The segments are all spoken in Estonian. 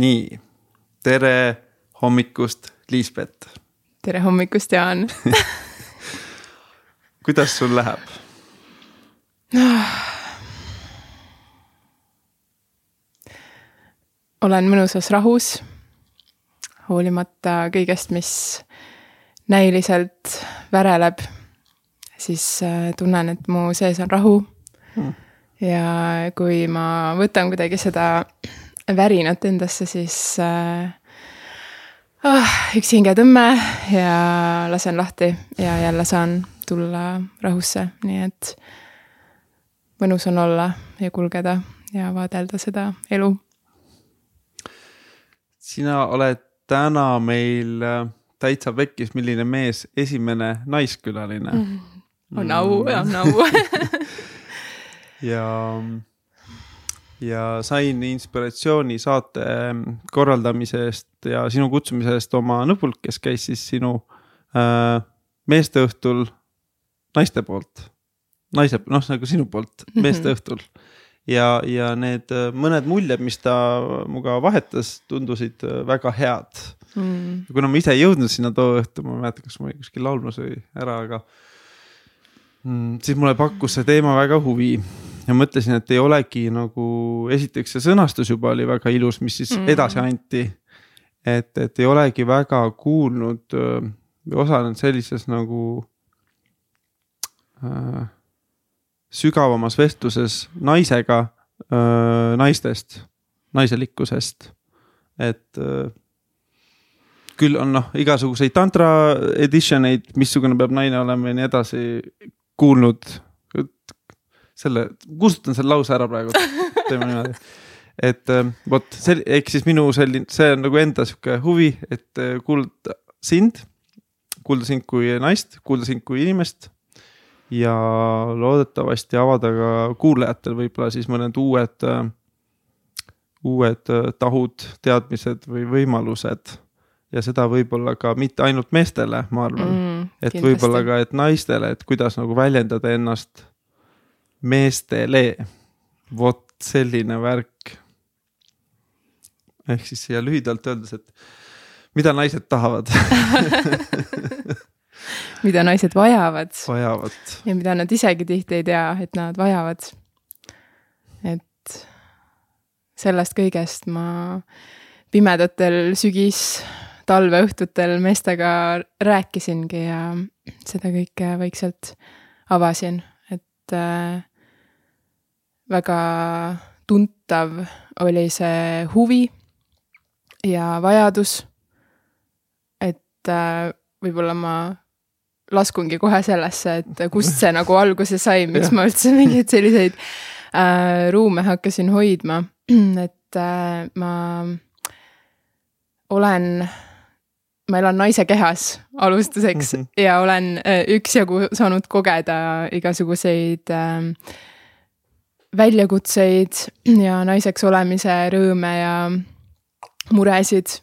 nii, tere hommikust, Liisbet. tere hommikust, Jaan. Kuidas sul läheb? Olen mõnusas rahus, hoolimata kõigest, mis näiliselt väreleb, siis äh, tunnen, et mu sees on rahu. Mm.. ja kui ma võtan kuidagi seda värinat endasse, siis äh, ah, üks hingetõmme ja lasen lahti ja jälle saan tulla rahusse, nii et mõnus on olla ja kulgeda ja vaadelda seda elu. sina oled täna meil äh, täitsa pekkis, milline mees esimene naiskülaline mm. -hmm. on au, on au ja ja sain inspiratsiooni saate korraldamise eest ja sinu kutsumise eest oma nõbult, kes käis siis sinu äh, meesteõhtul naiste poolt. naise, noh nagu sinu poolt mhm. meesteõhtul ja, ja need äh, mõned muljed, mis ta minuga vahetas, tundusid äh, väga head mm.. kuna ma ise ei jõudnud sinna too õhtu, ma ei mäleta, kas ma olin kuskil laulmas või ära, aga mm, siis mulle pakkus see teema väga huvi ja mõtlesin, et ei olegi nagu, esiteks see sõnastus juba oli väga ilus, mis siis mm. edasi anti. et, et ei olegi väga kuulnud või osalenud sellises nagu äh, sügavamas vestluses naisega äh, naistest, naiselikkusest, et äh, küll on noh, igasuguseid tantra edition eid, missugune peab naine olema ja nii edasi kuulnud selle, kustutan selle lause ära praegu, teeme niimoodi. et äh, vot see, ehk siis minu selline, see on nagu enda sihuke huvi, et äh, kuulda sind, kuulda sind kui naist, kuulda sind kui inimest. ja loodetavasti avada ka kuulajatel võib-olla siis mõned uued, äh, uued tahud, teadmised või võimalused ja seda võib-olla ka mitte ainult meestele, ma arvan mm,, et võib-olla ka, et naistele, et kuidas nagu väljendada ennast meestele. vot selline värk. ehk siis siia lühidalt öeldes, et mida naised tahavad mida naised vajavad. vajavad. ja mida nad isegi tihti ei tea, et nad vajavad. et sellest kõigest ma pimedatel sügis, talveõhtutel meestega rääkisingi ja seda kõike vaikselt avasin, et äh, väga tuntav oli see huvi ja vajadus. et äh, võib-olla ma laskungi kohe sellesse, et kust see nagu alguse sai, miks ma üldse mingeid selliseid äh, ruume hakkasin hoidma, et äh, ma olen, ma elan naise kehas alustuseks mm -hmm. ja olen äh, üksjagu saanud kogeda igasuguseid äh, väljakutseid ja naiseks olemise rõõme ja muresid,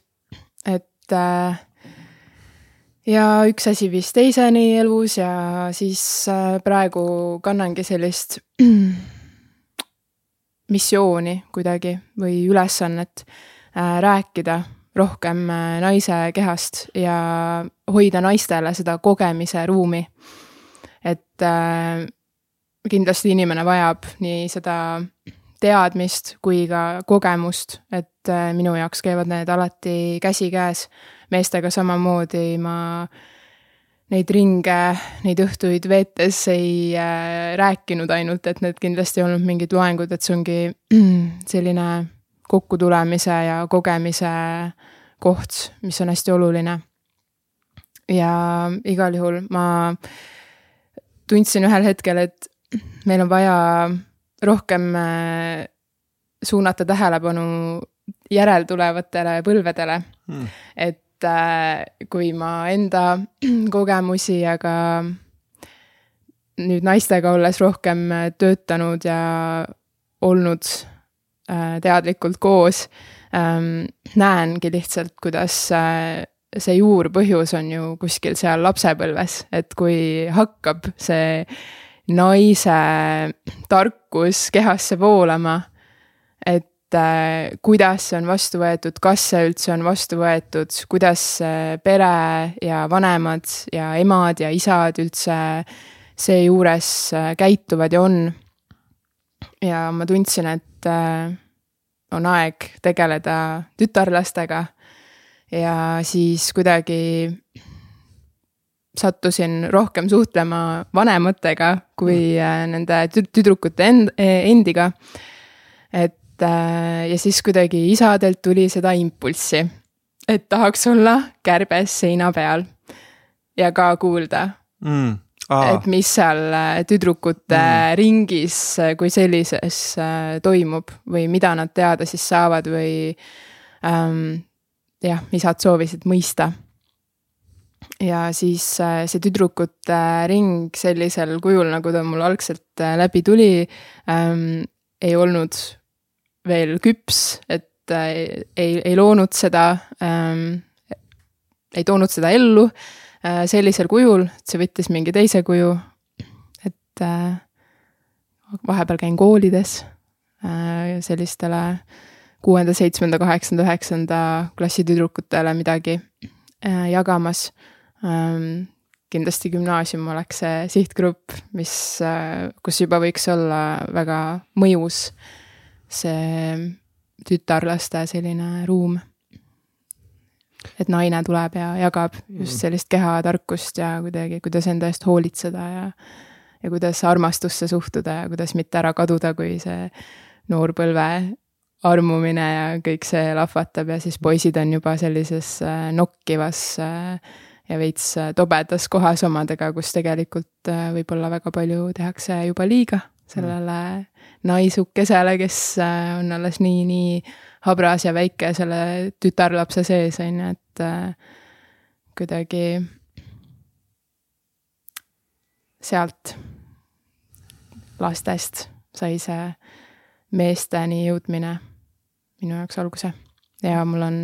et äh, ja üks asi viis teiseni elus ja siis äh, praegu kannangi sellist missiooni kuidagi või ülesannet äh, rääkida rohkem naise kehast ja hoida naistele seda kogemise ruumi. et kindlasti inimene vajab nii seda teadmist kui ka kogemust, et äh, minu jaoks käivad need alati käsikäes. meestega samamoodi ma neid ringe, neid õhtuid veetes ei äh, rääkinud ainult, et need kindlasti ei olnud mingid loengud, et see ongi selline kokkutulemise ja kogemise koht, mis on hästi oluline. ja igal juhul ma tundsin ühel hetkel, et meil on vaja rohkem äh, suunata tähelepanu järeltulevatele põlvedele. Hmm.. et äh, kui ma enda kogemusi ja ka nüüd naistega olles rohkem töötanud ja olnud äh, teadlikult koos, ähm, näengi lihtsalt, kuidas see juurpõhjus on ju kuskil seal lapsepõlves, et kui hakkab see naise tarkus kehasse voolama. et äh, kuidas see on vastu võetud, kas see üldse on vastu võetud, kuidas pere ja vanemad ja emad ja isad üldse seejuures käituvad ja on. ja ma tundsin, et on aeg tegeleda tütarlastega ja siis kuidagi sattusin rohkem suhtlema vanematega kui mm. äh, nende tüdrukute end-, endiga. et äh, ja siis kuidagi isadelt tuli seda impulssi, et tahaks olla kärbes seina peal ja ka kuulda mm. Aa. et mis seal äh, tüdrukute mm. ringis kui sellises toimub või mida nad teada siis saavad või ähm, jah, isad soovisid mõista ja siis äh, see tüdrukute ring sellisel kujul, nagu ta mul algselt äh, läbi tuli ähm,, ei olnud veel küps, et äh, ei, ei loonud seda ähm,, ei toonud seda ellu äh, sellisel kujul, et see võttis mingi teise kuju. et äh, vahepeal käin koolides äh, sellistele kuuenda, seitsmenda, kaheksanda, üheksanda klassi tüdrukutele midagi äh, jagamas ähm,. kindlasti gümnaasium oleks see sihtgrupp, mis äh,, kus juba võiks olla väga mõjus see tütarlaste selline ruum. et naine tuleb ja jagab just mm. sellist kehatarkust ja kuidagi, kuidas enda eest hoolitseda ja ja kuidas armastusse suhtuda ja kuidas mitte ära kaduda, kui see noorpõlve armumine ja kõik see lahvatab ja siis poisid on juba sellises äh, nokkivas äh, ja veits äh, tobedas kohas omadega, kus tegelikult võib-olla väga palju tehakse juba liiga sellele naisukesele, kes on alles nii, nii habras ja väike selle tütarlapse sees, on ju, et kuidagi sealt lastest sai see meesteni jõudmine minu jaoks alguse. Ja mul on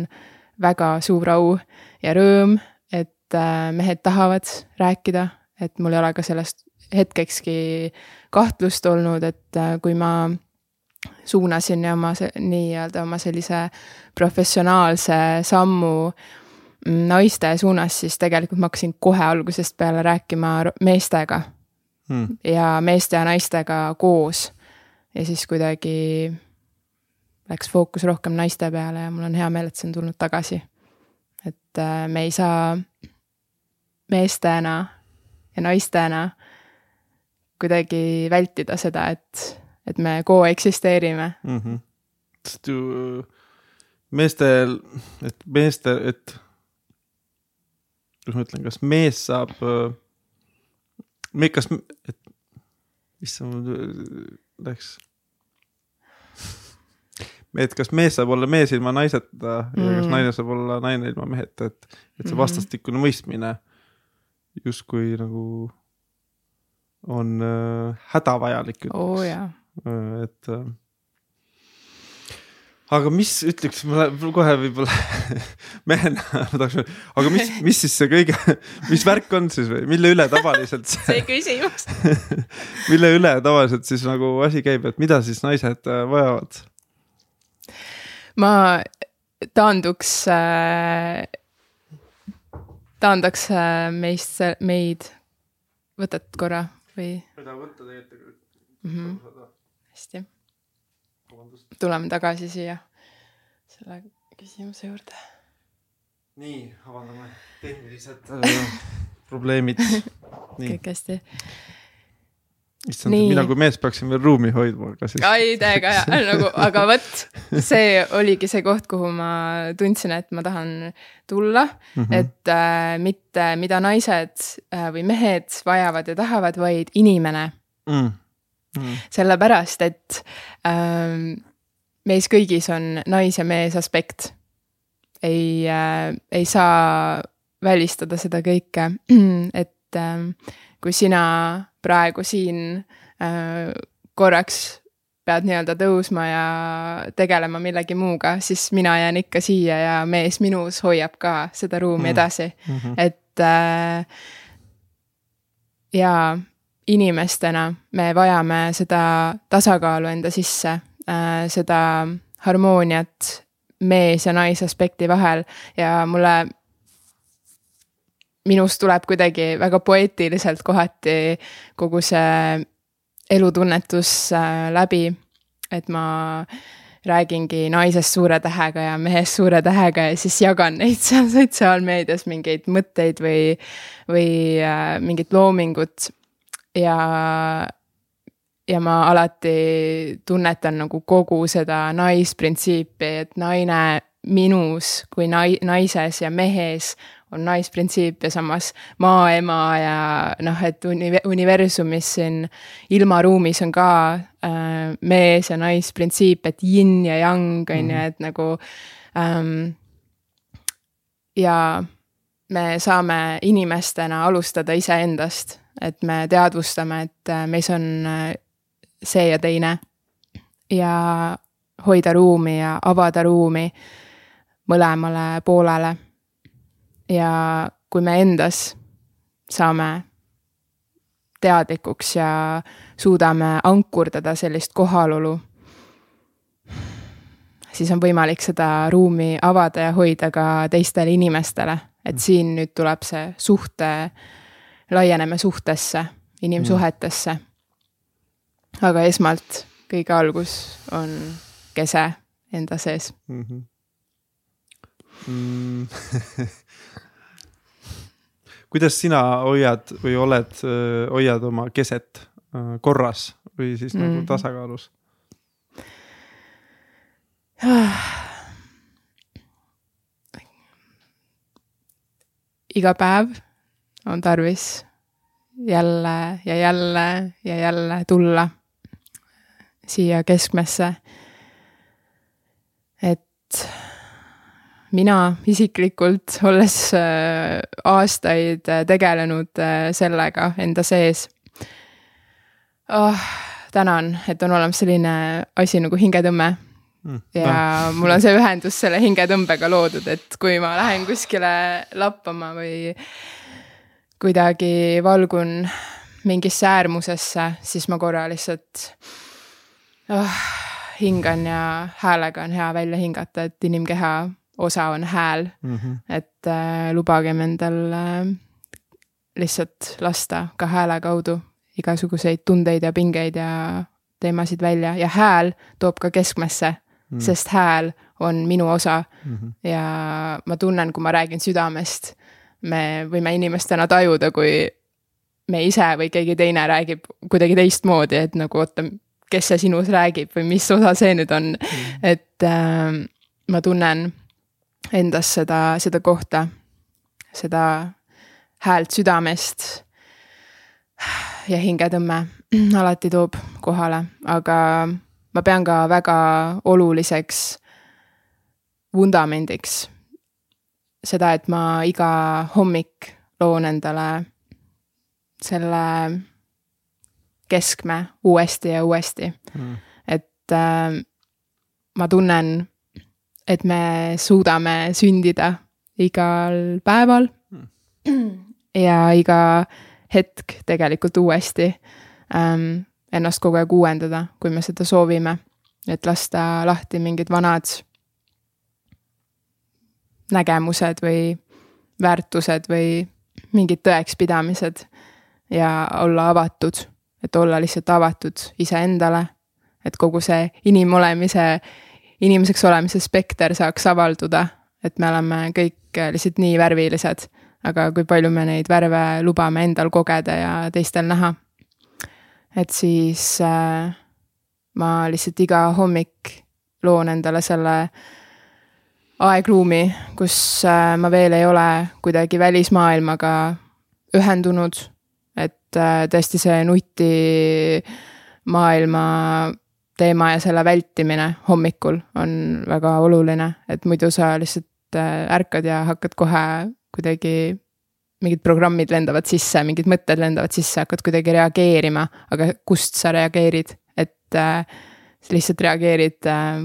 väga suur au ja rõõm et äh, mehed tahavad rääkida, et mul ei ole ka sellest hetkekski kahtlust olnud, et äh, kui ma suunasin oma nii-öelda oma sellise professionaalse sammu naiste suunas, siis tegelikult ma hakkasin kohe algusest peale rääkima meestega. Hmm.. ja meeste ja naistega koos. ja siis kuidagi läks fookus rohkem naiste peale ja mul on hea meel, et see on tulnud tagasi. et äh, me ei saa meestena ja naistena kuidagi vältida seda, et, et me koeksisteerime mm. -hmm. sest ju meestel, et meeste, et kuidas ma ütlen, kas mees saab, me, kas, et issand, läks et kas mees saab olla mees ilma naiseta mm. ja kas mm. naine saab olla naine ilma meheta, et, et see mm-hmm. vastastikune mõistmine justkui nagu on äh, hädavajalik. oo oh. Äh, et äh, aga mis ütleks, ma kohe võib-olla mehena ma tahaks, aga mis, mis siis see kõige, mis värk on siis või mille üle tavaliselt see, see küsimus mille üle tavaliselt siis nagu asi käib, et mida siis naised äh, vajavad? Ma taanduks äh, taandaks äh, meist, meid, võtad korra või? mida võtta tegelikult mm. -hmm. hästi. tuleme tagasi siia selle küsimuse juurde. nii, avaldame tehnilised äh, probleemid. kõik hästi issand, mina kui mees peaksin veel ruumi hoidma, aga siis. ai, täiega hea, nagu, aga vot, see oligi see koht, kuhu ma tundsin, et ma tahan tulla mm. -hmm. et äh, mitte, mida naised äh, või mehed vajavad ja tahavad, vaid inimene mm. Mm. sellepärast, et äh, meis kõigis on nais ja mees aspekt. ei äh,, ei saa välistada seda kõike, et äh, kui sina praegu siin äh, korraks pead nii-öelda tõusma ja tegelema millegi muuga, siis mina jään ikka siia ja mees minus hoiab ka seda ruumi mm. edasi mm, -hmm. et äh, ja inimestena me vajame seda tasakaalu enda sisse äh,, seda harmooniat mees ja naisaspekti vahel ja mulle minust tuleb kuidagi väga poeetiliselt kohati kogu see elutunnetus äh, läbi. et ma räägingi naisest suure tähega ja mehest suure tähega ja siis jagan neid seal sotsiaalmeedias mingeid mõtteid või, või äh, mingit loomingut. ja, ja ma alati tunnetan nagu kogu seda naisprintsiipi, et naine minus kui nai-, naises ja mehes on naisprintsiip ja samas maaema ja noh, et uni-, universumis siin ilmaruumis on ka äh, mees ja naisprintsiip, et yin ja yang on ju, Mhm. et nagu ähm, ja me saame inimestena alustada iseendast, et me teadvustame, et äh, meis on äh, see ja teine. ja hoida ruumi ja avada ruumi mõlemale poolele. Ja kui me endas saame teadlikuks ja suudame ankurdada sellist kohalolu, siis on võimalik seda ruumi avada ja hoida ka teistele inimestele. et siin nüüd tuleb see suhte, laieneme suhtesse, inimsuhetesse. aga esmalt kõige algus on kese enda sees. mm. -hmm. Mm. Kuidas sina hoiad või oled, hoiad oma keset korras või siis mm. nagu Mhm. tasakaalus? iga päev on tarvis jälle ja jälle ja jälle tulla siia keskmesse. et mina isiklikult, olles äh, aastaid äh, tegelenud äh, sellega enda sees oh,. tänan, et on olemas selline asi nagu hingetõmme Mm. ja mul on see ühendus selle hingetõmbega loodud, et kui ma lähen kuskile lappama või kuidagi valgun mingisse äärmusesse, siis ma korra lihtsalt oh, hingan ja häälega on hea välja hingata, et inimkeha osa on hääl, mm. -hmm. et äh, lubagem endal äh, lihtsalt lasta ka hääle kaudu igasuguseid tundeid ja pingeid ja teemasid välja ja hääl toob ka keskmesse mm. sest hääl on minu osa Mm -hmm. ja ma tunnen, kui ma räägin südamest, me võime inimestena tajuda, kui me ise või keegi teine räägib kuidagi teistmoodi, et nagu oota, kes see sinus räägib või mis osa see nüüd on mm.. et äh, ma tunnen endas seda, seda kohta, seda häält südamest. ja hingetõmme alati toob kohale, aga ma pean ka väga oluliseks vundamendiks seda, et ma iga hommik loon endale selle keskme uuesti ja uuesti Mm. et äh, ma tunnen, et me suudame sündida igal päeval. Ja iga hetk tegelikult uuesti ähm, ennast kogu aeg uuendada, kui me seda soovime. et lasta lahti mingid vanad nägemused või väärtused või mingid tõekspidamised ja olla avatud, et olla lihtsalt avatud iseendale, et kogu see inimolemise, inimeseks olemise spekter saaks avalduda, et me oleme kõik lihtsalt nii värvilised, aga kui palju me neid värve lubame endal kogeda ja teistel näha. et siis äh, ma lihtsalt iga hommik loon endale selle aegruumi, kus äh, ma veel ei ole kuidagi välismaailmaga ühendunud. et äh, tõesti see nutimaailma teema ja selle vältimine hommikul on väga oluline, et muidu sa lihtsalt äh, ärkad ja hakkad kohe kuidagi mingid programmid lendavad sisse, mingid mõtted lendavad sisse, hakkad kuidagi reageerima, aga kust sa reageerid, et äh, sa lihtsalt reageerid äh,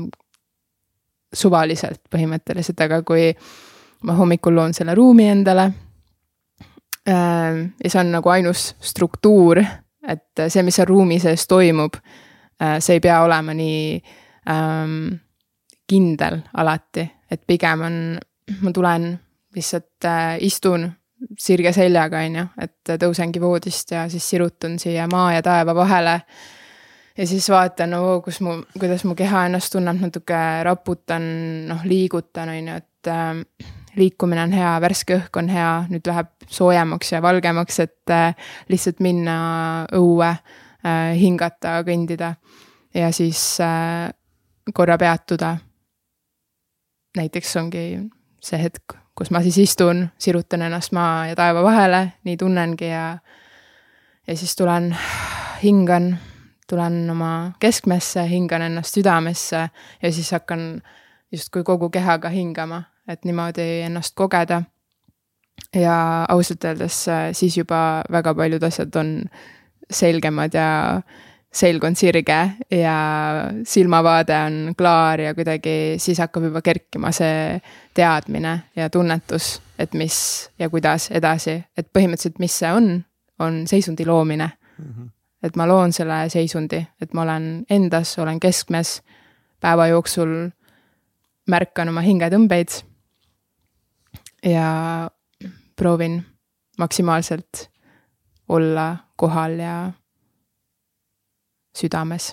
suvaliselt põhimõtteliselt, aga kui ma hommikul loon selle ruumi endale äh,. ja see on nagu ainus struktuur, et see, mis seal ruumi sees toimub see ei pea olema nii ähm, kindel alati, et pigem on, ma tulen lihtsalt äh, istun sirge seljaga, on ju, et tõusengi voodist ja siis sirutun siia maa ja taeva vahele. ja siis vaatan, no kus mu, kuidas mu keha ennast tunneb, natuke raputan, noh, liigutan, on ju, et äh, liikumine on hea, värske õhk on hea, nüüd läheb soojemaks ja valgemaks, et äh, lihtsalt minna õue äh,, hingata, kõndida ja siis äh, korra peatuda. näiteks ongi see hetk, kus ma siis istun, sirutan ennast maa ja taeva vahele, nii tunnengi ja ja siis tulen, hingan, tulen oma keskmesse, hingan ennast südamesse ja siis hakkan justkui kogu kehaga hingama, et niimoodi ennast kogeda. ja ausalt öeldes siis juba väga paljud asjad on selgemad ja selg on sirge ja silmavaade on klaar ja kuidagi siis hakkab juba kerkima see teadmine ja tunnetus, et mis ja kuidas edasi, et põhimõtteliselt, mis see on, on seisundi loomine mm. -hmm. et ma loon selle seisundi, et ma olen endas, olen keskmes, päeva jooksul märkan oma hingetõmbeid ja proovin maksimaalselt olla kohal ja südames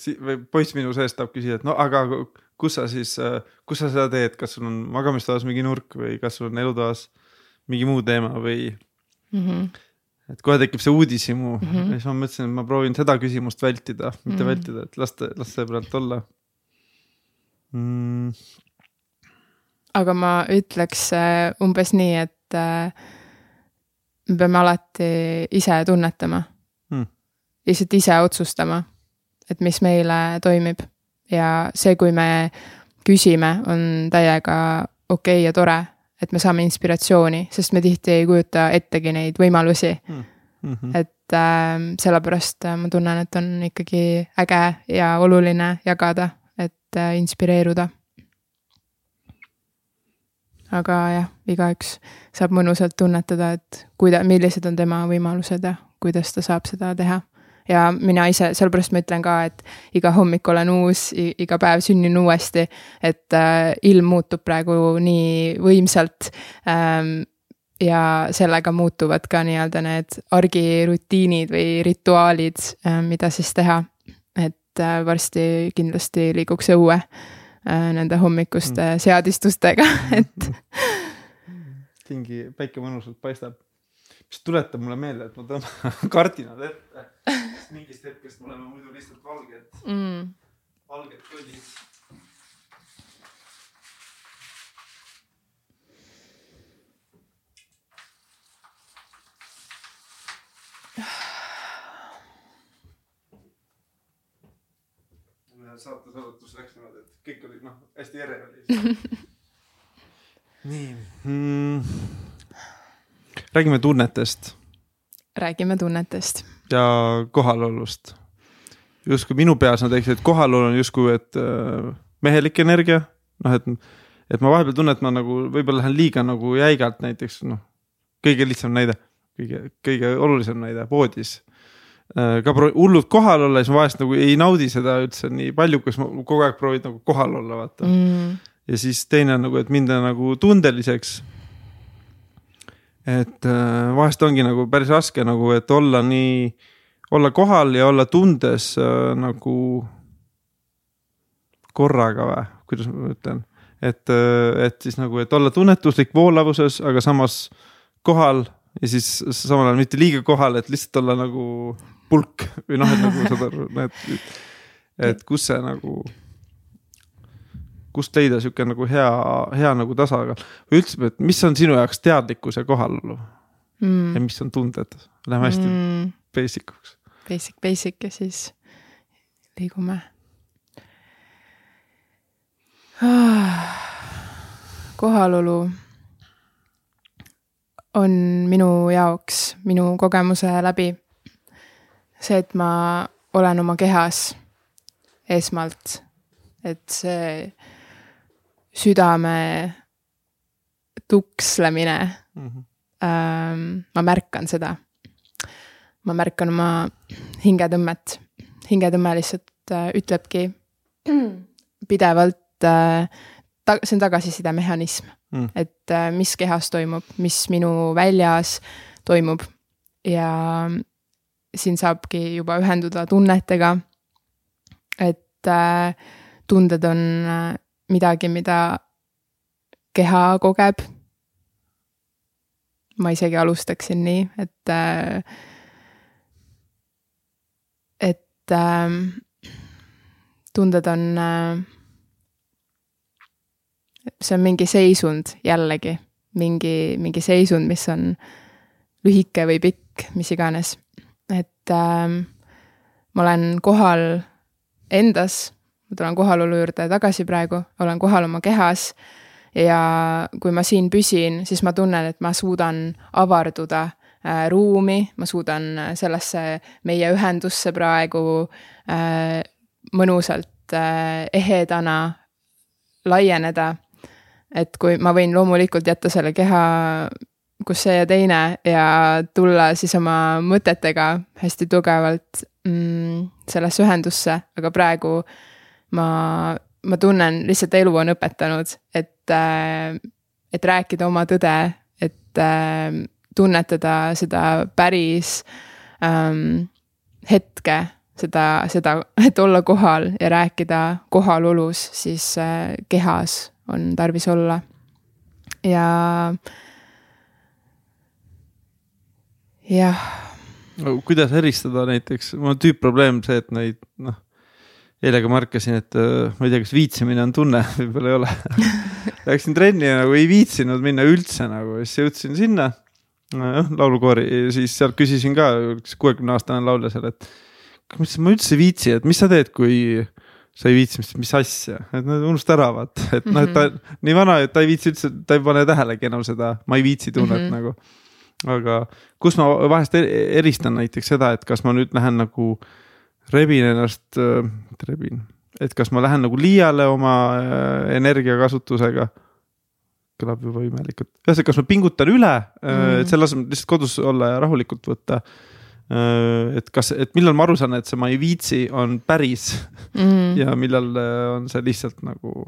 si-, või poiss minu seest tahab küsida, et no aga kus sa siis, kus sa seda teed, kas sul on magamistoas mingi nurk või kas sul on elutoas mingi muu teema või mm? -hmm. et kohe tekib see uudishimu mm -hmm. ja siis ma mõtlesin, et ma proovin seda küsimust vältida, mitte mm -hmm. vältida, et las ta, las see praegu olla mm aga ma ütleks äh, umbes nii, et äh, me peame alati ise tunnetama. Hmm.. lihtsalt ise otsustama, et mis meile toimib. Ja see, kui me küsime, on täiega okei okay ja tore, et me saame inspiratsiooni, sest me tihti ei kujuta ettegi neid võimalusi. Hmm.. Mm -hmm. et äh, sellepärast ma tunnen, et on ikkagi äge ja oluline jagada, et äh, inspireeruda aga jah, igaüks saab mõnusalt tunnetada, et kuida-, millised on tema võimalused ja kuidas ta saab seda teha. ja mina ise, sellepärast ma ütlen ka, et iga hommik olen uus, iga päev sünnin uuesti, et äh, ilm muutub praegu nii võimsalt ähm, ja sellega muutuvad ka nii-öelda need argirutiinid või rituaalid äh,, mida siis teha. et äh, varsti kindlasti liiguks õue nende hommikuste mm. seadistustega, et. mingi päike mõnusalt paistab, mis tuletab mulle meelde, et ma tõmban kardinad ette. mingist hetkest me oleme muidu lihtsalt valged mm., valged kõllid saate saadetus läks niimoodi, et kõik oli noh, hästi ere oli nii mm.. räägime tunnetest. räägime tunnetest. ja kohalolust. justkui minu peas nad rääkisid, et kohalolu on justkui, et äh, mehelik energia, noh, et, et ma vahepeal tunnen, et ma nagu võib-olla lähen liiga nagu jäigalt näiteks noh, kõige lihtsam näide, kõige, kõige olulisem näide voodis Äh, ka hullult kohal olla, siis ma vahest nagu ei naudi seda üldse nii palju, kus ma kogu aeg proovid nagu kohal olla, vaata. Mm.. ja siis teine on nagu, et minna nagu tundeliseks. et äh, vahest ongi nagu päris raske nagu, et olla nii, olla kohal ja olla tundes äh, nagu korraga või, kuidas ma ütlen, et, äh, et siis nagu, et olla tunnetuslik voolavuses, aga samas kohal ja siis samal ajal mitte liiga kohal, et lihtsalt olla nagu pulk või noh, et nagu saad aru, et, et kus see nagu, kust leida sihuke nagu hea, hea nagu tasakaal või üldse, et mis on sinu jaoks teadlikkus ja kohalolu mm. ja mis on tunded, läheme hästi mm. basic uks. Basic, basic ja siis liigume kohalolu on minu jaoks, minu kogemuse läbi see, et ma olen oma kehas esmalt, et see südame tukslemine mm, -hmm. ähm, ma märkan seda. ma märkan oma hingetõmmet. hingetõmme lihtsalt äh, ütlebki pidevalt äh,, ta-, see on tagasisidemehhanism mm., et äh, mis kehas toimub, mis minu väljas toimub ja siin saabki juba ühenduda tunnetega. et äh, tunded on äh, midagi, mida keha kogeb. ma isegi alustaksin nii, et äh,, et äh, tunded on äh, see on mingi seisund jällegi, mingi, mingi seisund, mis on lühike või pikk, mis iganes. Et äh, ma olen kohal endas, ma tulen kohalolu juurde tagasi praegu, olen kohal oma kehas ja kui ma siin püsin, siis ma tunnen, et ma suudan avarduda äh, ruumi, ma suudan sellesse meie ühendusse praegu äh, mõnusalt äh, ehedana laieneda. Et kui ma võin loomulikult jätta selle keha kus see ja teine ja tulla siis oma mõtetega hästi tugevalt mm, sellesse ühendusse, aga praegu ma, ma tunnen, lihtsalt elu on õpetanud, et, äh, et rääkida oma tõde, et äh, tunnetada seda päris ähm, hetke, seda, seda, et olla kohal ja rääkida kohalolus siis äh, kehas on tarvis olla. ja. Jah no,. kuidas eristada näiteks, mul on tüüpprobleem see, et neid noh, eile ka märkasin, et äh, ma ei tea, kas viitsimine on tunne, võib-olla ei ole Läksin trenni ja nagu ei viitsinud minna üldse nagu, siis jõudsin sinna noh, laulukoori ja siis sealt küsisin ka, üks kuuekümne aastane laulja seal, et. ütlesin, ma üldse ei viitsi, et mis sa teed, kui sa ei viitsi, mis asja, et nad unusta ära vaata, et noh, et ta mm -hmm. nii vana, et ta ei viitsi üldse, ta ei pane tähelegi enam seda, ma ei viitsi tunnet mm -hmm. nagu. Aga kus ma vahest e-, eristan näiteks seda, et kas ma nüüd lähen nagu rebin ennast äh,, rebin, et kas ma lähen nagu liiale oma äh, energiakasutusega kõlab juba imelikult, ühesõnaga, kas ma pingutan üle mm, et selle asemel lihtsalt kodus olla ja rahulikult võtta et kas, et millal ma aru saan, et see ma ei viitsi, on päris mm. ja millal on see lihtsalt nagu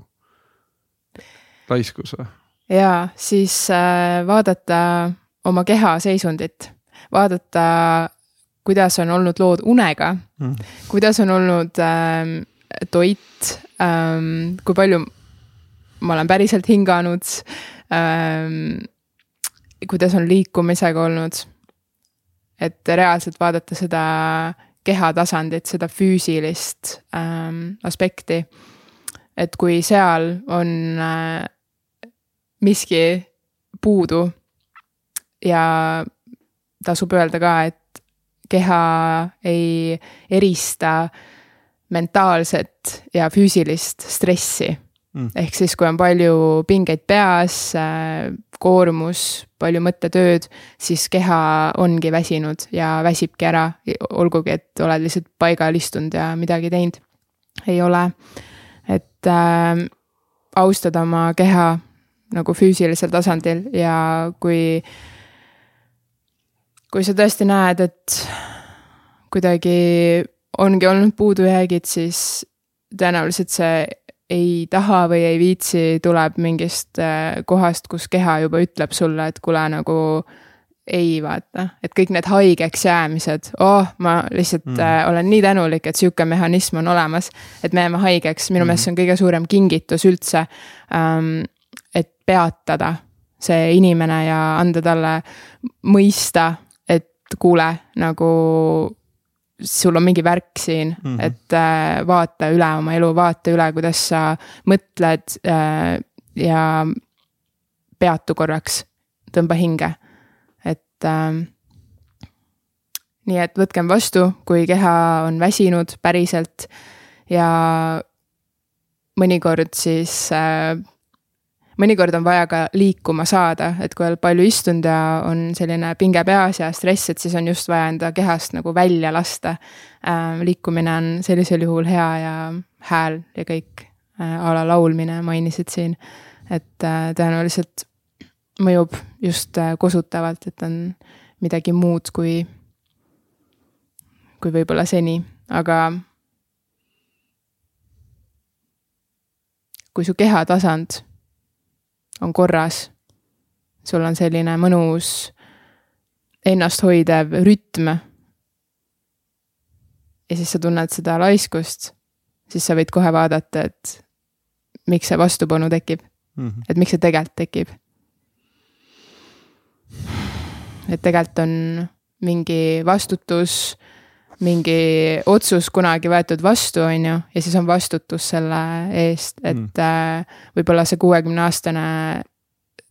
laiskus või? ja siis äh, vaadata oma keha seisundit, vaadata, kuidas on olnud lood unega mm., kuidas on olnud äh, toit ähm,, kui palju ma olen päriselt hinganud ähm,. kuidas on liikumisega olnud et reaalselt vaadata seda keha tasandit, seda füüsilist ähm, aspekti. et kui seal on äh, miski puudu ja tasub öelda ka, et keha ei erista mentaalset ja füüsilist stressi. Mm.. ehk siis, kui on palju pingeid peas, äh, koormus, palju mõttetööd, siis keha ongi väsinud ja väsibki ära, olgugi et oled lihtsalt paigal istunud ja midagi teinud. Ei ole. et äh, austada oma keha nagu füüsilisel tasandil ja kui, kui sa tõesti näed, et kuidagi ongi olnud puudujäägid, siis tõenäoliselt see ei taha või ei viitsi, tuleb mingist äh, kohast, kus keha juba ütleb sulle, et kuule nagu ei vaata, et kõik need haigeks jäämised, oh, ma lihtsalt mm. äh, olen nii tänulik, et sihuke mehhanism on olemas. et me jääme haigeks, minu meelest mm. see on kõige suurem kingitus üldse ähm,. et peatada see inimene ja anda talle mõista, et kuule, nagu sul on mingi värk siin mm, -hmm. et äh, vaata üle oma elu, vaata üle, kuidas sa mõtled äh, ja peatu korraks, tõmba hinge, et äh,. nii et võtkem vastu, kui keha on väsinud päriselt ja mõnikord siis äh, mõnikord on vaja ka liikuma saada, et kui oled palju istunud ja on selline pinge peas ja stress, et siis on just vaja enda kehast nagu välja lasta äh,. liikumine on sellisel juhul hea ja hääl ja kõik äh, a la laulmine mainisid siin. et äh, tõenäoliselt mõjub just äh, kosutavalt, et on midagi muud kui kui võib-olla seni, aga kui su kehatasand on korras, sul on selline mõnus ennasthoidev rütm. ja siis sa tunned seda laiskust, siis sa võid kohe vaadata, et miks see vastupanu tekib mm, -hmm. et miks see tegelikult tekib. et tegelikult on mingi vastutus, mingi otsus kunagi võetud vastu, on ju, ja siis on vastutus selle eest, et mm. Äh, võib-olla see kuuekümne aastane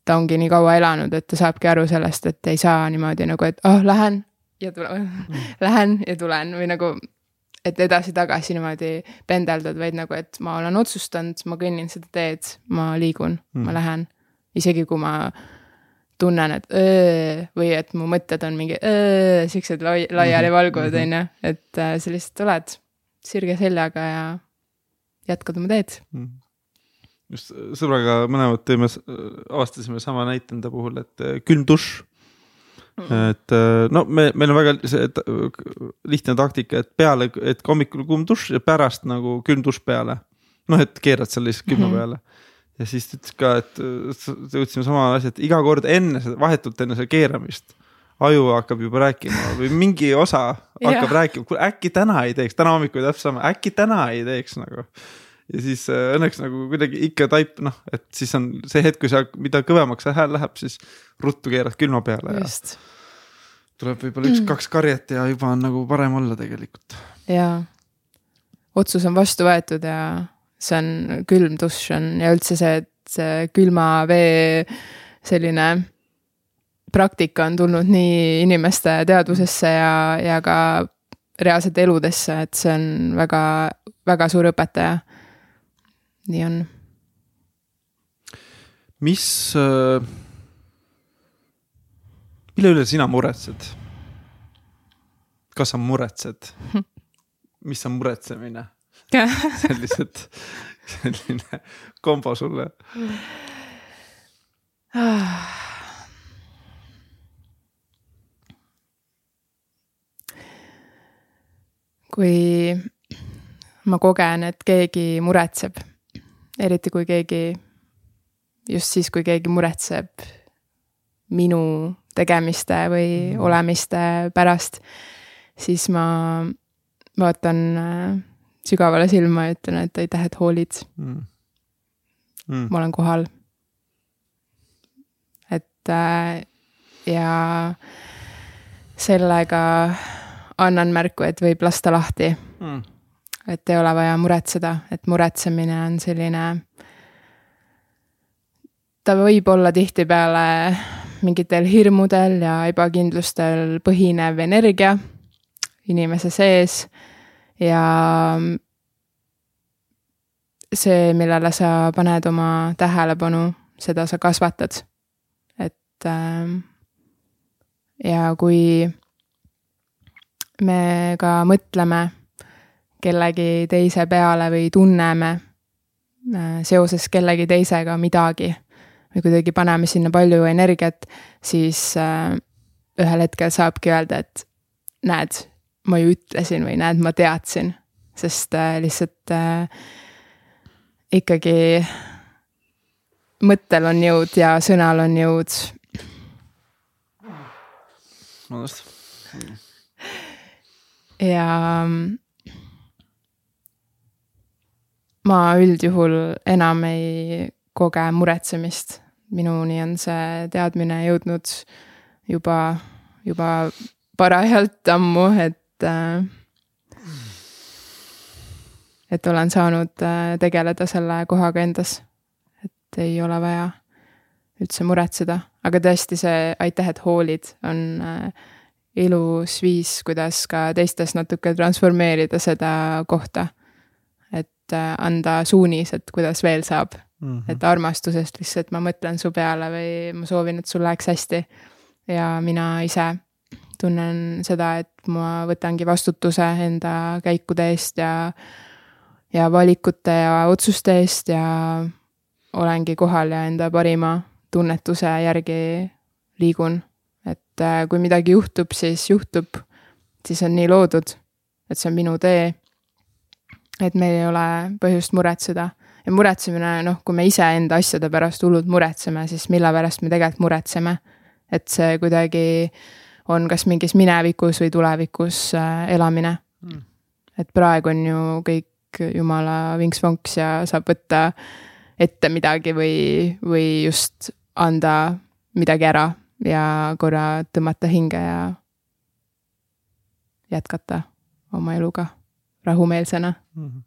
ta ongi nii kaua elanud, et ta saabki aru sellest, et ei saa niimoodi nagu, et oh, lähen ja tulen mm., lähen ja tulen või nagu. et edasi-tagasi niimoodi pendeldad, vaid nagu, et ma olen otsustanud, ma kõnnin seda teed, ma liigun mm., ma lähen. isegi kui ma tunnen, et öö, või et mu mõtted on mingi öö, siuksed lai-, laialivalguvad, mhm. on ju, et äh, sa lihtsalt oled sirge seljaga ja jätkad oma teed mm just sõbraga mõlemad tõime, avastasime sama näite enda puhul, et äh, külm dušš. -hmm. et äh, no me, meil on väga see lihtne taktika, et peale, et hommikul kuum dušš ja pärast nagu külm dušš peale. noh, et keerad selle lihtsalt külma mm -hmm. Ja siis ta ütles ka, et jõudsime sama asja, et iga kord enne seda, vahetult enne seda keeramist aju hakkab juba rääkima või mingi osa hakkab rääkima, kuule äkki täna ei teeks, täna hommikul täpselt sama, äkki täna ei teeks nagu ja siis äh, õnneks nagu kuidagi ikka taip noh, et siis on see hetk, kui sa, mida kõvemaks see hääl läheb, siis ruttu keerad külma peale Just. ja. tuleb võib-olla üks-kaks mm. karjet ja juba on nagu parem olla tegelikult. jaa, otsus on vastu võetud ja see on külm dušš on ja üldse see, et see külma vee selline praktika on tulnud nii inimeste teadvusesse ja, ja ka reaalselt eludesse, et see on väga, väga suur õpetaja nii on. mis, äh, mille üle sina muretsed? kas sa muretsed? mis on muretsemine? sellised, selline kombo sulle kui ma kogen, et keegi muretseb eriti kui keegi, just siis, kui keegi muretseb minu tegemiste või mm. olemiste pärast, siis ma vaatan äh, sügavale silma ja ütlen, et aitäh, et hoolid mm.. Mm. ma olen kohal. et äh, ja sellega annan märku, et võib lasta lahti mm et ei ole vaja muretseda, et muretsemine on selline. ta võib olla tihtipeale mingitel hirmudel ja ebakindlustel põhinev energia inimese sees ja see, millele sa paned oma tähelepanu, seda sa kasvatad. et ähm, ja kui me ka mõtleme kellegi teise peale või tunneme äh, seoses kellegi teisega midagi või kuidagi paneme sinna palju energiat, siis äh, ühel hetkel saabki öelda, et näed, ma ju ütlesin või näed, ma teadsin, sest äh, lihtsalt ikkagi mõttel on jõud ja sõnal on jõud. vabandust. ja ma üldjuhul enam ei koge muretsemist. minuni on see teadmine jõudnud juba, juba parajalt ammu, et äh, et olen saanud äh, tegeleda selle kohaga endas. et ei ole vaja üldse muretseda, aga tõesti see aitäh, et hoolid, on äh, ilus viis, kuidas ka teistes natuke transformeerida seda kohta et anda suunis, et kuidas veel saab mm. -hmm. et armastusest lihtsalt ma mõtlen su peale või ma soovin, et sul läheks hästi. ja mina ise tunnen seda, et ma võtangi vastutuse enda käikude eest ja, ja valikute ja otsuste eest ja olengi kohal ja enda parima tunnetuse järgi liigun. et äh, kui midagi juhtub, siis juhtub, siis on nii loodud et see on minu tee. et meil ei ole põhjust muretseda ja muretsemine, noh, kui me iseenda asjade pärast hullult muretseme, siis mille pärast me tegelikult muretseme. et see kuidagi on kas mingis minevikus või tulevikus äh, elamine mm.. et praegu on ju kõik jumala vinks-vonks ja saab võtta ette midagi või, või just anda midagi ära ja korra tõmmata hinge ja jätkata oma eluga rahumeelsena mm. -hmm.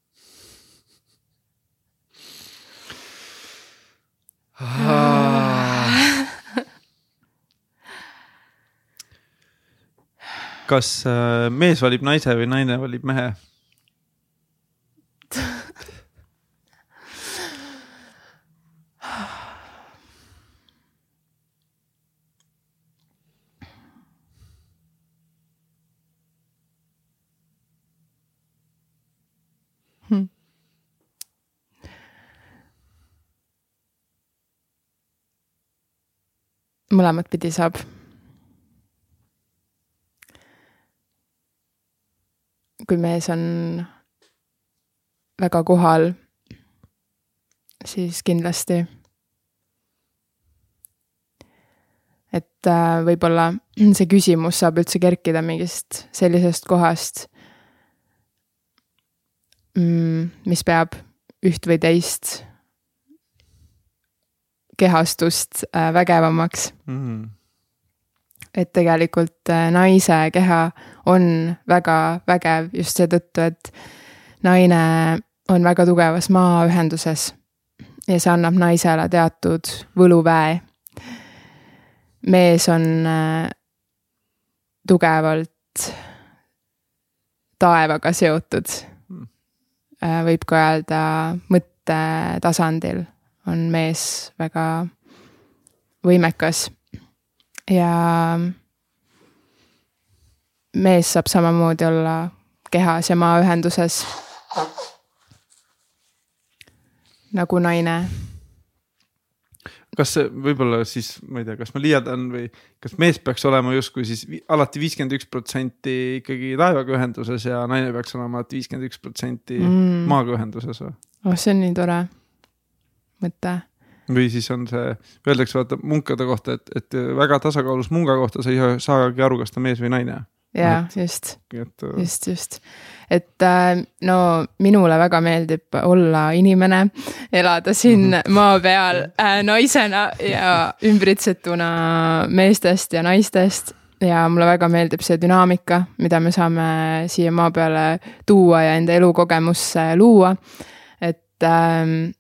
Kas äh, mees valib naise või naine valib mehe? mõlemat pidi saab. Kui mees on väga kohal, siis kindlasti. et äh, võib-olla see küsimus saab üldse kerkida mingist sellisest kohast, mm, mis peab üht või teist kehastust äh, vägevamaks mm. -hmm. Et tegelikult äh, naise keha on väga vägev just seetõttu, et naine on väga tugevas maaühenduses ja see annab naisele teatud võluväe. mees on äh, tugevalt taevaga seotud, mm. võib ka öelda mõttetasandil on mees väga võimekas ja mees saab samamoodi olla kehas ja maaühenduses nagu naine. kas see võib-olla siis, ma ei tea, kas ma liialdan või kas mees peaks olema justkui siis alati viiskümmend üks protsenti ikkagi taevaga ühenduses ja naine peaks olema alati viiskümmend üks protsenti mm. maaga ühenduses või? oh, see on nii tore mõte. Või siis on see, öeldakse vaata munkade kohta, et, et väga tasakaalus munga kohta sa ei saagi aru, kas ta mees või naine. jaa, just, äh, just, just. et äh, no minule väga meeldib olla inimene, elada siin mm -hmm. maa peal äh, naisena ja ümbritsetuna meestest ja naistest ja mulle väga meeldib see dünaamika, mida me saame siia maa peale tuua ja enda elukogemusse luua. et ähm,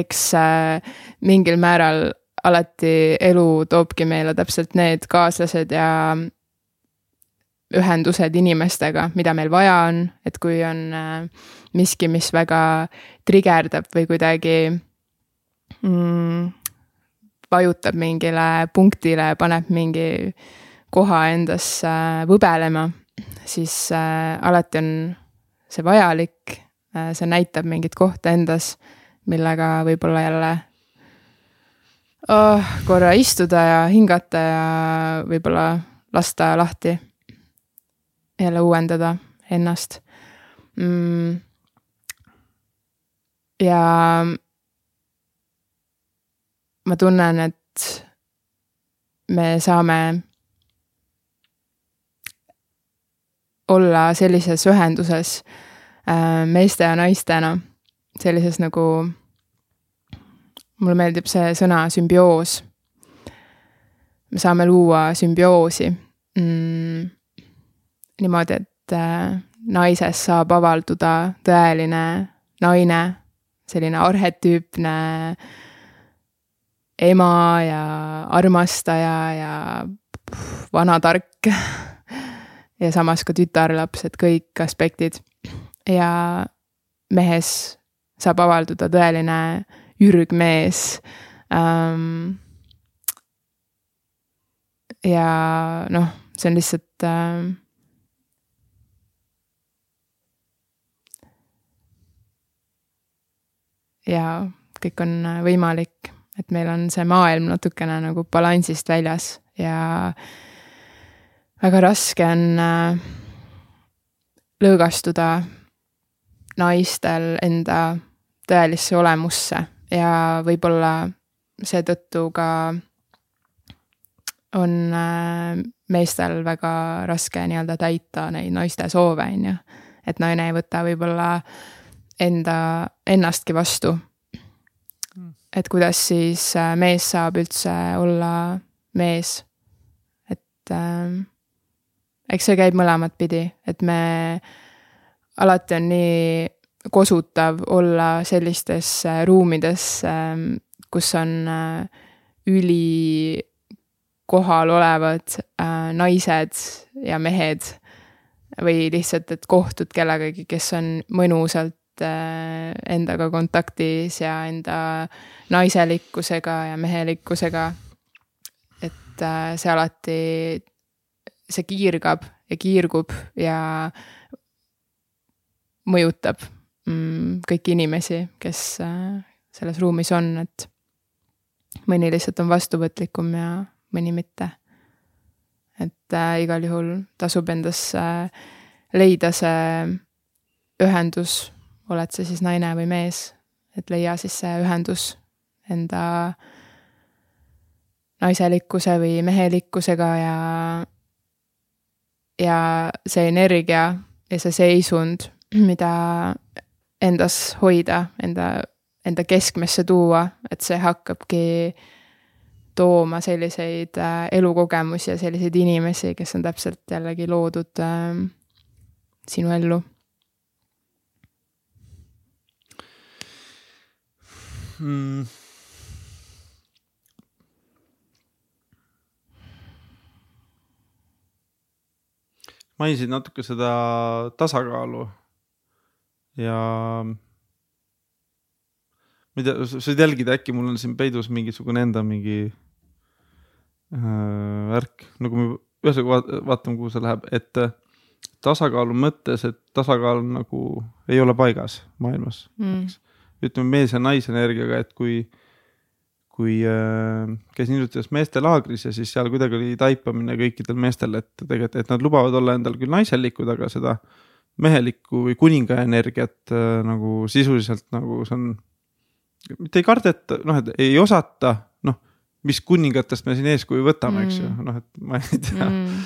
eks äh, mingil määral alati elu toobki meile täpselt need kaaslased ja ühendused inimestega, mida meil vaja on, et kui on äh, miski, mis väga trigerdab või kuidagi mm, vajutab mingile punktile, paneb mingi koha endas äh, võbelema, siis äh, alati on see vajalik äh,, see näitab mingit kohta endas millega võib-olla jälle oh, korra istuda ja hingata ja võib-olla lasta lahti. jälle uuendada ennast. Mm.. ja ma tunnen, et me saame olla sellises ühenduses äh, meeste ja naistena sellises nagu, mulle meeldib see sõna sümbioos. me saame luua sümbioosi mm, niimoodi, et äh, naisest saab avalduda tõeline naine, selline arhetüüpne ema ja armastaja ja vana tark ja samas ka tütarlaps, et kõik aspektid ja mehes saab avalduda tõeline ürgmees ähm,. ja noh, see on lihtsalt ähm, ja kõik on võimalik, et meil on see maailm natukene nagu balansist väljas ja väga raske on äh, lõõgastuda naistel enda tõelisse olemusse ja võib-olla seetõttu ka on äh, meestel väga raske nii-öelda täita neid naiste soove, on ju. et naine ei võta võib-olla enda, ennastki vastu. et kuidas siis äh, mees saab üldse olla mees. et äh, eks see käib mõlemat pidi, et me, alati on nii kosutav olla sellistes äh, ruumides, ähm, kus on äh, üli kohal olevad äh, naised ja mehed või lihtsalt, et kohtud kellegagi, kes on mõnusalt endaga kontaktis ja enda naiselikkusega ja mehelikkusega. et see alati, see kiirgab ja kiirgub ja mõjutab kõiki inimesi, kes äh, selles ruumis on, et mõni lihtsalt on vastuvõtlikum ja mõni mitte. et äh, igal juhul tasub endas äh, leida see ühendus, oled sa siis naine või mees, et leia siis see ühendus enda naiselikkuse või mehelikkusega ja, ja see energia ja see seisund, mida endas hoida, enda, enda keskmesse tuua, et see hakkabki tooma selliseid äh, elukogemusi ja selliseid inimesi, kes on täpselt jällegi loodud äh, sinu ellu mm.? mainisid natuke seda tasakaalu ja ma ei tea, sa võid jälgida, äkki mul on siin peidus mingisugune enda mingi äh, värk, nagu me ühesõnaga vaatame, kuhu see läheb, et äh, tasakaalu mõttes, et tasakaal nagu ei ole paigas maailmas. Mm.. ütleme mees ja naisenergiaga, et kui, kui äh, käisin hiljuti ühes meestelaagris ja siis seal kuidagi oli taipamine kõikidel meestel, et tegelikult, et nad lubavad olla endal küll naiselikud, aga seda äh, mehelikku või kuninga energiat äh, nagu sisuliselt nagu see on, mitte ei kardeta, noh, et ei osata, noh, mis kuningatest me siin eeskuju võtame mm., eks ju, mm. noh, et ma ei tea mm.,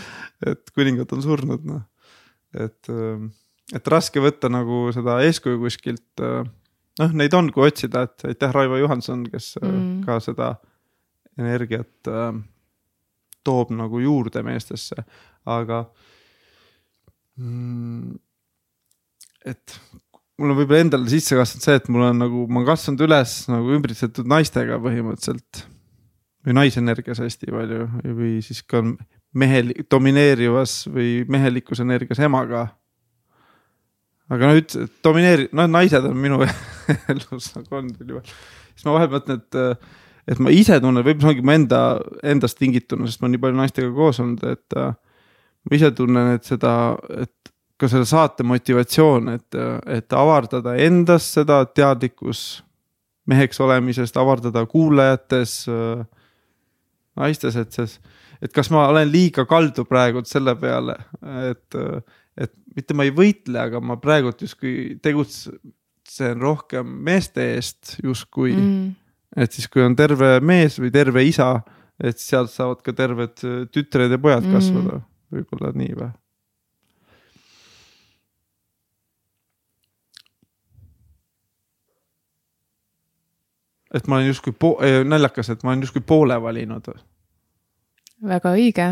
et kuningad on surnud, noh. et, äh, et raske võtta nagu seda eeskuju kuskilt, äh, noh, neid on, kui otsida, et aitäh, Raivo Johanson, kes mm. ka seda energiat toob nagu juurde meestesse, aga mm, et mul on võib-olla endale sisse kasvanud see, et mul on nagu, ma olen kasvanud üles nagu ümbritsetud naistega põhimõtteliselt. või naisenergias hästi palju või siis ka mehe, domineerivas või mehelikus energias emaga. aga no üldse, domineeri-, no naised on minu elus nagu olnud ülival. siis ma vahel mõtlen, et, et ma ise tunnen, võib-olla see ongi mu enda, endast tingituna, sest ma olen nii palju naistega koos olnud, et ma ise tunnen, et seda, et ka selle saate motivatsioon, et, et avardada endas seda teadlikkus meheks olemisest, avardada kuulajates, naistes, et see, et kas ma olen liiga kaldu praegu selle peale, et, et mitte ma ei võitle, aga ma praegult justkui tegutsen rohkem meeste eest justkui. Mm.. et siis, kui on terve mees või terve isa, et sealt saavad ka terved tütred ja pojad mm. kasvada. Võib-olla nii või et ma olen justkui po-, naljakas, et ma olen justkui poole valinud. väga õige.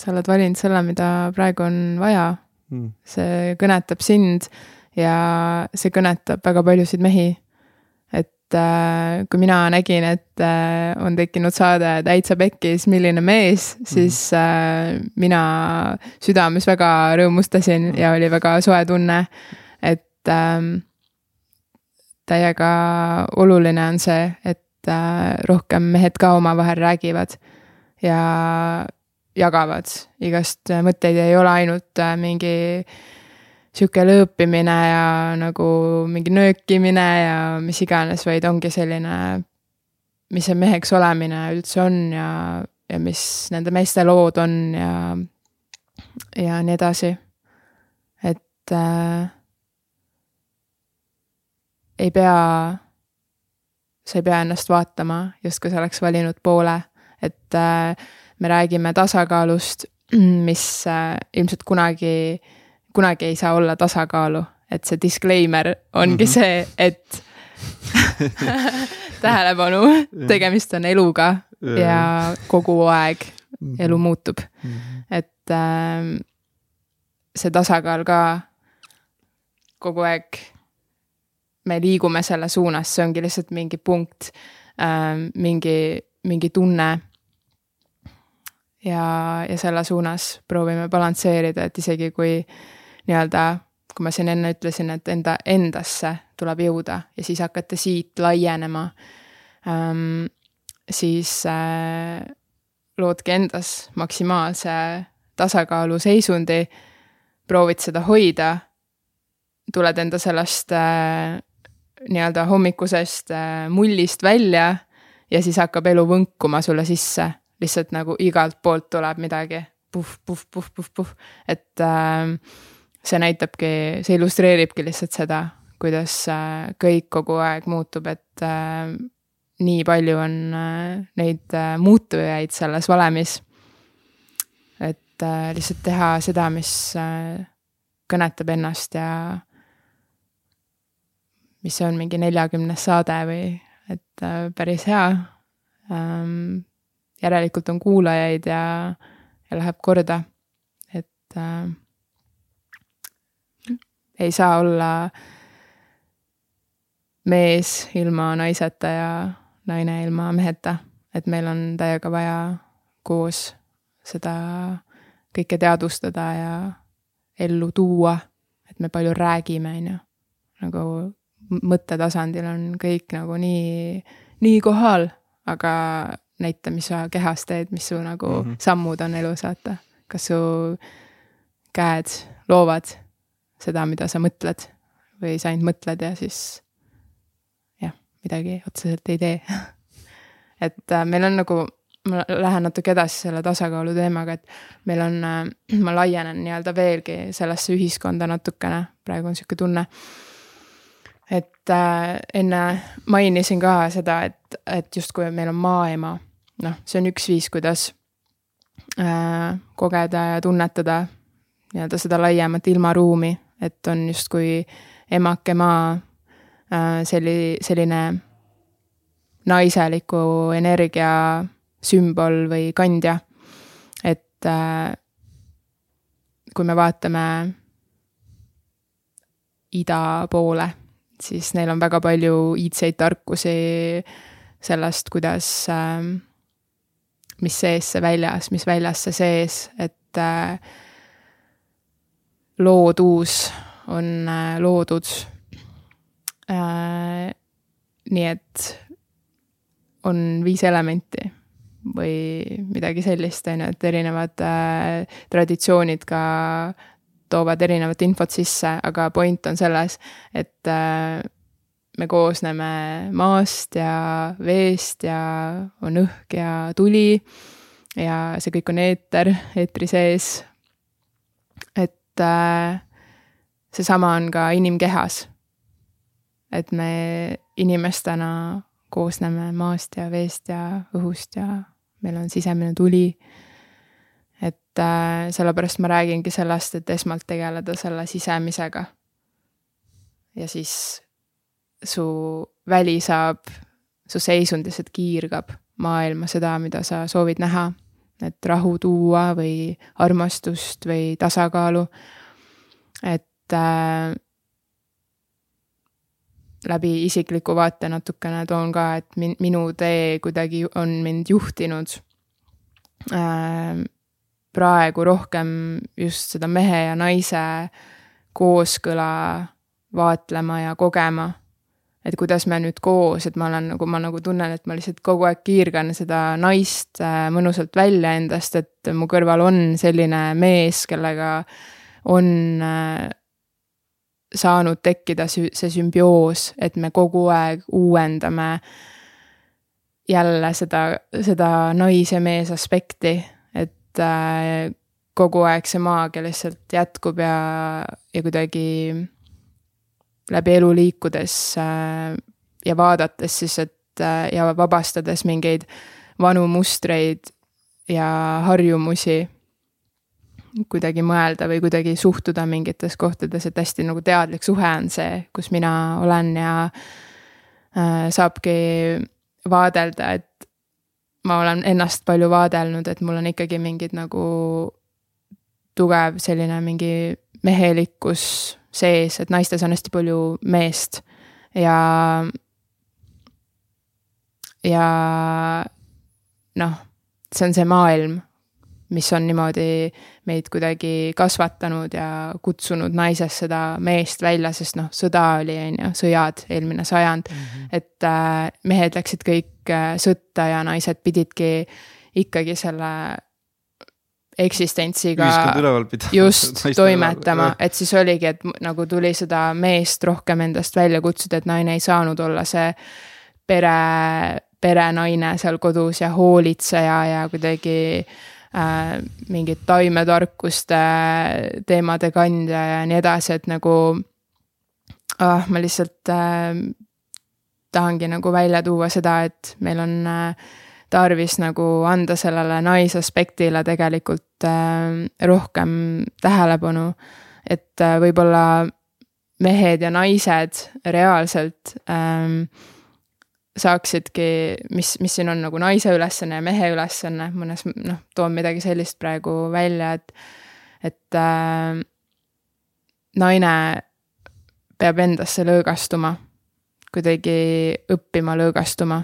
sa oled valinud selle, mida praegu on vaja hmm.. see kõnetab sind ja see kõnetab väga paljusid mehi. et äh, kui mina nägin, et äh, on tekkinud saade Täitsa Pekkis, milline mees, siis hmm. äh, mina südames väga rõõmustasin hmm. ja oli väga soe tunne, et äh, täiega oluline on see, et äh, rohkem mehed ka omavahel räägivad ja jagavad igast mõtteid, ei ole ainult äh, mingi sihuke lõõpimine ja nagu mingi nöökimine ja mis iganes, vaid ongi selline, mis see meheks olemine üldse on ja, ja mis nende meeste lood on ja, ja nii edasi. et äh, ei pea, sa ei pea ennast vaatama, justkui sa oleks valinud poole, et äh, me räägime tasakaalust, mis äh, ilmselt kunagi, kunagi ei saa olla tasakaalu, et see disclaimer ongi mm -hmm. see, et tähelepanu, tegemist on eluga ja kogu aeg mhm. elu muutub mm. -hmm. et äh, see tasakaal ka kogu aeg, me liigume selle suunas, see ongi lihtsalt mingi punkt äh,, mingi, mingi tunne. Ja, ja selle suunas proovime balansseerida, et isegi kui nii-öelda, kui ma siin enne ütlesin, et enda, endasse tuleb jõuda ja siis hakata siit laienema ähm,, siis äh, loodki endas maksimaalse tasakaalu seisundi, proovid seda hoida, tuled enda sellest äh, nii-öelda hommikusest äh, mullist välja ja siis hakkab elu võnkuma sulle sisse. Lihtsalt nagu igalt poolt tuleb midagi. Puh, puh, puh, puh, puh, et äh, see näitabki, see illustreeribki lihtsalt seda, kuidas äh, kõik kogu aeg muutub, et äh, nii palju on äh, neid äh, muutujaid selles valemis. et lihtsalt teha seda, mis kõnetab ennast ja mis on mingi neljakümnes saade või, et äh, päris hea ähm, järelikult on kuulajaid ja, ja läheb korda. et äh, ei saa olla mees ilma naiseta ja naine ilma meheta, et meil on täiega vaja koos seda kõike teadvustada ja ellu tuua, et me palju räägime, on ju. nagu mõttetasandil on kõik nagu nii, nii kohal, aga näita, mis sa kehas teed, mis su nagu mm -hmm. sammud on elus, vaata. kas su käed loovad seda, mida sa mõtled või sa ainult mõtled ja siis jah, midagi otseselt ei tee et äh, meil on nagu, ma lähen natuke edasi selle tasakaalu teemaga, et meil on äh,, ma laienen nii-öelda veelgi sellesse ühiskonda natukene, praegu on sihuke tunne et äh, enne mainisin ka seda, et, et justkui meil on maailma noh, see on üks viis, kuidas äh, kogeda ja tunnetada nii-öelda seda laiemat ilmaruumi, et on justkui emake maa äh, selli-, selline naiseliku energia sümbol või kandja. et äh, kui me vaatame ida poole, siis neil on väga palju iidseid tarkusi sellest, kuidas äh, mis seesse väljas, mis väljasse sees, et äh, loodus on äh, loodud äh,. nii et on viis elementi või midagi sellist, on ju, et erinevad äh, traditsioonid ka toovad erinevat infot sisse, aga point on selles, et äh, me koosneme maast ja veest ja on õhk ja tuli. ja see kõik on eeter, eetri sees. et äh, seesama on ka inimkehas. et me inimestena koosneme maast ja veest ja õhust ja meil on sisemine tuli. Et äh, sellepärast ma räägingi sellest, et esmalt tegeleda selle sisemisega. ja siis su väli saab, su seisund lihtsalt kiirgab maailma seda, mida sa soovid näha. et rahu tuua või armastust või tasakaalu. et äh, läbi isikliku vaate natukene toon ka, et min-, minu tee kuidagi on mind juhtinud äh, praegu rohkem just seda mehe ja naise kooskõla vaatlema ja kogema. Et kuidas me nüüd koos, et ma olen nagu, ma nagu tunnen, et ma lihtsalt kogu aeg kiirgan seda naist äh, mõnusalt välja endast, et mu kõrval on selline mees, kellega on äh, saanud tekkida see sümbioos, et me kogu aeg uuendame jälle seda, seda nais ja mees aspekti, et äh, kogu aeg see maagia lihtsalt jätkub ja, ja kuidagi läbi elu liikudes äh, ja vaadates siis, et äh, ja vabastades mingeid vanu mustreid ja harjumusi kuidagi mõelda või kuidagi suhtuda mingites kohtades, et hästi nagu teadlik suhe on see, kus mina olen ja saabki vaadelda, et ma olen ennast palju vaadelnud, et mul on ikkagi mingid nagu tugev selline mingi mehelikkus sees, et naistes on hästi palju meest. Ja ja noh, see on see maailm, mis on niimoodi meid kuidagi kasvatanud ja kutsunud naisest seda meest välja, sest noh, sõda oli, on ju, sõjad, eelmine sajand mm. -hmm. et äh, mehed läksid kõik äh, sõtta ja naised pididki ikkagi selle eksistentsiga just toimetama, et siis oligi, et nagu tuli seda meest rohkem endast välja kutsuda, et naine ei saanud olla see pere, perenaine seal kodus ja hoolitseja ja kuidagi äh, mingid taimetarkuste teemade kandja ja nii edasi, et nagu ah, ma lihtsalt äh, tahangi nagu välja tuua seda, et meil on äh, tarvis nagu anda sellele naisaspektile tegelikult äh, rohkem tähelepanu. et äh, võib-olla mehed ja naised reaalselt ähm, saaksidki, mis, mis siin on nagu naise ülesanne ja mehe ülesanne, mõnes noh, toon midagi sellist praegu välja, et, et äh, naine peab endasse lõõgastuma, kuidagi õppima lõõgastuma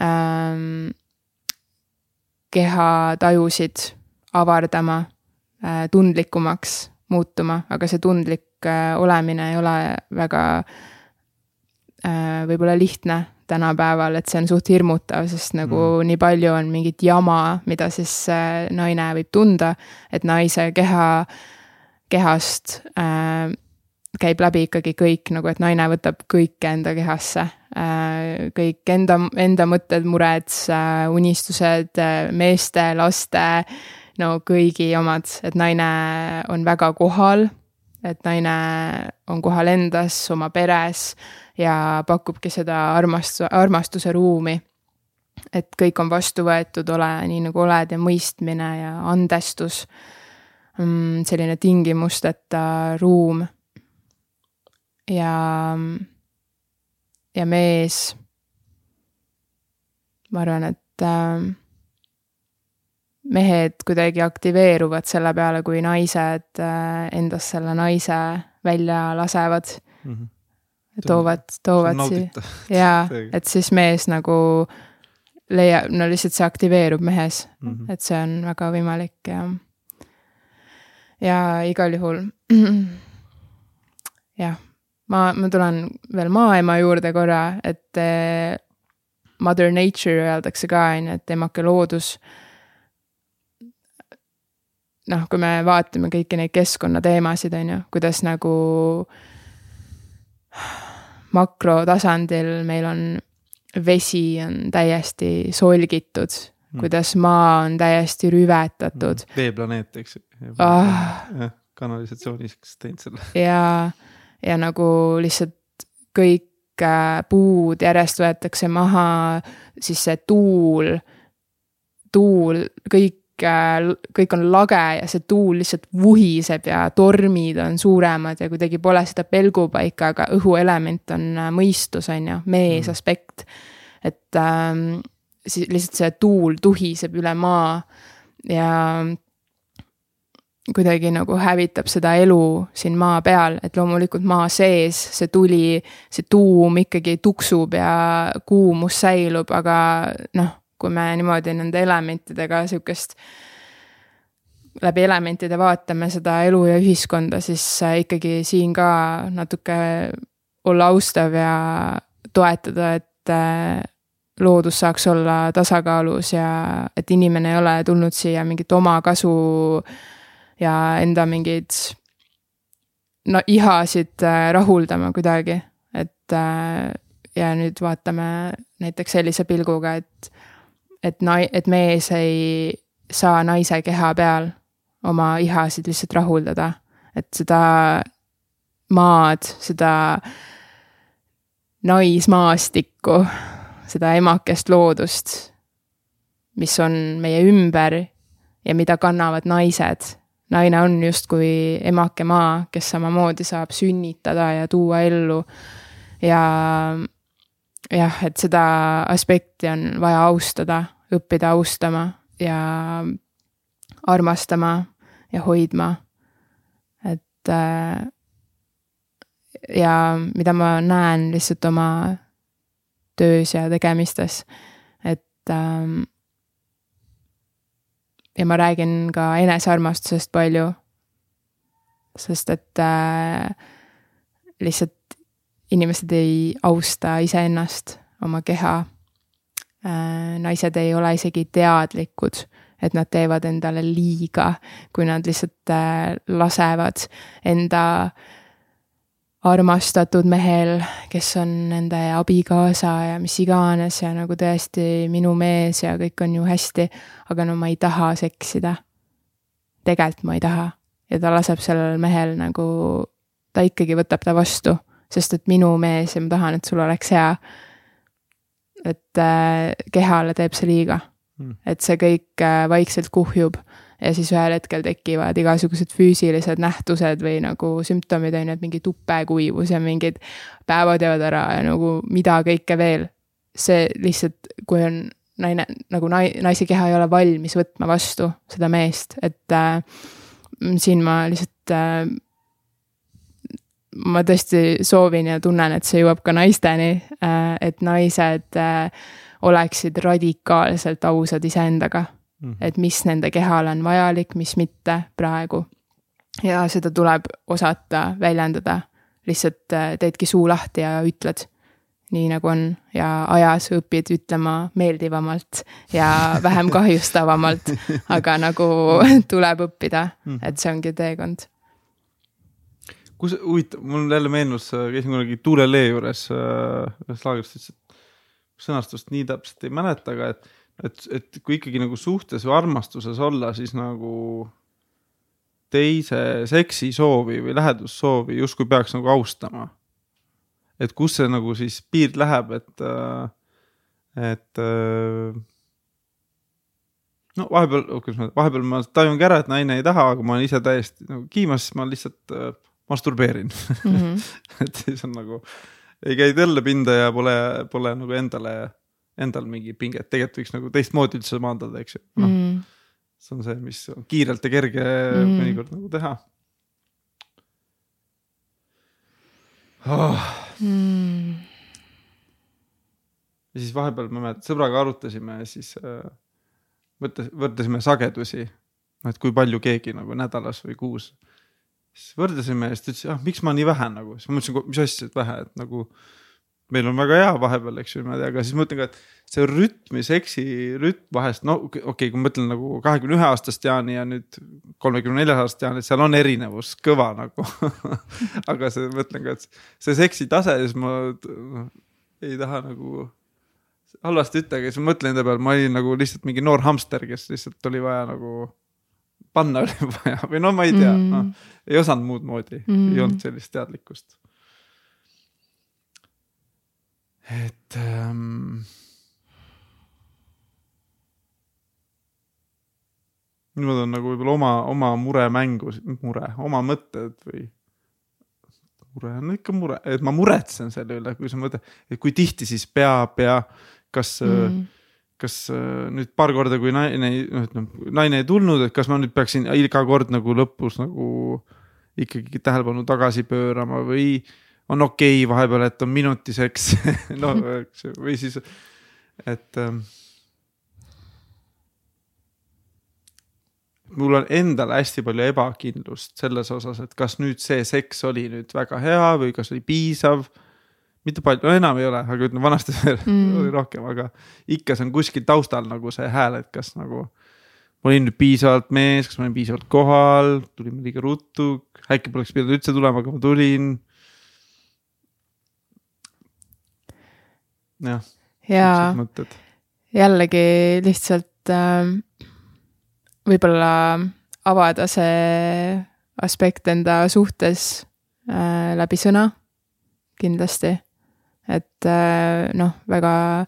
ähm,. kehatajusid avardama äh,, tundlikumaks muutuma, aga see tundlik äh, olemine ei ole väga äh, võib-olla lihtne tänapäeval, et see on suht hirmutav, sest nagu mm. nii palju on mingit jama, mida siis äh, naine võib tunda, et naise keha, kehast äh, käib läbi ikkagi kõik nagu, et naine võtab kõike enda kehasse äh,. kõik enda, enda mõtted, mured äh,, unistused äh,, meeste, laste, no kõigi omad, et naine on väga kohal. et naine on kohal endas, oma peres ja pakubki seda armastu-, armastuse ruumi. et kõik on vastu võetud, ole nii nagu oled ja mõistmine ja andestus. Mm, selline tingimusteta ruum. ja, ja mees. ma arvan, et äh, mehed kuidagi aktiveeruvad selle peale, kui naised äh, endast selle naise välja lasevad mm. -hmm toovad, toovad siia. jaa, et siis mees nagu leiab, no lihtsalt see aktiveerub mehes mm, -hmm. et see on väga võimalik ja. ja igal juhul jah, ma, ma tulen veel maaema juurde korra, et eh, mother nature öeldakse ka, on ju, et emake loodus. noh, kui me vaatame kõiki neid keskkonnateemasid, on ju, kuidas nagu makrotasandil meil on vesi on täiesti solgitud mm., kuidas maa on täiesti rüvetatud mm.. veeplaneet, eks ah.. kanalisatsiooniks teinud selle. ja, ja nagu lihtsalt kõik äh, puud järjest võetakse maha, siis see tuul, tuul, kõik kõik on lage ja see tuul lihtsalt vuhiseb ja tormid on suuremad ja kuidagi pole seda pelgupaika, aga õhuelement on äh, mõistus, on ju, mees mm. aspekt. et ähm, siis lihtsalt see tuul tuhiseb üle maa ja kuidagi nagu hävitab seda elu siin maa peal, et loomulikult maa sees see tuli, see tuum ikkagi tuksub ja kuumus säilub, aga noh kui me niimoodi nende elementidega sihukest läbi elementide vaatame seda elu ja ühiskonda, siis äh, ikkagi siin ka natuke olla austav ja toetada, et äh, loodus saaks olla tasakaalus ja et inimene ei ole tulnud siia mingit omakasu ja enda mingeid no ihasid äh, rahuldama kuidagi, et ja nüüd vaatame näiteks sellise pilguga, et, et nai-, et mees ei saa naise keha peal oma ihasid lihtsalt rahuldada, et seda maad, seda naismaastikku, seda emakest loodust, mis on meie ümber ja mida kannavad naised. naine on justkui emake maa, kes samamoodi saab sünnitada ja tuua ellu. ja jah, et seda aspekti on vaja austada, õppida austama ja armastama ja hoidma. et äh, ja mida ma näen lihtsalt oma töös ja tegemistes, et ähm, ja ma räägin ka enesearmastusest palju. sest et äh, lihtsalt inimesed ei austa iseennast, oma keha. Naised ei ole isegi teadlikud, et nad teevad endale liiga, kui nad lihtsalt äh, lasevad enda äh, armastatud mehel, kes on nende abikaasa ja mis iganes ja nagu tõesti minu mees ja kõik on ju hästi, aga no ma ei taha seksida. tegelikult ma ei taha ja ta laseb sellel mehel nagu, ta ikkagi võtab ta vastu, sest et minu mees ja ma tahan, et sul oleks hea. Et äh, kehale teeb see liiga mm., et see kõik äh, vaikselt kuhjub ja siis ühel hetkel tekivad igasugused füüsilised nähtused või nagu sümptomid on ju, et mingi tupekuivus ja mingid päevad jäävad ära ja nagu mida kõike veel. see lihtsalt, kui on naine, nagu nai-, naise keha ei ole valmis võtma vastu seda meest, et äh, siin ma lihtsalt äh, ma tõesti soovin ja tunnen, et see jõuab ka naisteni äh,, et naised äh, oleksid radikaalselt ausad iseendaga mm. -hmm. et mis nende kehale on vajalik, mis mitte praegu. ja seda tuleb osata väljendada, lihtsalt äh, teedki suu lahti ja ütled nii nagu on ja ajas õpid ütlema meeldivamalt ja vähem kahjustavamalt, aga nagu tuleb õppida, mhm. et see ongi teekond. Kus, huvitav, mul jälle meenus, käisin kunagi Tuule Lee juures äh, ühes laagris, ütles, et sõnastust nii täpselt ei mäleta, aga et et, et kui ikkagi nagu suhtes või armastuses olla, siis nagu teise seksisoovi või lähedussoovi justkui peaks nagu austama. et kus see nagu siis piir läheb, et, et no vahepeal, kuidas ma, vahepeal ma tajungi ära, et naine ei taha, aga ma olen ise täiesti nagu kiimas, siis ma lihtsalt äh, masturbeerin mm. -hmm. et siis on nagu, ei käi tõlle pinda ja pole, pole nagu endale endal mingi pinget, tegelikult võiks nagu teistmoodi üldse maandada, eks ju, noh mm.. see on see, mis on kiirelt ja kerge mm. mõnikord nagu teha oh.. Mm. ja siis vahepeal ma mäletan, sõbraga arutasime siis äh, võttes, võrdlesime sagedusi. noh, et kui palju keegi nagu nädalas või kuus. Siis võrdlesime ja siis ta ütles, ah miks ma nii vähe nagu, siis ma mõtlesin, mis asja, et vähe, et nagu meil on väga hea vahepeal, eks ju, niimoodi, aga siis mõtlen ka, et see rütm ja seksi rütm vahest, no okei okay,, kui ma mõtlen nagu kahekümne ühe aastast Jaani ja nüüd kolmekümne nelja aastast Jaani, et seal on erinevus kõva nagu aga see, mõtlen ka, et see seksi tase, siis ma no, ei taha nagu halvasti ütelda, siis ma mõtlen enda peale, ma olin nagu lihtsalt mingi noor hamster, kes lihtsalt oli vaja nagu panna oli vaja või no ma ei tea mm., noh, ei osanud muud moodi mm., ei olnud sellist teadlikkust et ähm,. niimoodi on nagu võib-olla oma, oma muremängu, mure, oma mõtted või. mure on ikka mure, et ma muretsen selle üle, kui sa mõtled, et kui tihti siis peab ja kas mm kas äh, nüüd paar korda, kui naine, noh, ütleme naine ei tulnud, et kas ma nüüd peaksin iga kord nagu lõpus nagu ikkagi tähelepanu tagasi pöörama või on okei okay vahepeal, et on minutiseks no eks ju, või siis, et ähm,. mul on endal hästi palju ebakindlust selles osas, et kas nüüd see seks oli nüüd väga hea või kas oli piisav. Mitte palju, no enam ei ole, aga ütleme vanasti mm. oli rohkem, aga ikka see on kuskil taustal nagu see hääl, et kas nagu ma olin nüüd piisavalt mees, kas ma olin piisavalt kohal, tulime liiga ruttu, äkki poleks pidanud üldse tulema, aga ma tulin jah, ja jällegi lihtsalt äh, võib-olla avada see aspekt enda suhtes äh, läbi sõna kindlasti. Et äh, noh, väga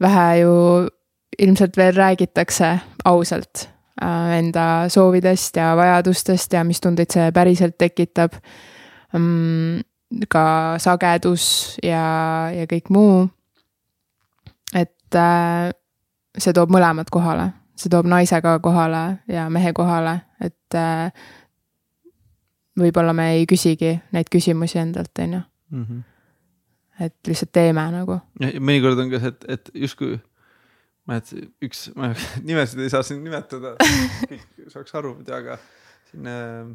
vähe ju ilmselt veel räägitakse ausalt äh, enda soovidest ja vajadustest ja mis tundeid see päriselt tekitab mm,. ka sagedus ja, ja kõik muu. et äh, see toob mõlemad kohale, see toob naise ka kohale ja mehe kohale, et võib-olla me ei küsigi neid küsimusi endalt, on ju, Mhm. Et lihtsalt teeme nagu. mõnikord on ka see, et, et justkui ma, et üks, ma nimesid ei saa siin nimetada, kõik saaks aru muidu, aga siin äh,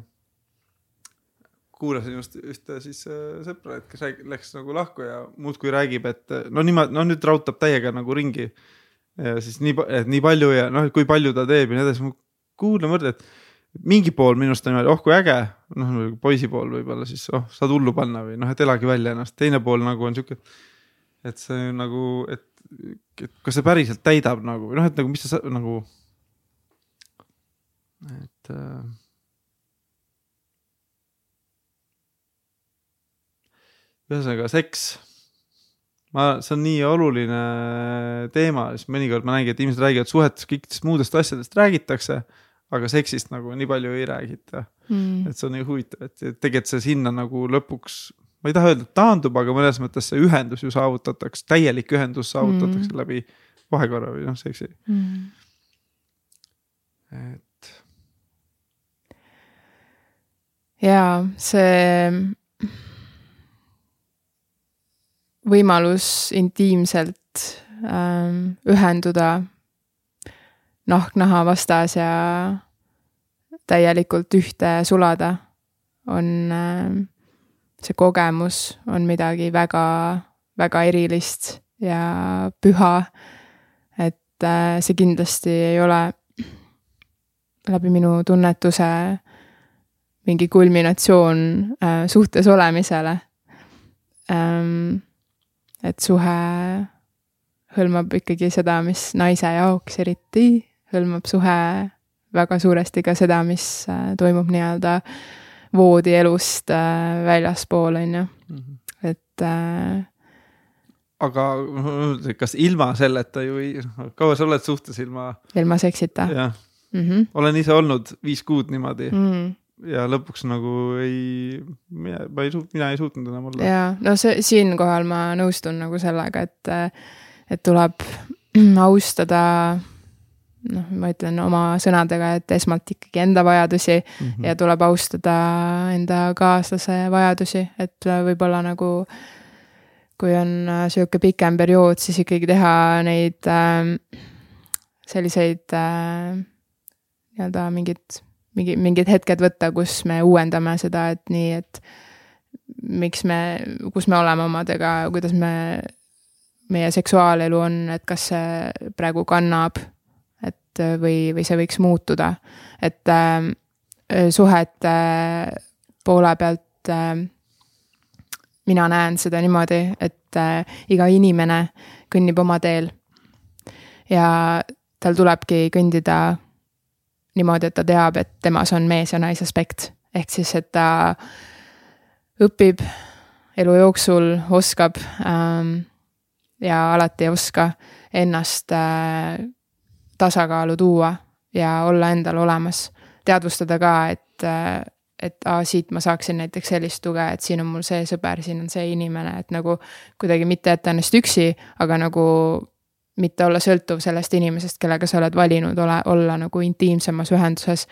kuulasin just ühte siis äh, sõpra, et kes rääg- läks nagu lahku ja muudkui räägib, et no niimoodi, no nüüd raudtab täiega nagu ringi. siis nii, nii palju ja noh, et kui palju ta teeb ja nii edasi, ma kuulan, mõtlen, et mingi pool minust on niimoodi, oh kui äge, noh poisi pool võib-olla siis oh saad hullu panna või noh, et elagi välja ennast, teine pool nagu on sihuke, et see nagu, et, et kas see päriselt täidab nagu või noh, et nagu mis sa nagu, et äh, ühesõnaga seks, ma, see on nii oluline teema, siis mõnikord ma näengi, et inimesed räägivad suhetes kõikidest muudest asjadest räägitakse, aga seksist nagu nii palju ei räägita, Mm. et see on nii huvitav, et et tegelikult see sinna nagu lõpuks, ma ei taha öelda, et taandub, aga mõnes mõttes see ühendus ju saavutatakse, täielik ühendus saavutatakse mm. läbi vahekorra või noh, seksi, Mm. et jaa, see võimalus intiimselt ähm, ühenduda nahk naha vastas ja täielikult ühte sulada on ähm, see kogemus on midagi väga, väga erilist ja püha. et äh, see kindlasti ei ole läbi minu tunnetuse mingi kulminatsioon äh, suhtes olemisele ähm,. et suhe hõlmab ikkagi seda, mis naise jaoks eriti hõlmab suhe väga suuresti ka seda, mis äh, toimub nii-öelda voodielust äh, väljaspool, on ju, Mhm. et äh, aga kas ilma selleta ju ei, kaua sa oled suhtes ilma, ilma seksita jah, mm. -hmm. olen ise olnud viis kuud niimoodi mm. Mm. ja lõpuks nagu ei, mina, ma ei suut-, mina ei suutnud enam olla. ja no see siinkohal ma nõustun nagu sellega, et, et tuleb austada noh, ma ütlen oma sõnadega, et esmalt ikkagi enda vajadusi mm. ja tuleb austada enda kaaslase vajadusi, et võib-olla nagu kui on äh, sihuke pikem periood, siis ikkagi teha neid äh, selliseid äh, nii-öelda mingid, mingi, mingid hetked võtta, kus me uuendame seda, et nii, et miks me, kus me oleme omadega, kuidas me, meie seksuaalelu on, et kas see praegu kannab, et või, või see võiks muutuda, et äh, suhete poole pealt äh, mina näen seda niimoodi, et äh, iga inimene kõnnib oma teel. Ja tal tulebki kõndida niimoodi, et ta teab, et temas on mees ja naisaspekt, ehk siis, et ta õpib elu jooksul, oskab ähm, ja alati ei oska ennast äh, tasakaalu tuua ja olla endal olemas. teadvustada ka, et et aa, siit ma saaksin näiteks sellist tuge, et siin on mul see sõber, siin on see inimene, et nagu kuidagi mitte jätta ennast üksi, aga nagu mitte olla sõltuv sellest inimesest, kellega sa oled valinud ole, olla nagu intiimsemas ühenduses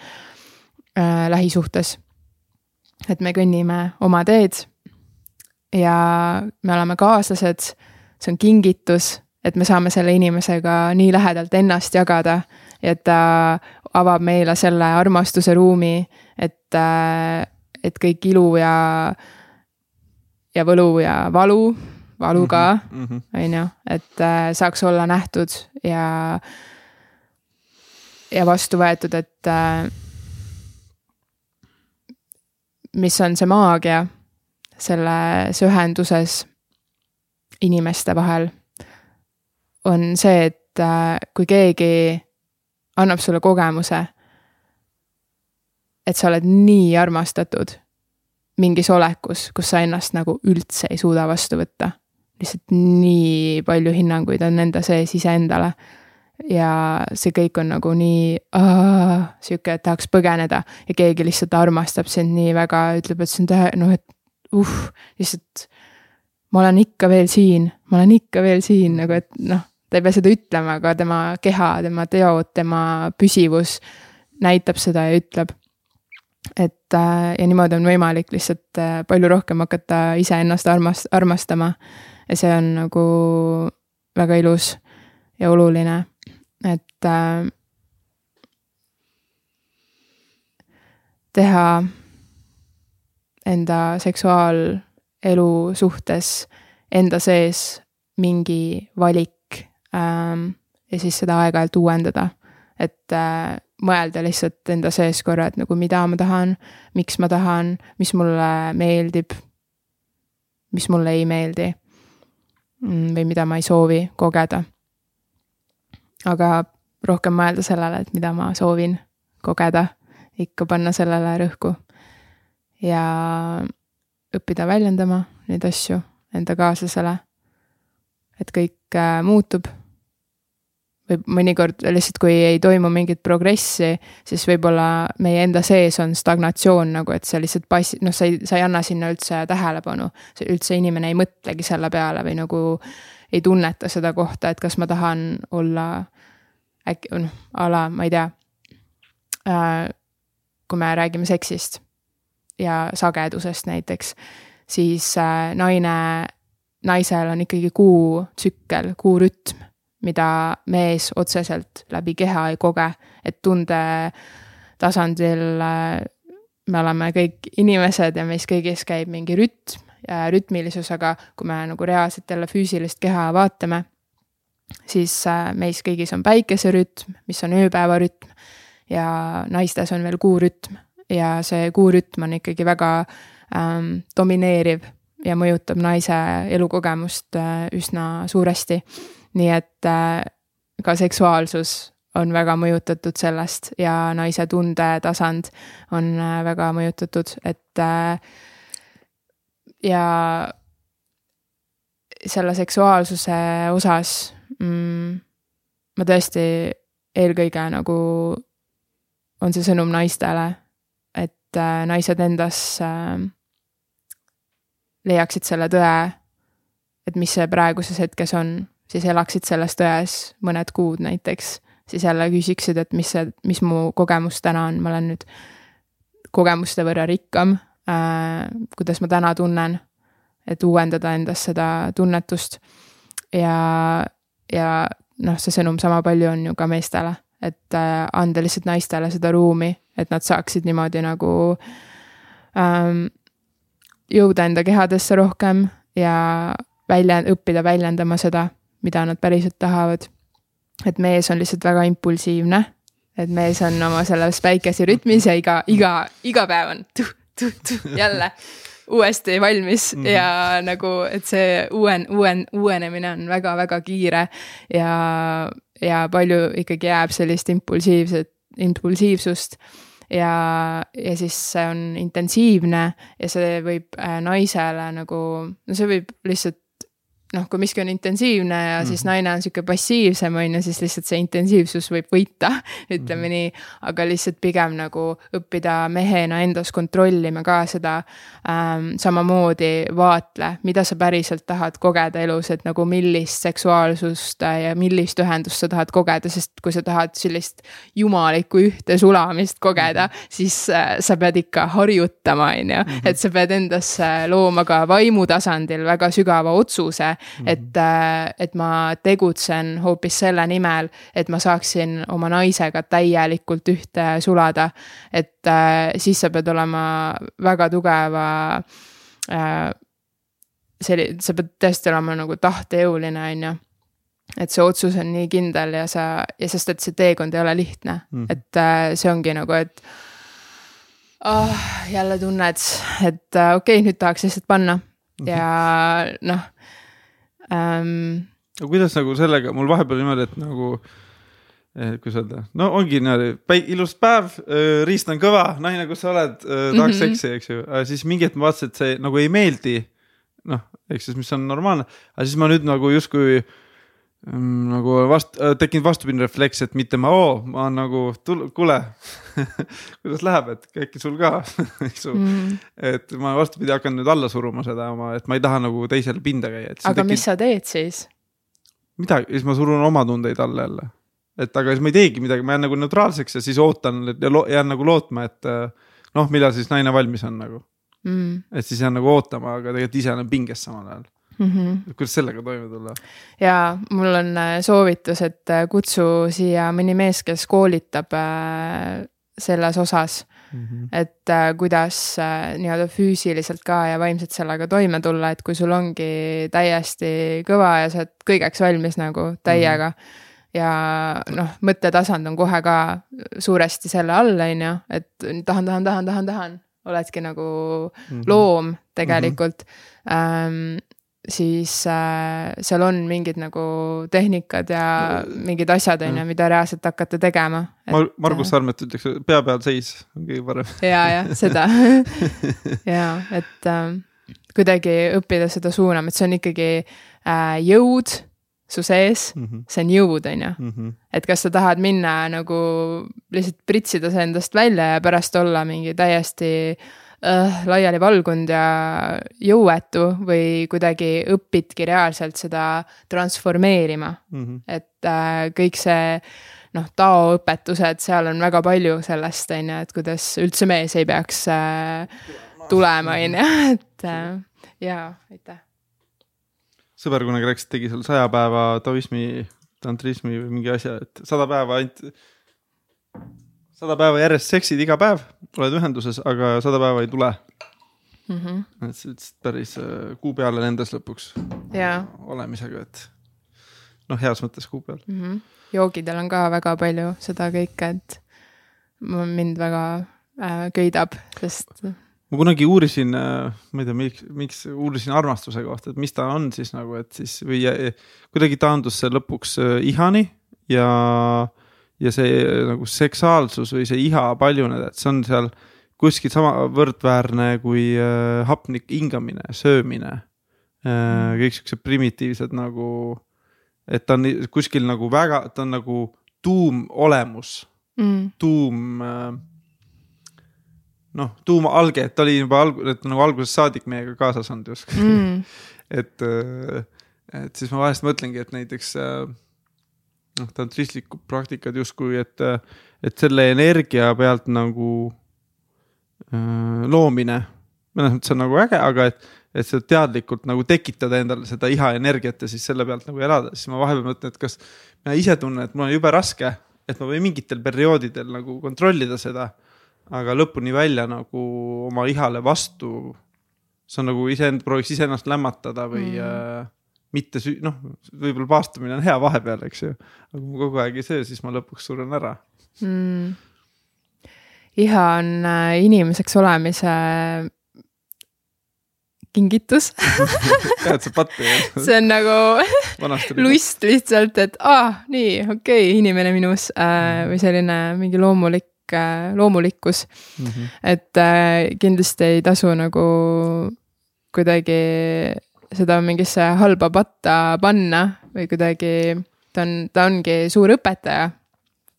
äh, lähisuhtes. et me kõnnime oma teed ja me oleme kaaslased, see on kingitus, et me saame selle inimesega nii lähedalt ennast jagada ja et ta avab meile selle armastuse ruumi, et, et kõik ilu ja, ja võlu ja valu, valu ka mm. -hmm. on ju, et äh, saaks olla nähtud ja, ja vastu võetud, et äh, mis on see maagia selles ühenduses inimeste vahel, on see, et äh, kui keegi annab sulle kogemuse, et sa oled nii armastatud mingis olekus, kus sa ennast nagu üldse ei suuda vastu võtta. lihtsalt nii palju hinnanguid on enda sees iseendale. ja see kõik on nagu nii sihuke, et tahaks põgeneda ja keegi lihtsalt armastab sind nii väga, ütleb, et see on tähe-, noh, et uh, lihtsalt. ma olen ikka veel siin, ma olen ikka veel siin nagu, et noh, ta ei pea seda ütlema, aga tema keha, tema teod, tema püsivus näitab seda ja ütleb et äh, ja niimoodi on võimalik lihtsalt äh, palju rohkem hakata iseennast armast-, armastama. ja see on nagu väga ilus ja oluline, et äh, teha enda seksuaalelu suhtes enda sees mingi valik ja siis seda aeg-ajalt uuendada, et äh, mõelda lihtsalt enda sees korra, et nagu mida ma tahan, miks ma tahan, mis mulle meeldib, mis mulle ei meeldi. Mm, või mida ma ei soovi kogeda. aga rohkem mõelda sellele, et mida ma soovin kogeda, ikka panna sellele rõhku. ja õppida väljendama neid asju enda kaaslasele. et kõik äh, muutub või mõnikord lihtsalt, kui ei toimu mingit progressi, siis võib-olla meie enda sees on stagnatsioon nagu, et see lihtsalt passi-, noh, sa ei, sa ei anna sinna üldse tähelepanu. üldse inimene ei mõtlegi selle peale või nagu ei tunneta seda kohta, et kas ma tahan olla äkki, noh, a la, ma ei tea äh,. kui me räägime seksist ja sagedusest näiteks, siis äh, naine, naisel on ikkagi kuu tsükkel, kuu rütm mida mees otseselt läbi keha ei koge, et tunde tasandil äh, me oleme kõik inimesed ja meis kõigis käib mingi rütm rütmilisus, aga kui me nagu reaalselt jälle füüsilist keha vaatame, siis äh, meis kõigis on päikeserütm, mis on ööpäevarütm ja naistes on veel kuurütm. Ja see kuurütm on ikkagi väga ähm, domineeriv ja mõjutab naise elukogemust äh, üsna suuresti nii et äh, ka seksuaalsus on väga mõjutatud sellest ja naise tundetasand on äh, väga mõjutatud, et äh, ja selle seksuaalsuse osas mm, ma tõesti eelkõige nagu on see sõnum naistele, et naised endas äh, leiaksid selle tõe, et mis see praeguses hetkes on siis elaksid selles tões mõned kuud näiteks, siis jälle küsiksid, et mis see, mis mu kogemus täna on, ma olen nüüd kogemuste võrra rikkam äh,. kuidas ma täna tunnen, et uuendada endas seda tunnetust. ja, ja noh, see sõnum sama palju on ju ka meestele, et äh, anda lihtsalt naistele seda ruumi, et nad saaksid niimoodi nagu ähm, jõuda enda kehadesse rohkem ja välja, õppida väljendama seda mida nad päriselt tahavad. et mees on lihtsalt väga impulsiivne, et mees on oma selles päikeserütmis ja iga, iga, iga päev on tuh, tuh, tuh, jälle uuesti valmis mm -hmm. ja nagu, et see uuen, uuen, uuenemine on väga-väga kiire ja, ja palju ikkagi jääb sellist impulsiivset, impulsiivsust ja, ja siis see on intensiivne ja see võib äh, naisele nagu, no see võib lihtsalt noh, kui miski on intensiivne ja mm -hmm. siis mhm. naine on sihuke passiivsem, on ju, siis lihtsalt see intensiivsus võib võita, ütleme mm -hmm. nii. aga lihtsalt pigem nagu õppida mehena endas kontrollima ka seda ähm,. samamoodi vaatle, mida sa päriselt tahad kogeda elus, et nagu millist seksuaalsust ja millist ühendust sa tahad kogeda, sest kui sa tahad sellist jumalikku ühte sulamist kogeda mm, -hmm. siis äh, sa pead ikka harjutama, on ju, mhm. et sa pead endasse looma ka vaimu tasandil väga sügava otsuse Mm -hmm. et, äh, et ma tegutsen hoopis selle nimel, et ma saaksin oma naisega täielikult ühte sulada. et äh, siis sa pead olema väga tugeva äh,. selli-, sa pead tõesti olema nagu tahtejõuline, on ju et see otsus on nii kindel ja sa, ja sest et see teekond ei ole lihtne mm, -hmm. et äh, see ongi nagu, et oh, jälle tunned, et äh, okei okay,, nüüd tahaks lihtsalt panna mm -hmm. ja noh ähm,. no kuidas nagu sellega, mul vahepeal niimoodi, et nagu eh, kuidas öelda, no ongi niimoodi ilus päev, riist on kõva, naine, kus sa oled, tahaks mm -hmm. seksi, eks ju, siis mingi hetk ma vaatasin, et see nagu ei meeldi. noh, ehk siis, mis on normaalne, aga siis ma nüüd nagu justkui nagu vast- äh,, tekkinud vastupidine refleks, et mitte ma, oo, ma nagu, kuule kuidas läheb, et äkki sul ka mm. et ma vastupidi hakkan nüüd alla suruma seda oma, et ma ei taha nagu teisele pinda käia. aga tekib... mis sa teed siis? midagi, siis ma surun oma tundeid alla jälle. et aga siis ma ei teegi midagi, ma jään nagu neutraalseks ja siis ootan ja jään nagu lootma, et äh, noh, millal siis naine valmis on nagu mm.. et siis jään nagu ootama, aga tegelikult ise olen pinges samal ajal mm. -hmm. kuidas sellega toime tulla? ja mul on äh, soovitus, et äh, kutsu siia mõni mees, kes koolitab äh, selles osas mm. -hmm. et kuidas nii-öelda füüsiliselt ka ja vaimselt sellega toime tulla, et kui sul ongi täiesti kõva ja sa oled kõigeks valmis nagu täiega mm. -hmm ja noh, mõttetasand on kohe ka suuresti selle all, on ju, et tahan, tahan, tahan, tahan, tahan, oledki nagu mm -hmm. loom tegelikult mm. -hmm siis äh, seal on mingid nagu tehnikad ja mingid asjad, on ju, mida reaalselt hakata tegema et.... Mar Margus äh, Sarmet ütleks, pea peal seis on kõige parem. ja, jah, seda ja et äh, kuidagi õppida seda suunama, et see on ikkagi äh, jõud su sees mm, -hmm. see on jõud, on ju. Mhm. et kas sa tahad minna nagu lihtsalt pritsida see endast välja ja pärast olla mingi täiesti äh, äh, laiali valgunud ja jõuetu või kuidagi õpidki reaalselt seda transformeerima mm. -hmm. et äh, kõik see noh, Tao õpetused, seal on väga palju sellest, on ju, et kuidas üldse mees ei peaks äh, tulema, on ju, et äh, jaa, aitäh. sõber kunagi rääkis, tegi seal saja päeva taoismi, tantrismi või mingi asja, et sada päeva ainult sada päeva järjest seksid iga päev, oled ühenduses, aga sada päeva ei tule mm. -hmm. et ütlesid päris äh, kuu peale lendas lõpuks yeah. olemisega, et noh, heas mõttes kuu peal mm. -hmm. joogidel on ka väga palju seda kõike, et mind väga äh, köidab, sest. ma kunagi uurisin äh,, ma ei tea, miks, miks uurisin armastuse kohta, et mis ta on siis nagu, et siis või äh, kuidagi taandus see lõpuks äh, ihani ja äh, ja see nagu seksuaalsus või see iha paljuneda, et see on seal kuskil sama võrdväärne kui äh, hapnik hingamine, söömine äh,. Mm. kõik siuksed primitiivsed nagu, et ta on kuskil nagu väga, ta on nagu tuumolemus mm., tuum äh, noh, tuumalge, et ta oli juba alg-, et nagu algusest saadik meiega kaasas olnud justkui mm. et, äh, et siis ma vahest mõtlengi, et näiteks äh, noh, tantristlikud praktikad justkui, et, et selle energia pealt nagu äh, loomine, mõnes mõttes on nagu äge, aga et, et seda teadlikult nagu tekitada endale seda iha energiat ja siis selle pealt nagu elada, siis ma vahepeal mõtlen, et kas mina ise tunnen, et mul on jube raske, et ma võin mingitel perioodidel nagu kontrollida seda, aga lõpuni välja nagu oma ihale vastu. see on nagu iseend-, prooviks iseennast lämmatada või mm. äh, mitte süü-, noh, võib-olla paastamine on hea vahepeal, eks ju. aga kui ma kogu aeg ei söö, siis ma lõpuks suren ära mm.. iha on äh, inimeseks olemise kingitus tead sa pattu jah? see on nagu lust lihtsalt, et aa ah,, nii, okei okay,, inimene minus äh, mm. või selline mingi loomulik äh,, loomulikkus mm. -hmm. et äh, kindlasti ei tasu nagu kuidagi seda mingisse halba patta panna või kuidagi, ta on, ta ongi suur õpetaja.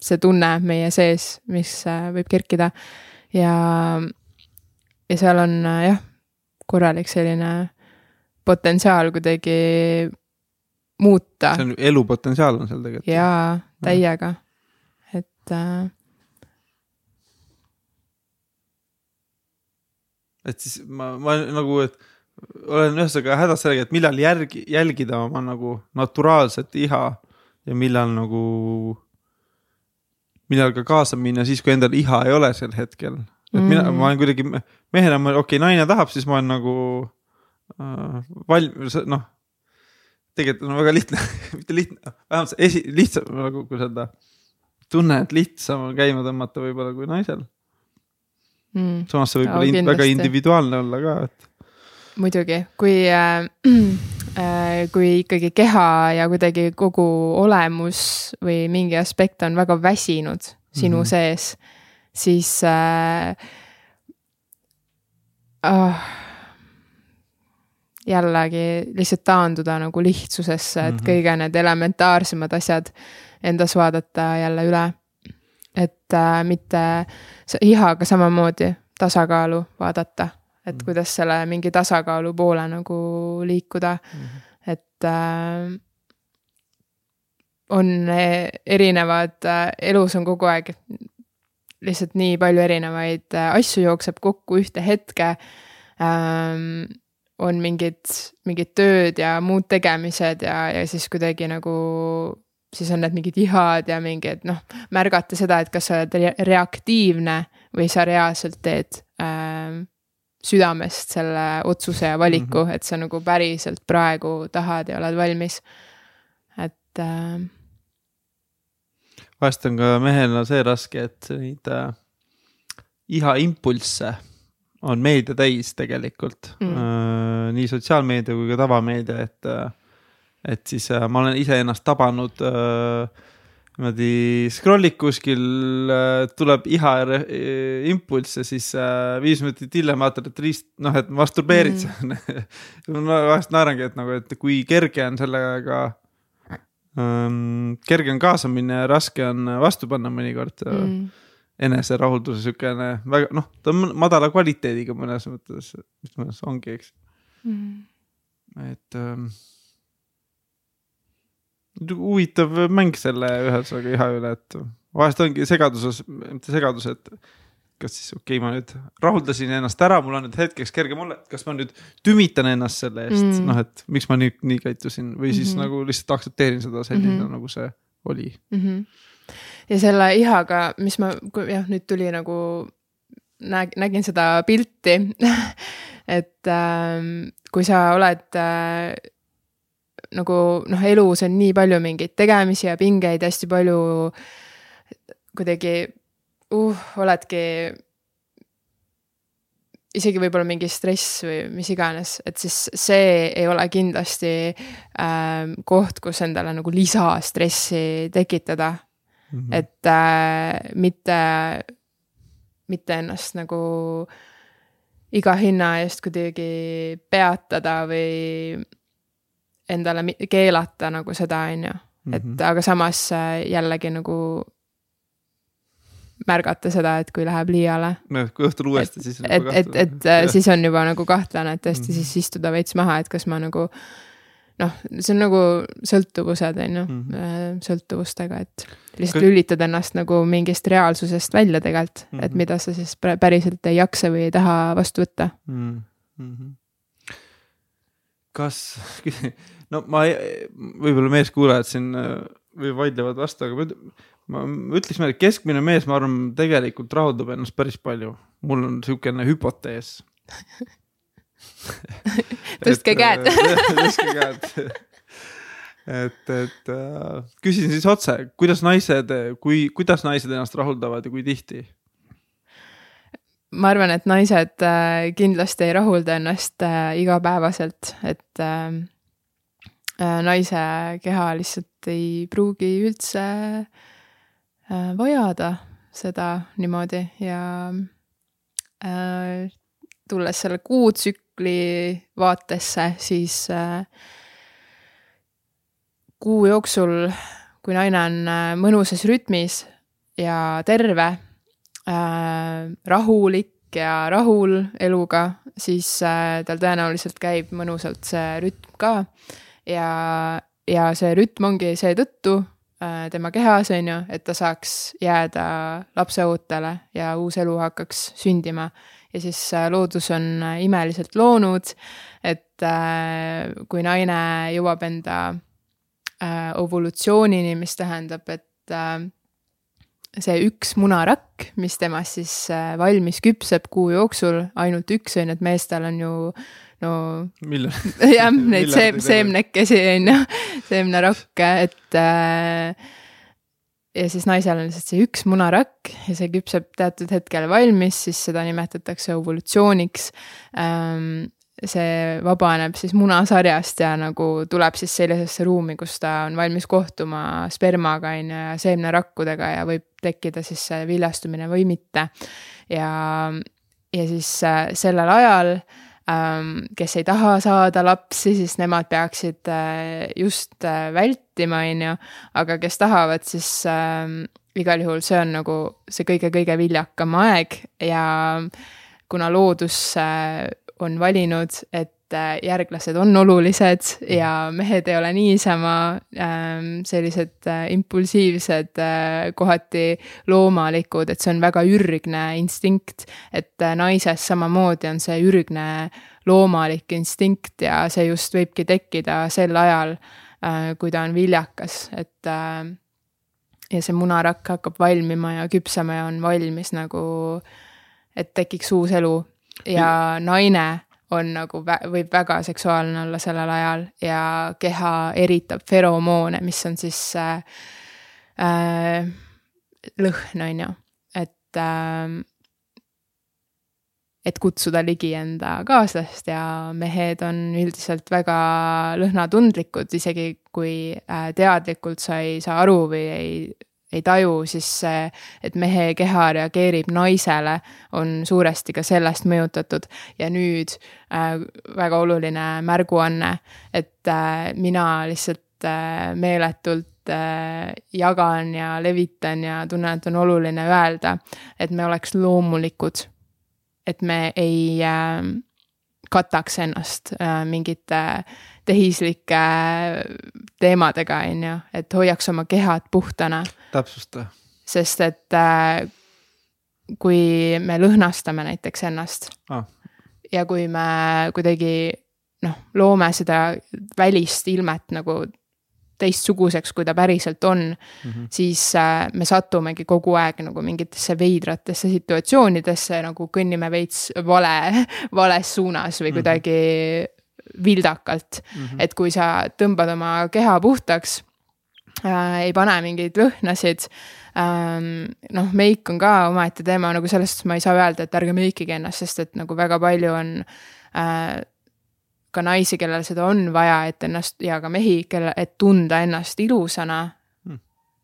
see tunne meie sees, mis äh, võib kerkida ja, ja seal on äh, jah, korralik selline potentsiaal kuidagi muuta. see on elu potentsiaal on seal tegelikult. jaa, täiega, et äh, et siis ma, ma nagu, et olen ühesõnaga hädas sellega, et millal järgi, jälgida oma nagu naturaalset iha ja millal nagu, millal ka kaasa minna siis, kui endal iha ei ole sel hetkel. et mm. mina, ma olen kuidagi mehena, okei okay,, naine tahab, siis ma olen nagu äh, valmis, noh. tegelikult on väga lihtne mitte lihtne, vähemalt see esi, lihtsam nagu, kuidas öelda, tunne, et lihtsam on käima tõmmata võib-olla kui naisel mm.. samas see võib olla väga individuaalne olla ka, et muidugi, kui äh, äh, kui ikkagi keha ja kuidagi kogu olemus või mingi aspekt on väga väsinud sinu mm -hmm. sees, siis äh, oh, jällegi lihtsalt taanduda nagu lihtsusesse, et mm -hmm. kõige need elementaarsemad asjad endas vaadata jälle üle. et äh, mitte ihaga samamoodi tasakaalu vaadata, et mm. kuidas selle mingi tasakaalu poole nagu liikuda. Mm, -hmm. et äh, on erinevad äh,, elus on kogu aeg lihtsalt nii palju erinevaid äh, asju jookseb kokku ühte hetke. Ähm, on mingid, mingid tööd ja muud tegemised ja, ja siis kuidagi nagu siis on need mingid ihad ja mingid noh, märgata seda, et kas sa oled re reaktiivne või sa reaalselt teed äh, südamest selle otsuse ja valiku mm, -hmm. et sa nagu päriselt praegu tahad ja oled valmis. et äh,. vahest on ka mehel on see raske, et neid äh, iha impulsse on meedia täis tegelikult mm., äh, nii sotsiaalmeedia kui ka tavameedia, et, äh, et siis äh, ma olen iseennast tabanud niimoodi scroll'id kuskil, tuleb iha impulss ja siis viis minutit hiljem vaatad, et riist, noh, et masturbeerid mm. ma vahest naerangi, et nagu, et kui kerge on sellega ähm,, kerge on kaasa minna ja raske on vastu panna mõnikord mm. eneserahulduse siukene väga noh, ta on madala kvaliteediga mõnes mõttes, mis mõttes ongi, eks. Mm.. et ähm, huvitav mäng selle ühesõnaga iha üle, et vahest ongi segaduses, mitte segadus, et kas siis okei okay,, ma nüüd rahuldasin ennast ära, mul on nüüd hetkeks kergem olla, et kas ma nüüd tümitan ennast selle eest mm., noh, et miks ma nii, nii käitusin või siis mm -hmm. nagu lihtsalt aktsepteerin seda sellisena mm, -hmm. nagu see oli mm. -hmm ja selle ihaga, mis ma, jah, nüüd tuli nagu näg-, nägin seda pilti et äh, kui sa oled äh, nagu noh, elus on nii palju mingeid tegemisi ja pingeid, hästi palju kuidagi uh, oledki isegi võib-olla mingi stress või mis iganes, et siis see ei ole kindlasti äh, koht, kus endale nagu lisastressi tekitada mm. -hmm. et äh, mitte, mitte ennast nagu iga hinna eest kuidagi peatada või endale keelata nagu seda, on ju. et mhm. aga samas äh, jällegi nagu märgata seda, et kui läheb liiale. noh, kui õhtul uuesti, siis. et, et, et, et äh, siis on juba nagu kahtlane, et tõesti mm -hmm. siis istuda veits maha, et kas ma nagu noh, see on nagu sõltuvused, on ju mm, -hmm. sõltuvustega, et lihtsalt lülitad ennast nagu mingist reaalsusest välja tegelikult mm, -hmm. et mhm. mida sa siis päriselt ei jaksa või ei taha vastu võtta mm. -hmm. kas, no ma, võib-olla meeskuulajad siin äh, või vaidlevad vastu, aga ma, ma ütleks, et keskmine mees, ma arvan, tegelikult rahuldab ennast päris palju. mul on niisugune hüpotees tõstke käed tõstke käed et, et äh, küsin siis otse, kuidas naised, kui, kuidas naised ennast rahuldavad ja kui tihti? ma arvan, et naised äh, kindlasti ei rahulda ennast äh, igapäevaselt, et äh naise keha lihtsalt ei pruugi üldse äh, vajada seda niimoodi ja äh, tulles selle kuutsükli vaatesse, siis äh, kuu jooksul, kui naine on äh, mõnusas rütmis ja terve äh,, rahulik ja rahul eluga, siis äh, tal tõenäoliselt käib mõnusalt see rütm ka. Ja, ja see rütm ongi seetõttu äh, tema kehas, on ju, et ta saaks jääda lapseootele ja uus elu hakkaks sündima. Ja siis äh, loodus on äh, imeliselt loonud, et äh, kui naine jõuab enda ovolutsioonini, mis tähendab, et see üks munarakk, mis temast siis valmis küpseb kuu jooksul, ainult üks on ju, et meestel on ju no. jah, neid seem-, seemnekesi on ju, seemnerakke, et äh, ja siis naisel on lihtsalt see üks munarakk ja see küpseb teatud hetkel valmis, siis seda nimetatakse ovulutsiooniks ähm,. see vabaneb siis munasarjast ja nagu tuleb siis sellisesse ruumi, kus ta on valmis kohtuma spermaga, on ju, ja seemnerakkudega ja võib tekkida siis see viljastumine või mitte. ja, ja siis äh, sellel ajal ähm, kes ei taha saada lapsi, siis nemad peaksid äh, just äh, vältima, on ju, aga kes tahavad, siis ähm, igal juhul see on nagu see kõige-kõige viljakam aeg ja kuna loodus on valinud, et äh, järglased on olulised ja mehed ei ole niisama ähm, sellised äh, impulsiivsed, äh, kohati loomalikud, et see on väga ürgne instinkt. et naises samamoodi on see ürgne loomalik instinkt ja see just võibki tekkida sel ajal, kui ta on viljakas, et ja see munarakk hakkab valmima ja küpsema ja on valmis nagu, et tekiks uus elu ja naine on nagu, võib väga seksuaalne olla sellel ajal ja keha eritab feromoone, mis on siis äh, äh, lõhn, on ju, et äh, et kutsuda ligi enda kaaslast ja mehed on üldiselt väga lõhnatundlikud, isegi kui äh, teadlikult sa ei saa aru või ei ei taju, siis see, et mehe keha reageerib naisele, on suuresti ka sellest mõjutatud. ja nüüd äh, väga oluline märguanne, et äh, mina lihtsalt äh, meeletult äh, jagan ja levitan ja tunnen, et on oluline öelda, et me oleks loomulikud. et me ei äh, kataks ennast äh, mingite tehislike teemadega, on ju, et hoiaks oma kehad puhtana. Täpsusta. sest et äh, kui me lõhnastame näiteks ennast ah. ja kui me kuidagi noh, loome seda välist ilmet nagu teistsuguseks, kui ta päriselt on mm, -hmm. siis äh, me satumegi kogu aeg nagu mingitesse veidratesse situatsioonidesse nagu kõnnime veits vale, vales suunas või mm -hmm. kuidagi vildakalt mm. -hmm. et kui sa tõmbad oma keha puhtaks äh,, ei pane mingeid lõhnasid ähm,. noh, meik on ka omaette teema, nagu selles suhtes ma ei saa öelda, et ärge meikige ennast, sest et nagu väga palju on äh, ka naisi, kellel seda on vaja, et ennast ja ka mehi, kelle, et tunda ennast ilusana hmm.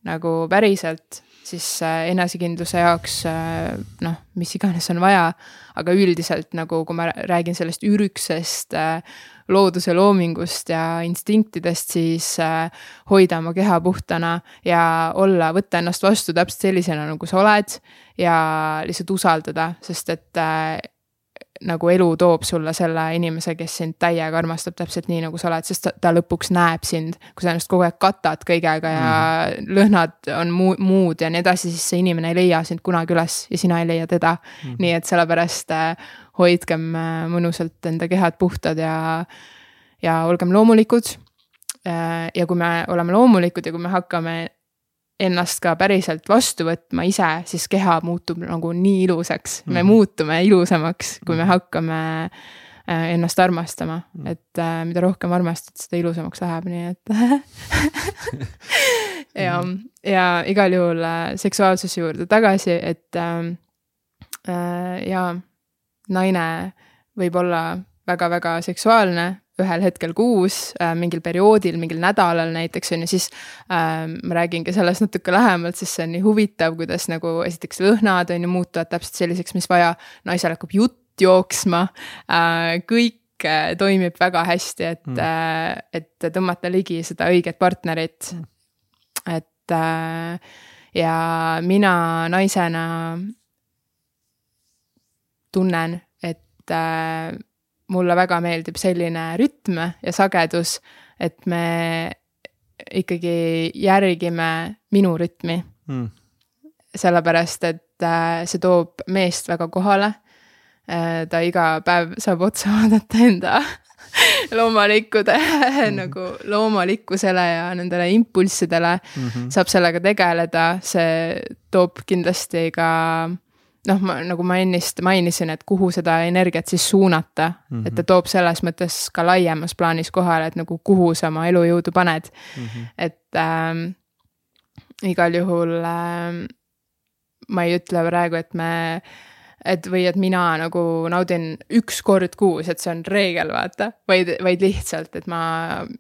nagu päriselt, siis äh, enesekindluse jaoks äh, noh, mis iganes on vaja. aga üldiselt nagu, kui ma räägin sellest ürgsest äh, looduse loomingust ja instinktidest, siis hoida oma keha puhtana ja olla, võtta ennast vastu täpselt sellisena, nagu sa oled. ja lihtsalt usaldada, sest et nagu elu toob sulle selle inimese, kes sind täiega armastab täpselt nii, nagu sa oled, sest ta, ta lõpuks näeb sind. kui sa ennast kogu aeg katad kõigega ja mm. lõhnad on muu, muud ja nii edasi, siis see inimene ei leia sind kunagi üles ja sina ei leia teda mm.. nii et sellepärast äh, hoidkem äh, mõnusalt enda kehad puhtad ja, ja olgem loomulikud äh,. ja kui me oleme loomulikud ja kui me hakkame ennast ka päriselt vastu võtma ise, siis keha muutub nagu nii ilusaks mm, -hmm. me mhm. muutume ilusamaks, kui me mhm. hakkame äh, ennast armastama, mhm. et äh, mida rohkem armastad, seda ilusamaks läheb, nii et ja, ja igal juhul äh, seksuaalsuse juurde tagasi, et äh, äh, ja naine võib olla väga-väga seksuaalne ühel hetkel kuus äh,, mingil perioodil, mingil nädalal näiteks on ju, siis äh, ma räägingi sellest natuke lähemalt, sest see on nii huvitav, kuidas nagu esiteks lõhnad on ju muutuvad täpselt selliseks, mis vaja, naisel hakkab jutt jooksma äh,, kõik äh, toimib väga hästi, et mm., äh, et tõmmata ligi seda õiget partnerit. Mm.. et äh, ja mina naisena tunnen, et äh, mulle väga meeldib selline rütm ja sagedus, et me ikkagi järgime minu rütmi mm.. sellepärast, et äh, see toob meest väga kohale. Äh, ta iga päev saab otsa vaadata enda loomalikkude mm. nagu loomalikkusele ja nendele impulssidele mm -hmm. saab sellega tegeleda, see toob kindlasti ka noh, ma nagu ma ennist mainisin, et kuhu seda energiat siis suunata mm, -hmm. et ta toob selles mõttes ka laiemas plaanis kohale, et nagu kuhu sa oma elujõudu paned mm. -hmm. et äh, igal juhul äh, ma ei ütle praegu, et me et või et mina nagu naudin üks kord kuus, et see on reegel, vaata, vaid, vaid lihtsalt, et ma,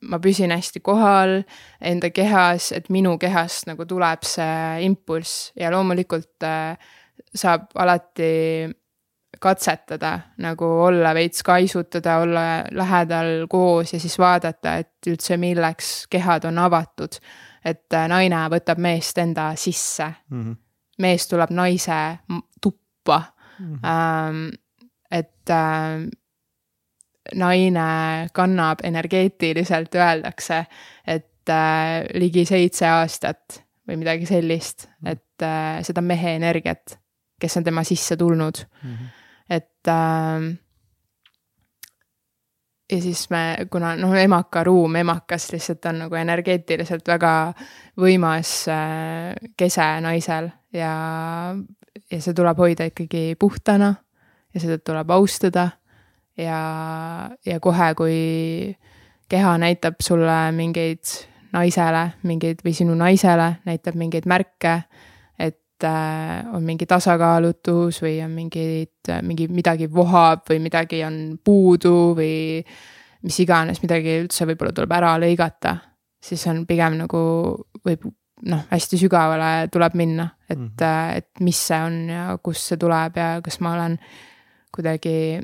ma püsin hästi kohal enda kehas, et minu kehast nagu tuleb see impulss ja loomulikult äh, saab alati katsetada, nagu olla veits kaisutada, olla lähedal koos ja siis vaadata, et üldse milleks kehad on avatud. et äh, naine võtab meest enda sisse mm. -hmm. mees tuleb naise tuppa mm. -hmm. et äh, naine kannab energeetiliselt, öeldakse, et äh, ligi seitse aastat või midagi sellist, mhm. et äh, seda mehe energiat, kes on tema sisse tulnud mm. -hmm. et äh, ja siis me, kuna noh, emakaruum, emakas lihtsalt on nagu energeetiliselt väga võimas äh, kese naisel ja ja see tuleb hoida ikkagi puhtana ja seda tuleb austada. ja, ja kohe, kui keha näitab sulle mingeid naisele, mingeid või sinu naisele näitab mingeid märke, on mingi tasakaalutus või on mingid, mingi, midagi vohab või midagi on puudu või mis iganes, midagi üldse võib-olla tuleb ära lõigata, siis on pigem nagu võib noh, hästi sügavale tuleb minna, et mm, -hmm. et mis see on ja kust see tuleb ja kas ma olen kuidagi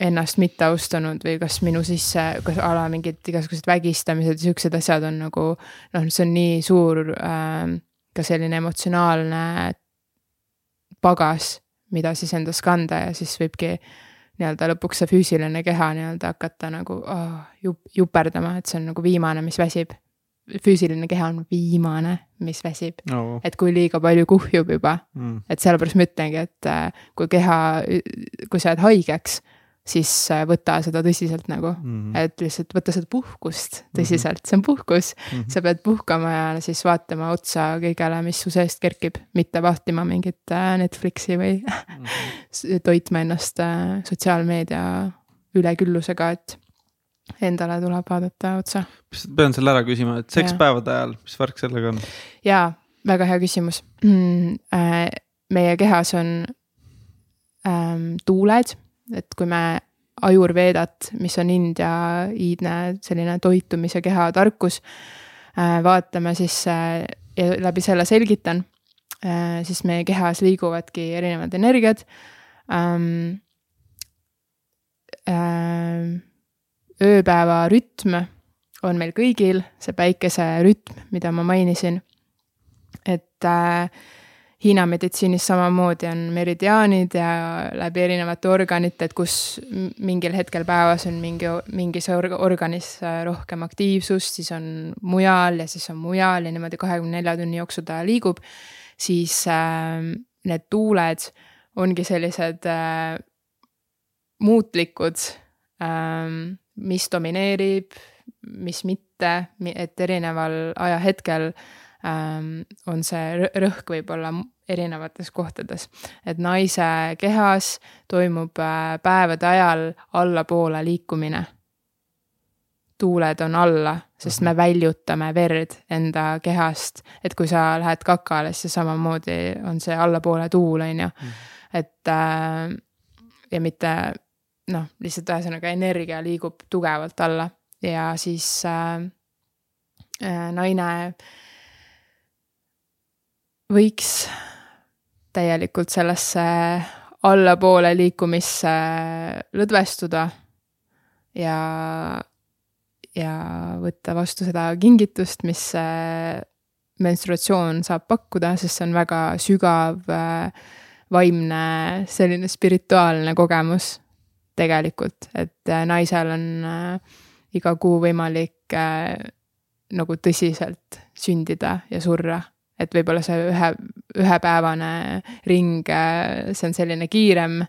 ennast mitte austanud või kas minu sisse, kas ala mingid igasugused vägistamised siuksed asjad on nagu noh, see on nii suur äh, ka selline emotsionaalne pagas, mida siis endas kanda ja siis võibki nii-öelda lõpuks see füüsiline keha nii-öelda hakata nagu oh, jup, juperdama, et see on nagu viimane, mis väsib. Füüsiline keha on viimane, mis väsib. No.. et kui liiga palju kuhjub juba mm., et sellepärast ma ütlengi, et äh, kui keha, kui sa jääd haigeks, siis äh, võta seda tõsiselt nagu mm, -hmm. et lihtsalt võta seda puhkust tõsiselt mm, -hmm. see on puhkus mm. -hmm. sa pead puhkama ja siis vaatama otsa kõigele, mis su seest kerkib, mitte vahtima mingit äh, Netflixi või mm -hmm. toitma ennast sotsiaalmeedia üleküllusega, et endale tuleb vaadata otsa. pean selle ära küsima, et sekspäevade ajal, mis värk sellega on? jaa, väga hea küsimus mm,. Äh, meie kehas on ähm, tuuled, et kui me ajurveedat, mis on India iidne selline toitumise keha tarkus äh,, vaatame, siis äh, ja läbi selle selgitan äh,, siis meie kehas liiguvadki erinevad energiad ähm,. Äh, ööpäeva rütm on meil kõigil, see päikeserütm, mida ma mainisin. et äh, Hiina meditsiinis samamoodi on meridiaanid ja läbi erinevate organite, et kus mingil hetkel päevas on mingi, mingis organis äh, rohkem aktiivsust, siis on mujal ja siis on mujal ja niimoodi kahekümne nelja tunni jooksul ta liigub. siis äh, need tuuled ongi sellised äh, muutlikud ähm, mis domineerib, mis mitte, et erineval ajahetkel on see rõhk võib-olla erinevates kohtades. et naise kehas toimub äh, päevade ajal allapoole liikumine. tuuled on alla, sest me mhm. väljutame verd enda kehast, et kui sa lähed kakale, siis samamoodi on see allapoole tuul, on ju. Mhm. et äh, ja mitte noh, lihtsalt ühesõnaga energia liigub tugevalt alla ja siis äh, äh, naine võiks täielikult sellesse allapoole liikumisse lõdvestuda ja, ja võtta vastu seda kingitust, mis äh, menstruatsioon saab pakkuda, sest see on väga sügav äh, vaimne selline spirituaalne kogemus tegelikult, et äh, naisel on iga kuu võimalik nagu tõsiselt sündida ja surra. Et võib-olla see ühe, ühepäevane ring, see on selline kiirem,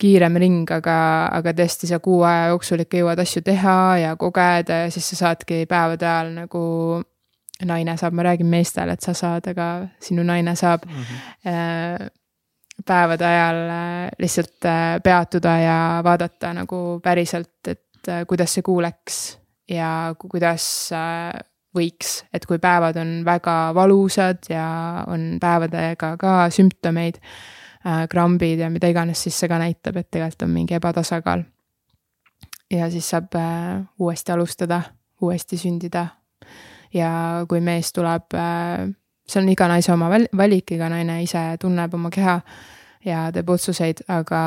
kiirem ring, aga, aga tõesti sa kuu aja jooksul ikka jõuad asju teha ja kogeda ja siis sa saadki päevade ajal nagu naine saab, ma räägin meestele, et sa saad, aga sinu naine saab mm. -hmm päevade ajal äh, lihtsalt äh, peatuda ja vaadata nagu päriselt, et äh, kuidas see kuu läks ja kuidas võiks, et kui päevad on väga valusad ja on päevadega ka sümptomeid, äh, krambid ja mida iganes, siis see ka näitab, et tegelikult on mingi ebatasakaal. ja siis saab äh, uuesti alustada, uuesti sündida. ja kui mees tuleb äh,, see on iga naise oma valik, iga naine ise tunneb oma keha ja teeb otsuseid, aga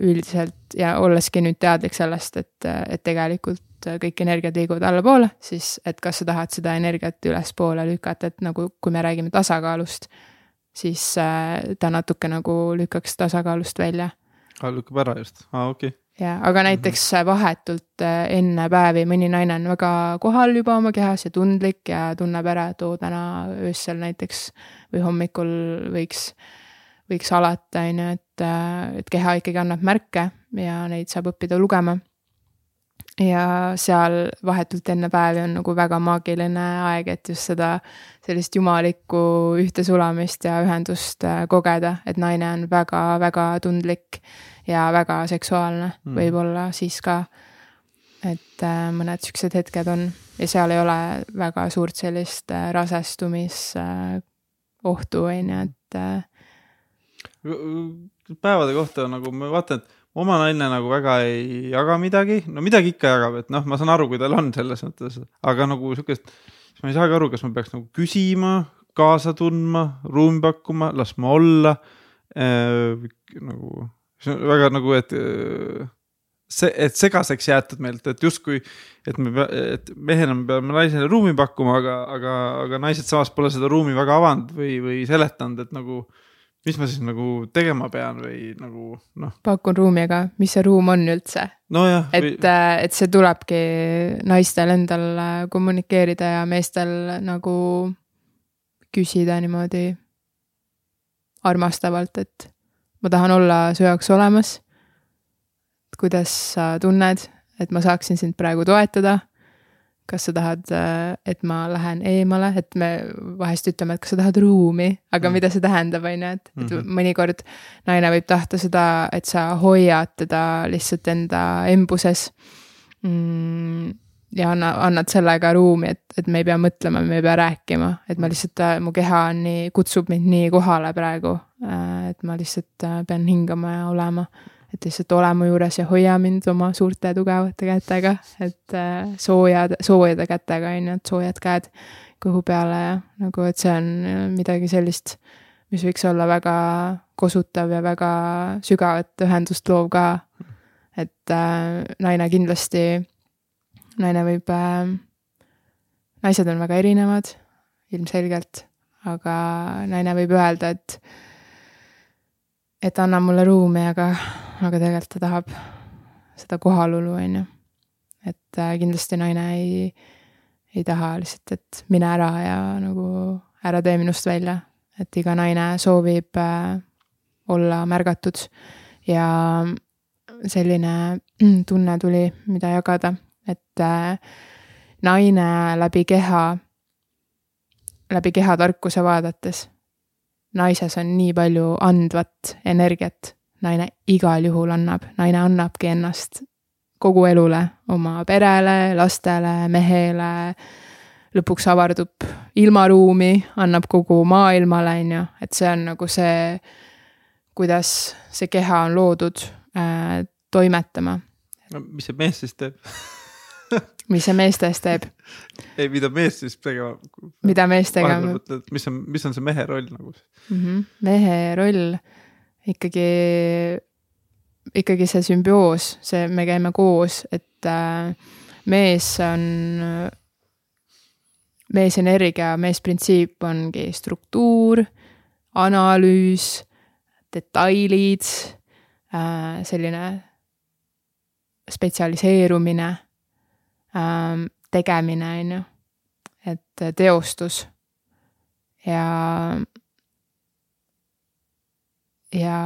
üldiselt ja olleski nüüd teadlik sellest, et, et tegelikult kõik energiat liiguvad allapoole, siis et kas sa tahad seda energiat ülespoole lükata, et nagu kui me räägime tasakaalust, siis äh, ta natuke nagu lükkaks tasakaalust välja. aa, lükkab ära just, aa okei okay ja, aga näiteks vahetult äh, enne päevi mõni naine on väga kohal juba oma kehas ja tundlik ja tunneb ära, et oo täna öösel näiteks või hommikul võiks võiks alata, on ju, et, äh, et keha ikkagi annab märke ja neid saab õppida lugema. Ja seal vahetult enne päevi on nagu väga maagiline aeg, et just seda sellist jumalikku ühtesulamist ja ühendust äh, kogeda, et naine on väga-väga tundlik ja väga seksuaalne mm. võib-olla siis ka. et äh, mõned siuksed hetked on ja seal ei ole väga suurt sellist rasestumisohtu, on ju, et päevade kohta nagu ma vaatan, et oma naine nagu väga ei jaga midagi, no midagi ikka jagab, et noh, ma saan aru, kui tal on selles mõttes, aga nagu sihukest, siis ma ei saagi aru, kas ma peaks nagu küsima, kaasa tundma, ruumi pakkuma, laskma olla äh,. nagu see on väga nagu, et see, et segaseks jäetud meilt, et justkui, et me, et mehena me peame naisele ruumi pakkuma, aga, aga, aga naised samas pole seda ruumi väga avanud või, või seletanud, et nagu mis ma siis nagu tegema pean või nagu noh. pakun ruumi, aga mis see ruum on üldse nojah. et või..., äh, et see tulebki naistel endal äh, kommunikeerida ja meestel nagu küsida niimoodi armastavalt, et ma tahan olla su jaoks olemas. kuidas sa tunned, et ma saaksin sind praegu toetada kas sa tahad, äh, et ma lähen eemale, et me vahest ütleme, et kas sa tahad ruumi, aga mm. mida see tähendab, on ju, et, et mm -hmm. mõnikord naine võib tahta seda, et sa hoiad teda lihtsalt enda embuses mm,. ja anna, annad sellega ruumi, et, et me ei pea mõtlema, me ei pea rääkima, et ma lihtsalt, äh, mu keha on nii, kutsub mind nii kohale praegu. Äh, et ma lihtsalt pean hingama ja olema et lihtsalt ole mu juures ja hoia mind oma suurte tugevate kätega, et äh, soojad, soojade kätega on ju, et soojad käed kõhu peale ja nagu, et see on midagi sellist, mis võiks olla väga kosutav ja väga sügavat ühendust loov ka. et äh, naine kindlasti, naine võib äh,, naised on väga erinevad, ilmselgelt, aga naine võib öelda, et et anna mulle ruumi, aga aga tegelikult ta tahab seda kohalolu, on ju. et äh, kindlasti naine ei, ei taha lihtsalt, et mine ära ja nagu ära tee minust välja. et iga naine soovib äh, olla märgatud ja selline tunne tuli, mida jagada, et äh, naine läbi keha, läbi kehatarkuse vaadates, naises on nii palju andvat energiat. Naine igal juhul annab, naine annabki ennast kogu elule, oma perele, lastele, mehele, lõpuks avardub ilmaruumi, annab kogu maailmale, on ju, et see on nagu see, kuidas see keha on loodud äh, toimetama. no mis see mees siis teeb mis see meestes teeb? ei, mida mees siis tegema? mida mees tegema? mis on, mis on see mehe roll nagu mm? -hmm. mehe roll ikkagi, ikkagi see sümbioos, see, me käime koos, et äh, mees on, meesenergia, meesprintsiip ongi struktuur, analüüs, detailid äh,, selline spetsialiseerumine tegemine, on ju, et teostus. Ja ja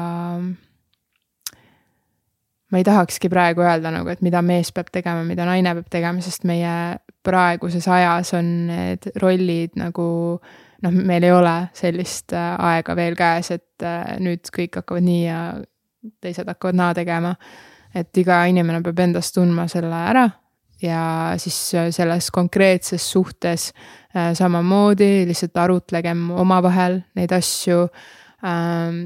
ma ei tahakski praegu öelda nagu, et mida mees peab tegema, mida naine peab tegema, sest meie praeguses ajas on need rollid nagu noh, meil ei ole sellist äh, aega veel käes, et äh, nüüd kõik hakkavad nii ja teised hakkavad naa tegema. et iga inimene peab endast tundma selle ära ja siis äh, selles konkreetses suhtes samamoodi lihtsalt arutlegem omavahel neid asju. Ähm,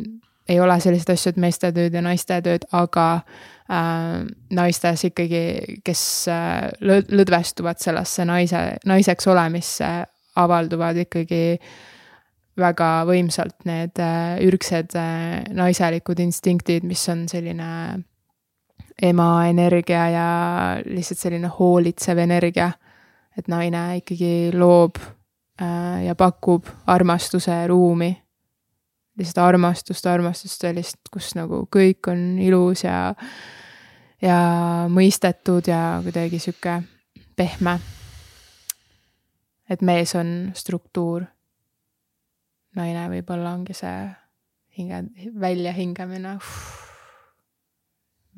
ei ole selliseid asju, et meeste tööd ja naiste tööd, aga äh, naistes ikkagi, kes äh, lõdvestuvad sellesse naise, naiseks olemisse, avalduvad ikkagi väga võimsalt need äh, ürgsed äh, naiselikud instinktid, mis on selline ema energia ja lihtsalt selline hoolitsev energia. et naine ikkagi loob äh, ja pakub armastuse ruumi lihtsalt armastust, armastust sellist, kus nagu kõik on ilus ja, ja mõistetud ja kuidagi sihuke pehme. et mees on struktuur. naine võib-olla ongi see hinge, väljahingamine.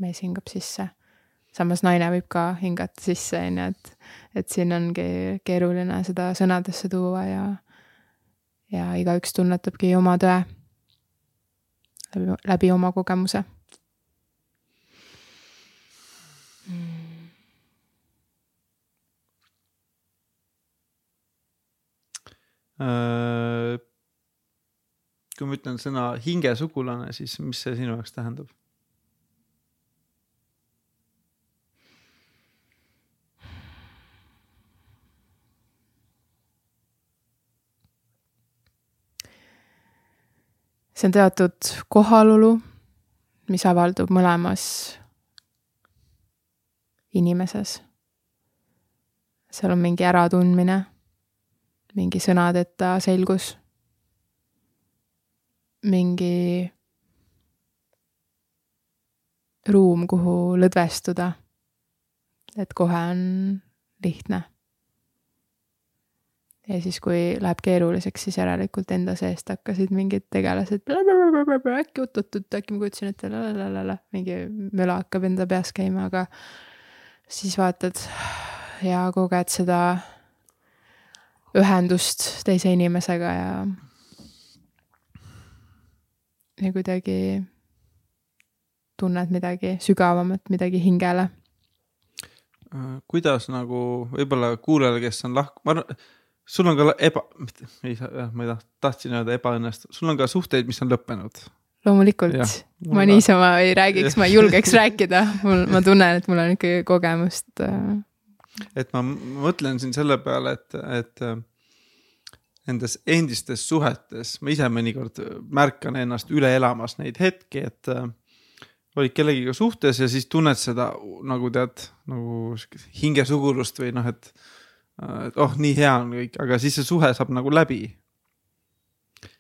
Mees hingab sisse. samas naine võib ka hingata sisse, on ju, et, et siin ongi keeruline seda sõnadesse tuua ja, ja igaüks tunnetabki oma tõe läbi, läbi oma kogemuse mm.. kui ma ütlen sõna hingesugulane, siis mis see sinu jaoks tähendab? See on teatud kohalolu, mis avaldub mõlemas inimeses. seal on mingi äratundmine, mingi sõnadeta selgus, mingi ruum, kuhu lõdvestuda. et kohe on lihtne ja siis, kui läheb keeruliseks, siis järelikult enda seest hakkasid mingid tegelased äkki oot-oot-oot, äkki ma kujutasin ette mingi möla hakkab enda peas käima, aga siis vaatad ja koged seda ühendust teise inimesega ja ja kuidagi tunned midagi sügavamat, midagi hingele. kuidas nagu võib-olla kuulajale, kes on lahku, ma arvan sul on ka eba, ei saa, jah, ma ei taht-, tahtsin öelda ebaõnnestunud, sul on ka suhteid, mis on lõppenud. loomulikult, ma niisama ei räägiks, ma ei julgeks rääkida, mul, ma tunnen, et mul on ikkagi kogemust. Äh. et ma mõtlen siin selle peale, et, et äh, nendes endistes suhetes ma ise mõnikord märkan ennast üle elamas neid hetki, et äh, olid kellegiga suhtes ja siis tunned seda nagu tead, nagu hingesugulust või noh, et et oh, nii hea on kõik, aga siis see suhe saab nagu läbi.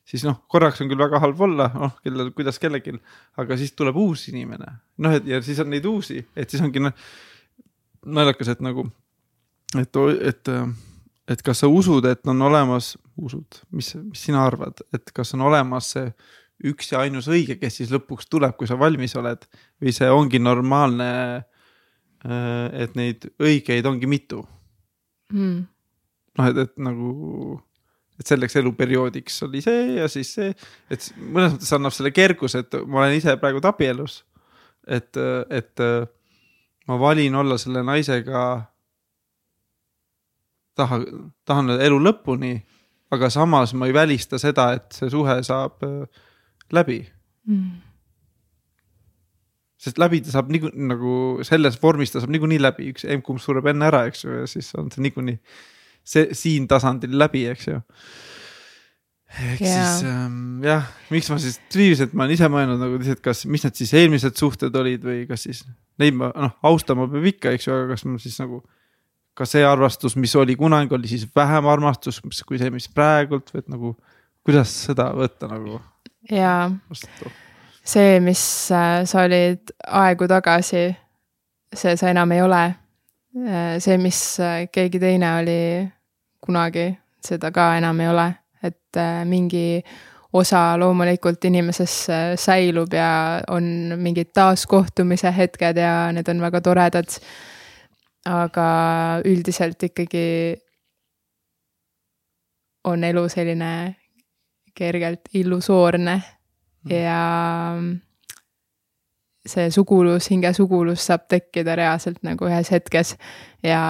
siis noh, korraks on küll väga halb olla, noh, kellel, kuidas kellelgi, aga siis tuleb uus inimene. noh, et ja siis on neid uusi, et siis ongi noh, naljakas, et nagu, et, et, et kas sa usud, et on olemas, usud, mis, mis sina arvad, et kas on olemas see üks ja ainus õige, kes siis lõpuks tuleb, kui sa valmis oled või see ongi normaalne, et neid õigeid ongi mitu mm.. noh, et, et nagu, et selleks eluperioodiks oli see ja siis see, et mõnes mõttes annab selle kerguse, et ma olen ise praegu abielus. et, et ma valin olla selle naisega. taha, tahan elu lõpuni, aga samas ma ei välista seda, et see suhe saab läbi mm sest läbi ta saab niikuinii nagu selles vormis ta saab niikuinii läbi, üks emb-kumb sureb enne ära, eks ju, ja siis on see niikuinii see siin tasandil läbi, eks ju. ehk yeah. siis ähm, jah, miks ma siis triivisin, et ma olen ise mõelnud nagu lihtsalt, kas, mis need siis eelmised suhted olid või kas siis neid ma noh, austama peab ikka, eks ju, aga kas ma siis nagu. ka see armastus, mis oli kunagi, oli siis vähem armastus kui see, mis praegult või et nagu, kuidas seda võtta nagu. jaa see, mis äh, sa olid aegu tagasi, see sa enam ei ole. Äh, see, mis äh, keegi teine oli kunagi, seda ka enam ei ole, et mingi osa loomulikult inimeses säilub ja on mingid taaskohtumise hetked ja need on väga toredad. aga üldiselt ikkagi on elu selline kergelt illusoorne. Ja see sugulus, hingesugulus saab tekkida reaalselt nagu ühes hetkes ja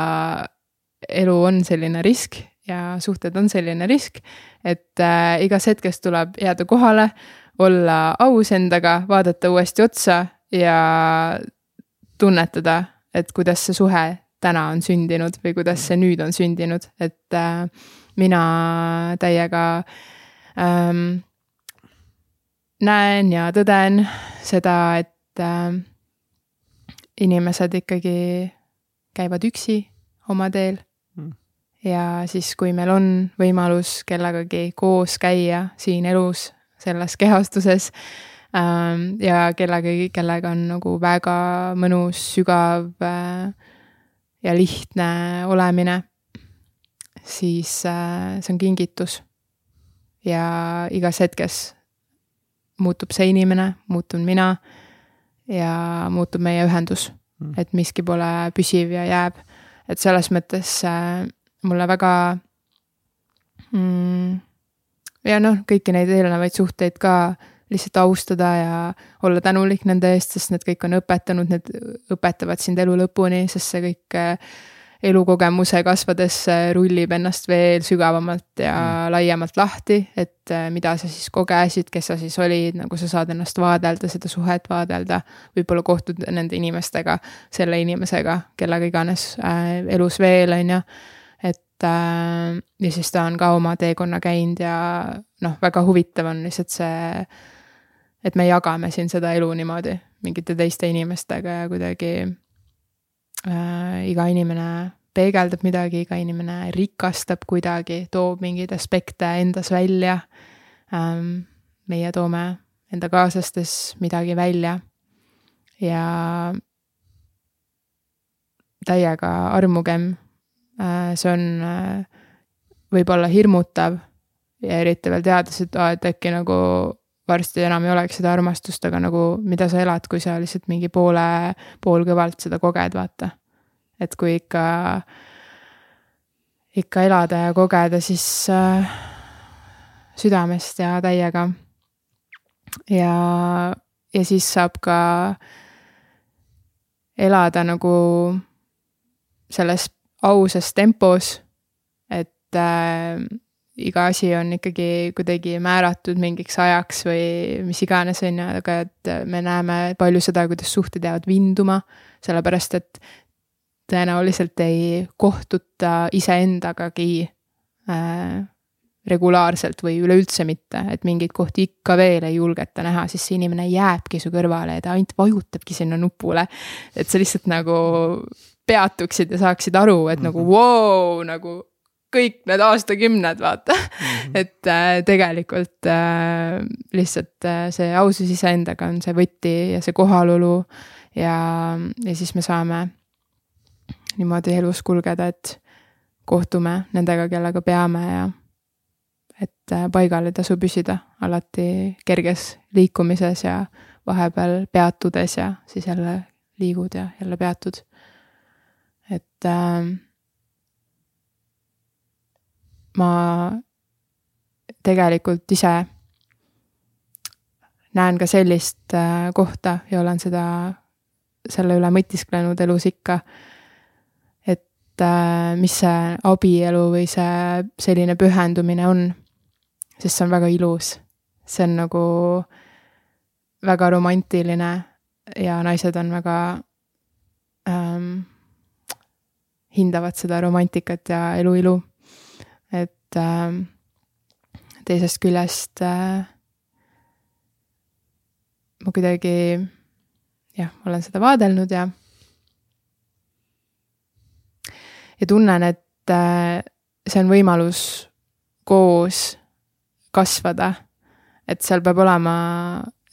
elu on selline risk ja suhted on selline risk, et äh, igas hetkes tuleb jääda kohale, olla aus endaga, vaadata uuesti otsa ja tunnetada, et kuidas see suhe täna on sündinud või kuidas see nüüd on sündinud, et äh, mina täiega ähm, näen ja tõden seda, et äh, inimesed ikkagi käivad üksi oma teel mm. ja siis, kui meil on võimalus kellegagi koos käia siin elus, selles kehastuses ähm, ja kellegagi, kellega on nagu väga mõnus, sügav äh, ja lihtne olemine, siis äh, see on kingitus. ja igas hetkes muutub see inimene, muutun mina ja muutub meie ühendus mm.. et miski pole püsiv ja jääb. et selles mõttes äh, mulle väga mm, ja noh, kõiki neid eelnevaid suhteid ka lihtsalt austada ja olla tänulik nende eest, sest need kõik on õpetanud, need õpetavad sind elu lõpuni, sest see kõik äh, elukogemuse kasvades rullib ennast veel sügavamalt ja mm. laiemalt lahti, et äh, mida sa siis kogesid, kes sa siis olid, nagu sa saad ennast vaadelda, seda suhet vaadelda. võib-olla kohtud nende inimestega, selle inimesega, kellega iganes äh, elus veel, on ju. et äh, ja siis ta on ka oma teekonna käinud ja noh, väga huvitav on lihtsalt see, et me jagame siin seda elu niimoodi mingite teiste inimestega ja kuidagi äh, iga inimene peegeldab midagi, iga inimene rikastab kuidagi, toob mingeid aspekte endas välja ähm,. meie toome enda kaaslastes midagi välja ja täiega armugem äh,. see on äh,, võib-olla hirmutav ja eriti veel teades, et aa, et äkki nagu varsti enam ei oleks seda armastust, aga nagu mida sa elad, kui sa lihtsalt mingi poole, poolkõvalt seda koged, vaata. et kui ikka, ikka elada ja kogeda, siis äh, südamest ja täiega. ja, ja siis saab ka elada nagu selles ausas tempos, et äh, iga asi on ikkagi kuidagi määratud mingiks ajaks või mis iganes, on ju, aga et me näeme palju seda, kuidas suhted jäävad vinduma, sellepärast et tõenäoliselt ei kohtuta iseendagagi äh, regulaarselt või üleüldse mitte, et mingeid kohti ikka veel ei julgeta näha, siis see inimene jääbki su kõrvale ja ta ainult vajutabki sinna nupule. et sa lihtsalt nagu peatuksid ja saaksid aru, et mm -hmm. nagu vau wow,, nagu kõik need aastakümned, vaata mm. -hmm. et äh, tegelikult äh, lihtsalt äh, see ausus iseendaga on see võti ja see kohalolu ja, ja siis me saame niimoodi elus kulgeda, et kohtume nendega, kellega peame ja et äh, paigal ei tasu püsida, alati kerges liikumises ja vahepeal peatudes ja siis jälle liigud ja jälle peatud. et äh, ma tegelikult ise näen ka sellist äh, kohta ja olen seda, selle üle mõtisklenud elus ikka. et äh, mis see abielu või see selline pühendumine on. sest see on väga ilus, see on nagu väga romantiline ja naised on väga ähm, hindavad seda romantikat ja eluilu et äh, teisest küljest äh, ma kuidagi jah, olen seda vaadelnud ja ja tunnen, et äh, see on võimalus koos kasvada. et seal peab olema,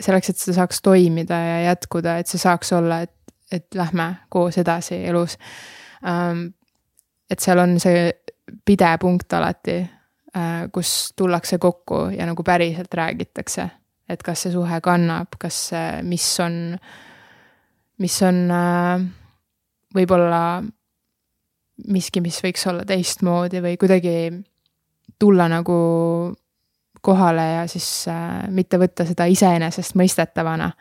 selleks, et see saaks toimida ja jätkuda, et see saaks olla, et, et lähme koos edasi elus ähm,. et seal on see pidepunkt alati, äh, kus tullakse kokku ja nagu päriselt räägitakse, et kas see suhe kannab, kas mis on, mis on äh, võib-olla miski, mis võiks olla teistmoodi või kuidagi tulla nagu kohale ja siis äh, mitte võtta seda iseenesestmõistetavana,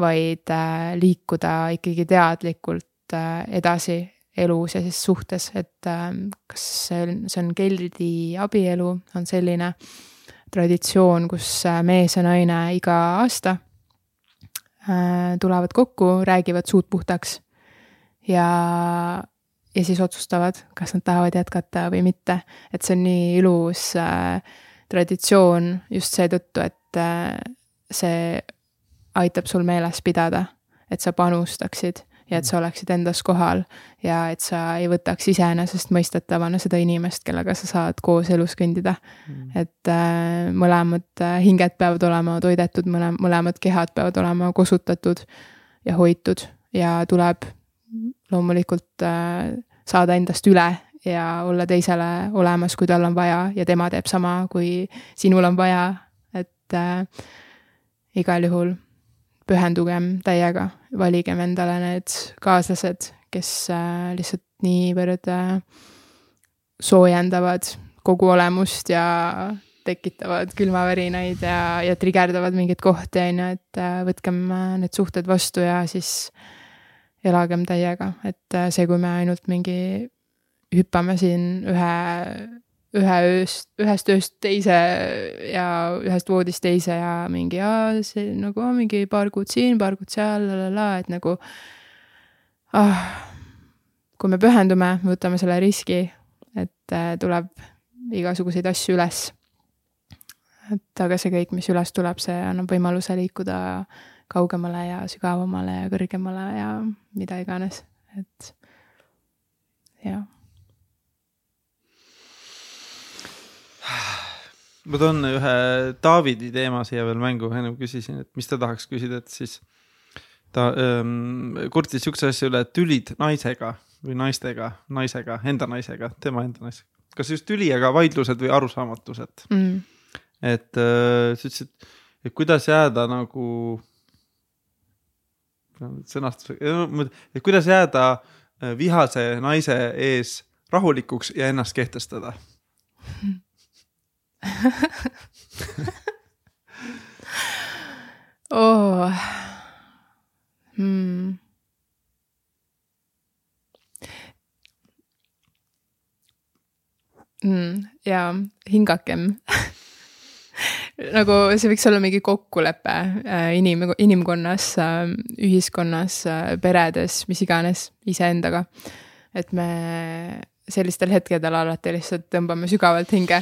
vaid liikuda ikkagi teadlikult edasi elus ja siis suhtes, et ähm, kas see on, geldi abielu, on selline traditsioon, kus äh, mees ja naine iga aasta äh, tulevad kokku, räägivad suud puhtaks ja, ja siis otsustavad, kas nad tahavad jätkata või mitte. et see on nii ilus äh, traditsioon just seetõttu, et äh, see aitab sul meeles pidada, et sa panustaksid ja et sa oleksid endas kohal ja et sa ei võtaks iseenesestmõistetavana seda inimest, kellega sa saad koos elus kõndida. Mm.. et äh, mõlemad äh, hinged peavad olema toidetud, mõle-, mõlemad kehad peavad olema kosutatud ja hoitud ja tuleb loomulikult äh, saada endast üle ja olla teisele olemas, kui tal on vaja ja tema teeb sama, kui sinul on vaja, et äh, igal juhul pühendugem täiega, valigem endale need kaaslased, kes äh, lihtsalt niivõrd äh, soojendavad kogu olemust ja tekitavad külmavärinaid ja, ja trigerdavad mingeid kohti, on ju, et äh, võtkem need suhted vastu ja siis elagem täiega, et see, kui me ainult mingi hüppame siin ühe ühe ööst, ühest ööst teise ja ühest voodist teise ja mingi, aa, see nagu mingi paar kuud siin, paar kuud seal, et nagu ah,. kui me pühendume, võtame selle riski, et äh, tuleb igasuguseid asju üles. et aga see kõik, mis üles tuleb, see annab võimaluse liikuda kaugemale ja sügavamale ja kõrgemale ja mida iganes, et jah ma toon ühe Taavidi teema siia veel mängu, ennem küsisin, et mis ta tahaks küsida, et siis ta ähm, kurtis siukse asja üle, et tülid naisega või naistega, naisega, enda naisega, tema enda naisega. kas just tüli, aga vaidlused või arusaamatused? Mm.. et äh, sa ütlesid, et kuidas jääda nagu sõnastusega, et kuidas jääda äh, vihase naise ees rahulikuks ja ennast kehtestada oh. Hmm. Mm, jaa, hingakem nagu see võiks olla mingi kokkulepe äh, inim-, inimkonnas, äh, ühiskonnas, äh, peredes, mis iganes, iseendaga. et me sellistel hetkedel alati lihtsalt tõmbame sügavalt hinge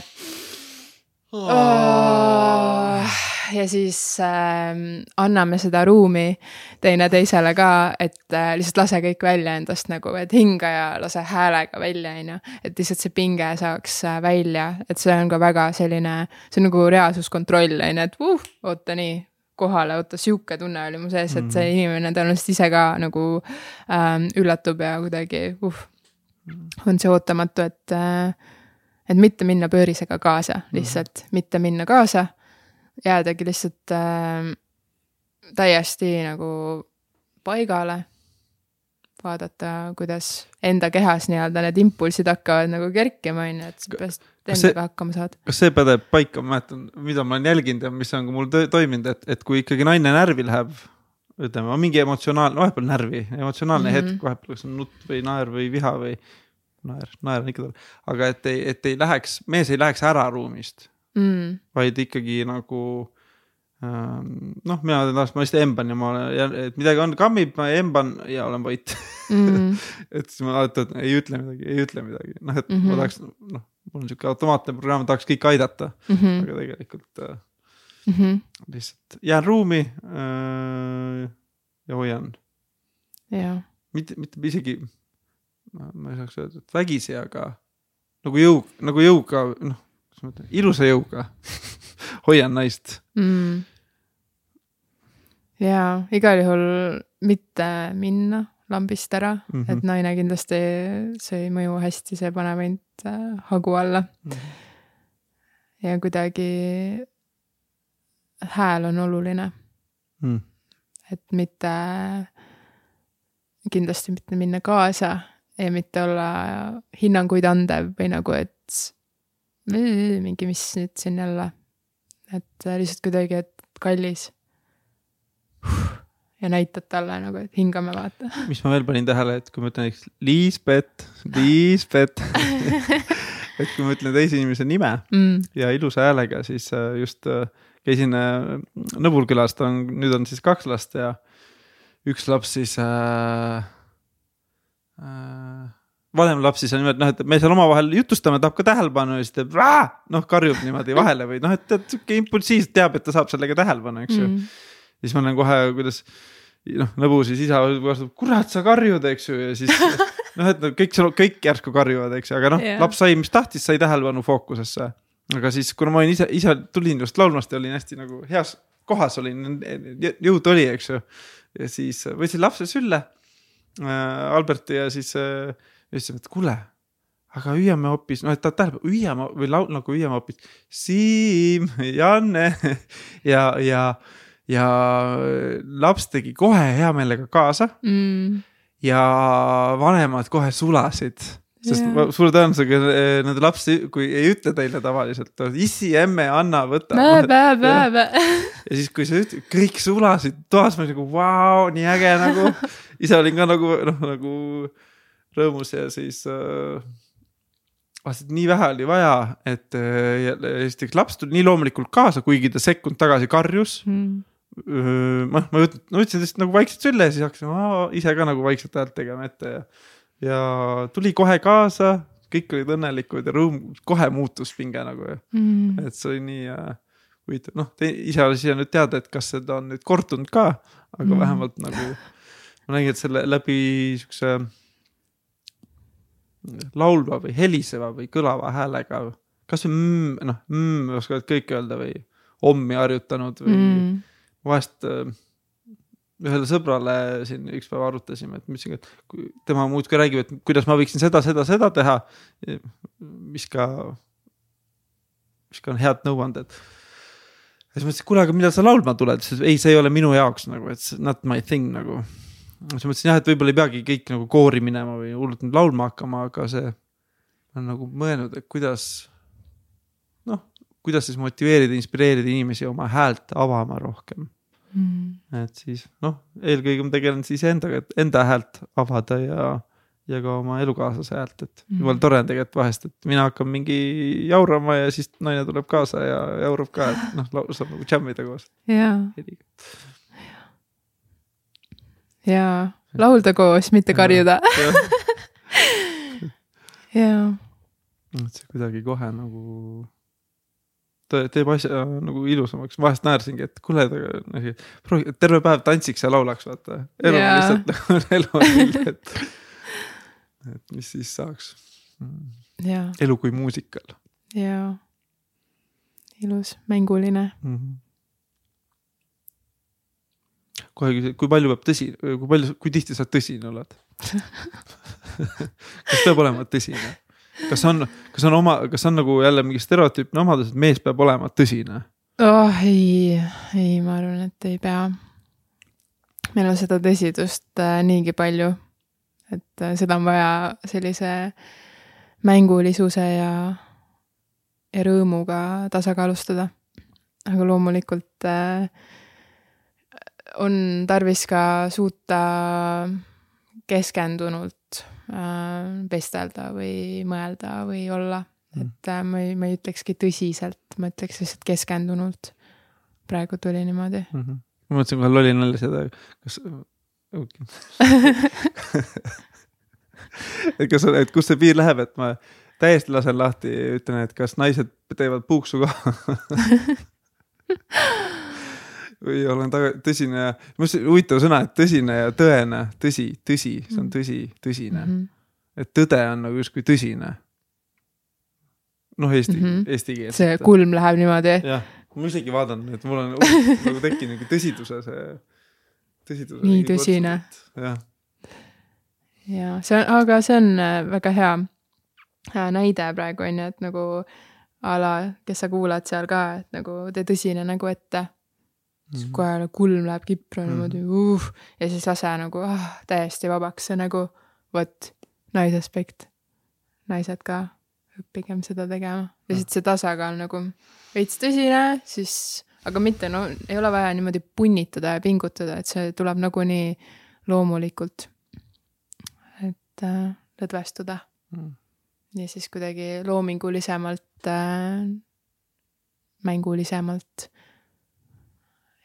oh. ja siis äh, anname seda ruumi teineteisele ka, et äh, lihtsalt lase kõik välja endast nagu, et hinga ja lase häälega välja, on ju. et lihtsalt see pinge saaks äh, välja, et see on ka väga selline, see on nagu reaalsuskontroll, on ju, et uh, oota nii kohale, oota, sihuke tunne oli mu sees, et see mhm. inimene tõenäoliselt ise ka nagu ähm, üllatub ja kuidagi uh, on see ootamatu, et äh, et mitte minna pöörisega kaasa, mhm. lihtsalt mm mitte minna kaasa, jäädagi lihtsalt äh, täiesti nagu paigale. vaadata, kuidas enda kehas nii-öelda need impulsid hakkavad nagu kerkima, on ju, et sa pead endaga hakkama saad. kas see pädeb paika, ma mäletan, mida ma olen jälginud ja mis on ka mul toiminud, et, et kui ikkagi naine närvi läheb ütleme, mingi emotsionaalne, vahepeal närvi, emotsionaalne mm -hmm. hetk, vahepeal kas on nutt või naer või viha või naer, naer on ikka tore, aga et ei, et ei läheks, mees ei läheks ära ruumist mm., vaid ikkagi nagu ähm, noh, mina tavaliselt, ma lihtsalt emban ja ma olen, et midagi on, kammib, ma emban ja olen vait mm. et siis ma alati ei ütle midagi, ei ütle midagi, noh, et mm -hmm. ma tahaks, noh, mul on sihuke automaatne programm, tahaks kõiki aidata mm, -hmm. aga tegelikult mm -hmm. lihtsalt jään ruumi äh, ja hoian. mitte, mitte isegi ma, ei saaks öelda, et vägisi, aga nagu jõu, nagu jõuga, noh, kuidas ma ütlen, ilusa jõuga hoian naist mm.. ja igal juhul mitte minna lambist ära mm, -hmm. et naine kindlasti, see ei mõju hästi, see paneb ainult äh, hagu alla mm. -hmm. ja kuidagi hääl on oluline mm.. et mitte, kindlasti mitte minna kaasa ja mitte olla hinnanguid andev või nagu, et mingi, mis nüüd siin jälle. et lihtsalt kuidagi, et kallis. ja näitad talle nagu, et hingame, vaata. mis ma veel panin tähele, et kui ma ütlen näiteks Liisbet, Liisbet et kui ma ütlen teise inimese nime mm. ja ilusa häälega, siis äh, just äh, käisin äh, Nõbul külas, ta on, nüüd on siis kaks last ja üks laps siis äh,. Äh, vanem laps siis on niimoodi noh, et me seal omavahel jutustame, tahab ka tähelepanu ja siis teeb noh, karjub niimoodi vahele või noh, et tead sihuke impulsiivselt teab, et ta saab sellega tähelepanu, eks ju mm.. Siis ma näen kohe, kuidas noh, Nõbu siis isa vastab, kurat, sa karjud, eks ju, ja siis noh, et kõik seal, kõik järsku karjuvad, eks ju, aga noh yeah., laps sai, mis tahtis, sai tähelepanu fookusesse. aga siis, kuna ma olin ise, ise tulin just laulmast ja olin hästi nagu heas kohas olin, jõud oli, eks ju. ja siis võtsin lapse sülle Alberti ja siis äh, ütlesin, et kuule, aga hüüame hoopis, noh, et tahad tähelepanu, hüüame või laul nagu hüüame hoopis Siim, Janne ja, ja, ja laps tegi kohe hea meelega kaasa Mm. ja vanemad kohe sulasid. Sest yeah. suure tõenäosusega eh, nende laps, kui ei ütle teile tavaliselt, issi, emme, anna, võta. Ja siis, kui sa ütled, kõik sulasid toas, ma olin nagu vau, nii äge nagu. ise olin ka nagu noh, nagu rõõmus ja siis äh,. vaatasin, et nii vähe oli vaja, et äh, esiteks laps tuli nii loomulikult kaasa, kuigi ta sekund tagasi karjus. Mm. ma, ma no võtsin lihtsalt nagu vaikselt sülle ja siis hakkasin ise ka nagu vaikselt häält tegema ette ja. Ja tuli kohe kaasa, kõik olid õnnelikud ja rõõm kohe muutus pinge nagu Mm. et see oli nii äh, huvitav, noh, ise alles siia nüüd teada, et kas seda on nüüd kordunud ka, aga Mm. vähemalt nagu ma nägin, et selle läbi siukse laulva või heliseva või kõlava häälega, kasvõi mm, noh mm, oskavad kõik öelda või ommi harjutanud või mm. Mm. vahest äh, ühele sõbrale siin üks päev arutasime, et ma ütlesin, et tema muudkui räägib, et kuidas ma võiksin seda, seda, seda teha. mis ka, mis ka on head nõuanded. ja siis ma ütlesin, kuule, aga millal sa laulma tuled, siis ei, see ei ole minu jaoks nagu, et not my thing nagu. siis ma mõtlesin jah, et võib-olla ei peagi kõik nagu koori minema või hullult nüüd laulma hakkama, aga see. ma olen nagu mõelnud, et kuidas, noh, kuidas siis motiveerida, inspireerida inimesi oma häält avama rohkem Mm. et siis noh, eelkõige ma tegelen siis endaga, et enda häält avada ja, ja ka oma elukaaslase häält, et Mhm. jumala tore on tegelikult vahest, et mina hakkan mingi jaurama ja siis naine tuleb kaasa ja jaurab ka, et noh, saab nagu džämmida koos jaa, heliga. jaa, laulda koos, mitte karjuda. jaa, et see kuidagi kohe nagu ta teeb asja nagu ilusamaks, vahest naersingi, et kuule, proovi terve päev tantsiks ja laulaks, vaata. elu Jaa. lihtsalt nagu elu on lill, et, et mis siis saaks. jaa, elu kui muusikal jaa. ilus, mänguline. mm. -hmm. kohe küsin, kui palju peab tõsi, kui palju, kui tihti sa tõsine oled? kas peab olema tõsine? Kas on, kas on oma, kas on nagu jälle mingi stereotüüpne omadus, et mees peab olema tõsine? oh ei, ei, ma arvan, et ei pea. meil on seda tõsidust äh, niigi palju, et äh, seda on vaja sellise mängulisuse ja, ja rõõmuga tasakaalustada. aga loomulikult äh, on tarvis ka suuta keskendunult vestelda või mõelda või olla Mm. et äh, ma ei, ma ei ütlekski tõsiselt, ma ütleks lihtsalt keskendunult. praegu tuli niimoodi. mm. -hmm. ma mõtlesin kohe lolli nalja seda, kas et kas, et kus see piir läheb, et ma täiesti lasen lahti, ütlen, et kas naised teevad puuksu ka või olen taga, tõsine huvitav sõna, et tõsine ja tõene, tõsi, tõsi, see on tõsi, tõsine mm, Mhm. -hmm. et tõde on nagu justkui tõsine. noh, eesti mm, Mhm. -hmm. eesti keeles. see kulm läheb niimoodi. jah, ma isegi vaatan, et mul on uh, nagu tekkinud mingi tõsiduse see, tõsiduse. Nii tõsine.. jah, ja see on, aga see on äh, väga hea näide praegu on ju, et nagu a la, kes sa kuulad seal ka, et nagu tee tõsine nägu ette. Siis Mhm. kohe kulm läheb kipru Mhm. niimoodi uh, ja siis lase nagu ah, täiesti vabaks see nägu. vot, naisaspekt. naised ka, õppigem seda tegema. lihtsalt see tasakaal nagu veits tõsine, siis, aga mitte, no ei ole vaja niimoodi punnitada ja pingutada, et see tuleb nagunii loomulikult. et äh, lõdvestuda. ja siis kuidagi loomingulisemalt äh,, mängulisemalt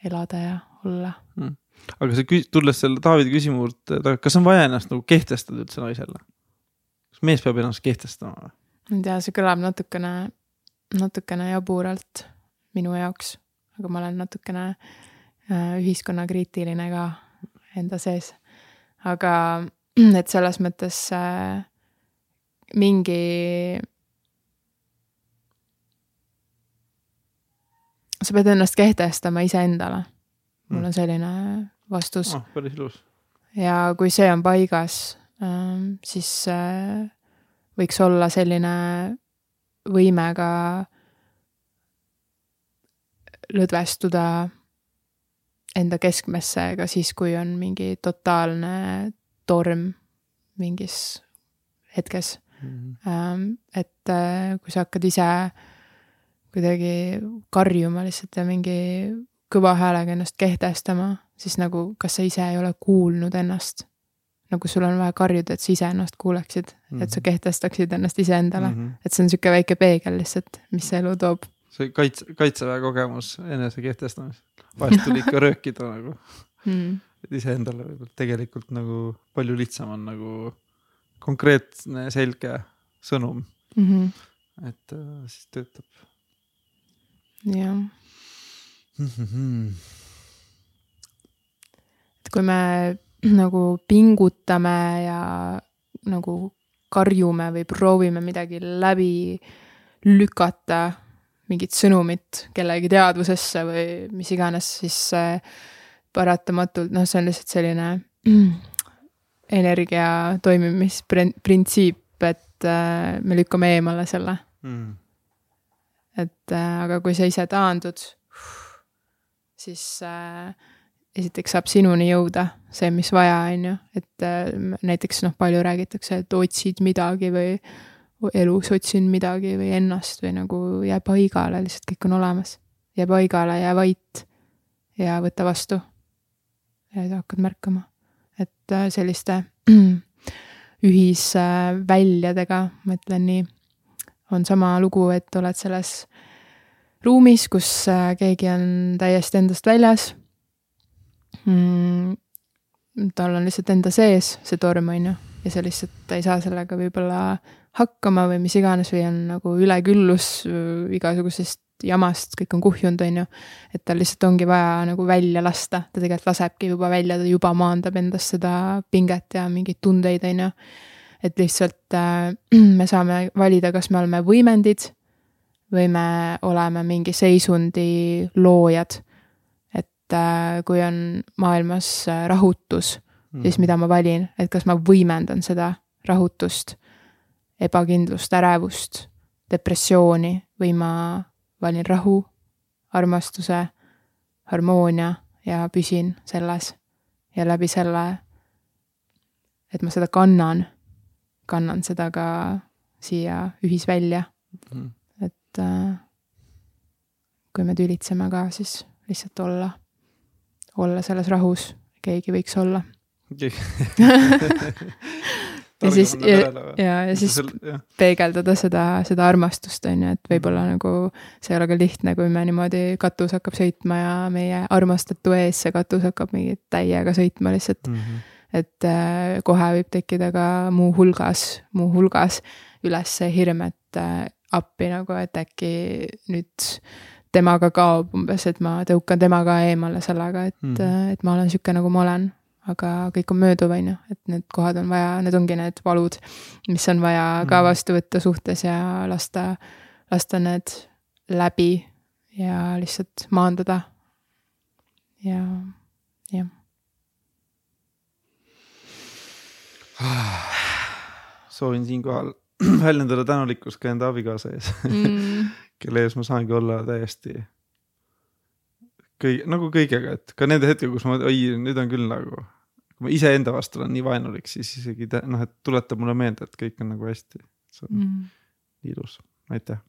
elada ja olla mm.. aga see, tulles selle Taavidi küsimuse juurde, kas on vaja ennast nagu kehtestada üldse naisele? kas mees peab ennast kehtestama või? ma ei tea, see kõlab natukene, natukene jaburalt minu jaoks, aga ma olen natukene äh, ühiskonnakriitiline ka enda sees. aga et selles mõttes äh, mingi. Sa pead ennast kehtestama iseendale. mul on mm. selline vastus oh,. päris ilus. ja kui see on paigas, ähm, siis äh, võiks olla selline võime ka lõdvestuda enda keskmesse ka siis, kui on mingi totaalne torm mingis hetkes mm. -hmm. et äh, kui sa hakkad ise kuidagi karjuma lihtsalt ja mingi kõva häälega ennast kehtestama, siis nagu, kas sa ise ei ole kuulnud ennast? nagu sul on vaja karjuda, et sa ise ennast kuuleksid mm, -hmm. et sa mhm. kehtestaksid ennast iseendale mm, -hmm. et see on sihuke väike peegel lihtsalt, mis see elu toob. see kaitse, kaitseväe kogemus enese kehtestamisel, vahest tuli ikka röökida nagu mm. et iseendale võib-olla tegelikult nagu palju lihtsam on nagu konkreetne, selge sõnum mm. -hmm. et äh, siis töötab. Jah. Et kui me nagu pingutame ja nagu karjume või proovime midagi läbi lükata, mingit sõnumit kellegi teadvusesse või mis iganes, siis paratamatult noh, see on lihtsalt selline energia toimimisprintsiip, et äh, me lükkame eemale selle. Mm.. Et äh, aga kui sa ise taandud, siis äh, esiteks saab sinuni jõuda see, mis vaja, on ju, et näiteks noh, palju räägitakse, et otsid midagi või elus otsin midagi või ennast või nagu jää paigale, lihtsalt kõik on olemas. jää paigale, jää vait ja võta vastu. ja sa hakkad märkama et äh, selliste ühisväljadega, ma ütlen nii, on sama lugu, et oled selles ruumis, kus äh, keegi on täiesti endast väljas mm,. tal on lihtsalt enda sees see torm, on ju, ja sa lihtsalt ei saa sellega võib-olla hakkama või mis iganes või on nagu üleküllus äh, igasugusest jamast, kõik on kuhjunud, on ju. et tal lihtsalt ongi vaja nagu välja lasta, ta tegelikult lasebki juba välja, ta juba maandab endas seda pinget ja mingeid tundeid, on ju. Et lihtsalt äh, me saame valida, kas me oleme võimendid või me oleme mingi seisundi loojad. et äh, kui on maailmas äh, rahutus mm., siis mida ma valin, et kas ma võimendan seda rahutust, ebakindlust, ärevust, depressiooni või ma valin rahu, armastuse, harmoonia ja püsin selles. ja läbi selle, et ma seda kannan, kannan seda ka siia ühisvälja mm.. et äh, kui me tülitseme ka, siis lihtsalt olla, olla selles rahus, keegi võiks olla ja siis ja, ja, ja siis ja. peegeldada seda, seda armastust, on ju, et võib-olla mm. nagu see ei ole ka lihtne, kui me niimoodi katus hakkab sõitma ja meie armastatu ees see katus hakkab mingi täiega sõitma lihtsalt mm. -hmm. Et äh, kohe võib tekkida ka muuhulgas, muuhulgas üles see hirm, et äh, appi nagu, et äkki nüüd temaga kaob umbes, et ma tõukan temaga eemale sellega, et mm, et ma olen sihuke, nagu ma olen aga kõik on mööduv, on ju, et need kohad on vaja, need ongi need valud, mis on vaja ka mhm. vastu võtta suhtes ja lasta, lasta need läbi ja lihtsalt maandada. ja, jah. soovin siinkohal väljendada tänulikkust ka enda abikaasa ees mm. kelle ees ma saangi olla täiesti kõige, nagu kõigega, et ka nende hetkel, kus ma, oi, nüüd on küll nagu kui ma iseenda vastu olen nii vaenulik, siis isegi noh, et tuletab mulle meelde, et kõik on nagu hästi. see on mm. ilus, aitäh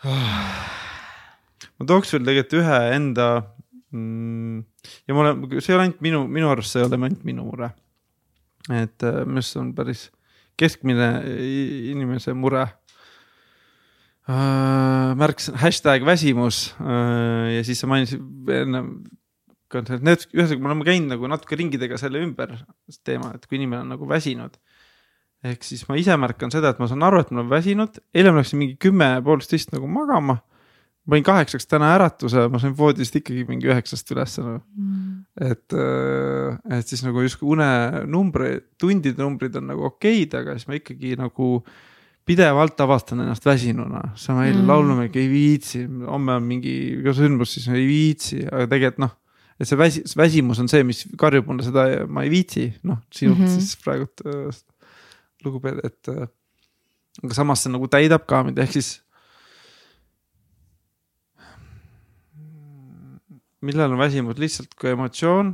ma tooks veel tegelikult ühe enda ja ma olen, see ei ole ainult minu, minu arust see ei ole ainult minu mure. et äh, minu arust see on päris keskmine inimese mure äh,. märkis hashtag väsimus äh, ja siis sa mainisid enne need, ühesõnaga me oleme käinud nagu natuke ringidega selle ümber teema, et kui inimene on nagu väsinud. ehk siis ma ise märkan seda, et ma saan aru, et ma olen väsinud, eile ma läksin mingi kümme, poolteist nagu magama. Ma panin kaheksaks täna äratuse, ma sain voodist ikkagi mingi üheksast üles nagu mm.. et, äh, et siis nagu justkui unenumbrid, tundide numbrid on nagu okeid, aga siis ma ikkagi nagu pidevalt avastan ennast väsinuna, sama eile mm. laulumägi ei viitsi, homme on mingi sündmus, siis ei viitsi, aga tegelikult noh et see väsi-, väsimus on see, mis karjub mulle seda ma ei viitsi, noh sinult mm -hmm. siis praegult äh, lugupeetud, et äh,. aga samas see nagu täidab ka mind, ehk siis. Millal on väsimus lihtsalt kui emotsioon?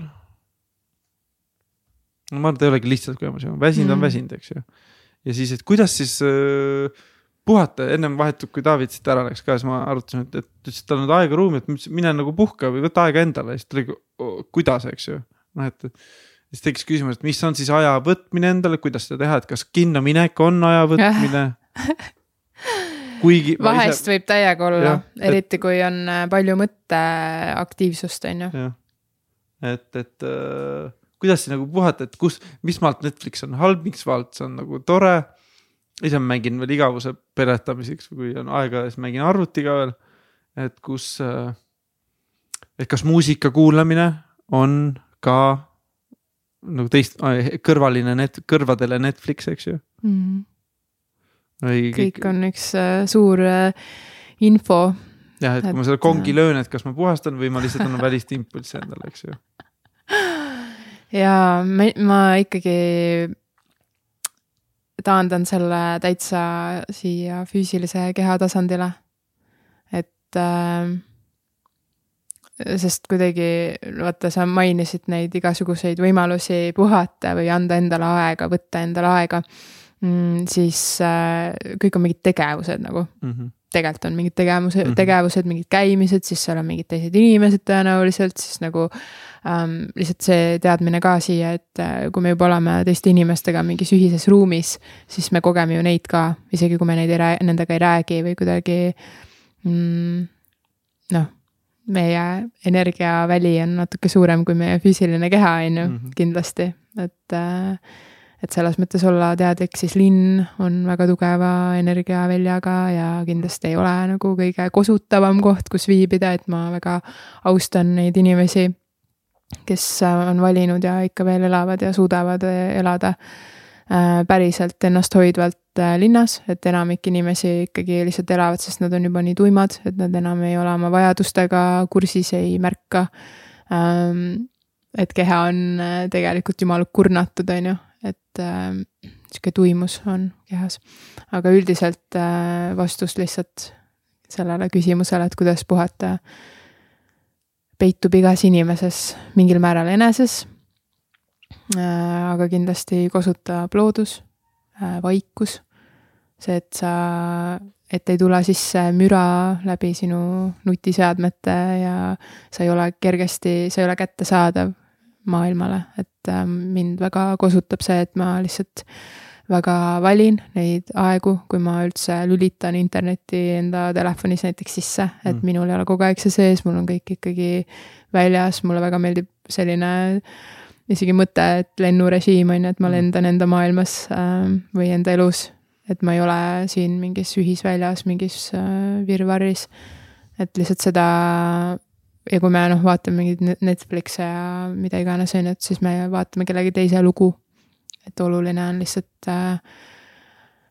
no ma arvan, et ei olegi lihtsalt kui emotsioon, väsinud mm. on väsinud, eks ju. ja siis, et kuidas siis äh, puhata, ennem vahetult, kui David siit ära läks ka, siis ma arutasin, et, et ütles, et tal on aega ruumi, et mine nagu puhka või võta aega endale, siis ta oli, kuidas, eks ju. noh, et siis tekkis küsimus, et mis on siis aja võtmine endale, kuidas seda teha, et kas kinno minek on aja võtmine kuigi. vahest ise... võib täiega olla, eriti et... kui on äh, palju mõtteaktiivsust, on ju. et, et äh, kuidas siis nagu puhata, et kus, mis maalt Netflix on halb, miks maalt see on nagu tore ise ma mängin veel igavuse peletamiseks, kui on aega, siis mängin arvutiga veel. et kus, äh, et kas muusika kuulamine on ka nagu teist, kõrvaline net, kõrvadele Netflix, eks ju mm.. või kõik, kõik on üks äh, suur äh, info. jah, et kui ma selle kongi äh... löön, et kas ma puhastan või ma lihtsalt annan välist impulssi endale, eks ju. ja ma, ma ikkagi taandan selle täitsa siia füüsilise keha tasandile. et äh, sest kuidagi, vaata, sa mainisid neid igasuguseid võimalusi puhata või anda endale aega, võtta endale aega mm,. siis äh, kõik on mingid tegevused nagu mm. -hmm tegelikult on mingid tegevuse mm, -hmm. tegevused, mingid käimised, siis seal on mingid teised inimesed tõenäoliselt, siis nagu ähm, lihtsalt see teadmine ka siia, et äh, kui me juba oleme teiste inimestega mingis ühises ruumis, siis me kogeme ju neid ka, isegi kui me neid ei räägi, nendega ei räägi või kuidagi mm, noh, meie energiaväli on natuke suurem kui meie füüsiline keha, on ju, mhm. kindlasti, et äh, et selles mõttes olla teadlik, siis linn on väga tugeva energiaväljaga ja kindlasti ei ole nagu kõige kosutavam koht, kus viibida, et ma väga austan neid inimesi, kes on valinud ja ikka veel elavad ja suudavad elada äh, päriselt ennasthoidvalt äh, linnas, et enamik inimesi ikkagi lihtsalt elavad, sest nad on juba nii tuimad, et nad enam ei ole oma vajadustega kursis, ei märka. Ähm, et keha on äh, tegelikult jumala kurnatud, on ju, et äh, sihuke tuimus on kehas. aga üldiselt äh, vastus lihtsalt sellele küsimusele, et kuidas puhata, peitub igas inimeses mingil määral eneses äh,. aga kindlasti kosutab loodus äh,, vaikus, see, et sa, et ei tule sisse müra läbi sinu nutiseadmete ja sa ei ole kergesti, sa ei ole kättesaadav maailmale, et ähm, mind väga kosutab see, et ma lihtsalt väga valin neid aegu, kui ma üldse lülitan internetti enda telefonis näiteks sisse, et mm. minul ei ole kogu aeg see sees, mul on kõik ikkagi väljas, mulle väga meeldib selline isegi mõte, et lennurežiim on ju, et ma mm. lendan enda maailmas äh, või enda elus. et ma ei ole siin mingis ühisväljas, mingis äh, virvarris. et lihtsalt seda ja kui me noh, vaatame mingeid Netflix'e ja mida iganes, on ju, et siis me vaatame kellegi teise lugu. et oluline on lihtsalt äh,,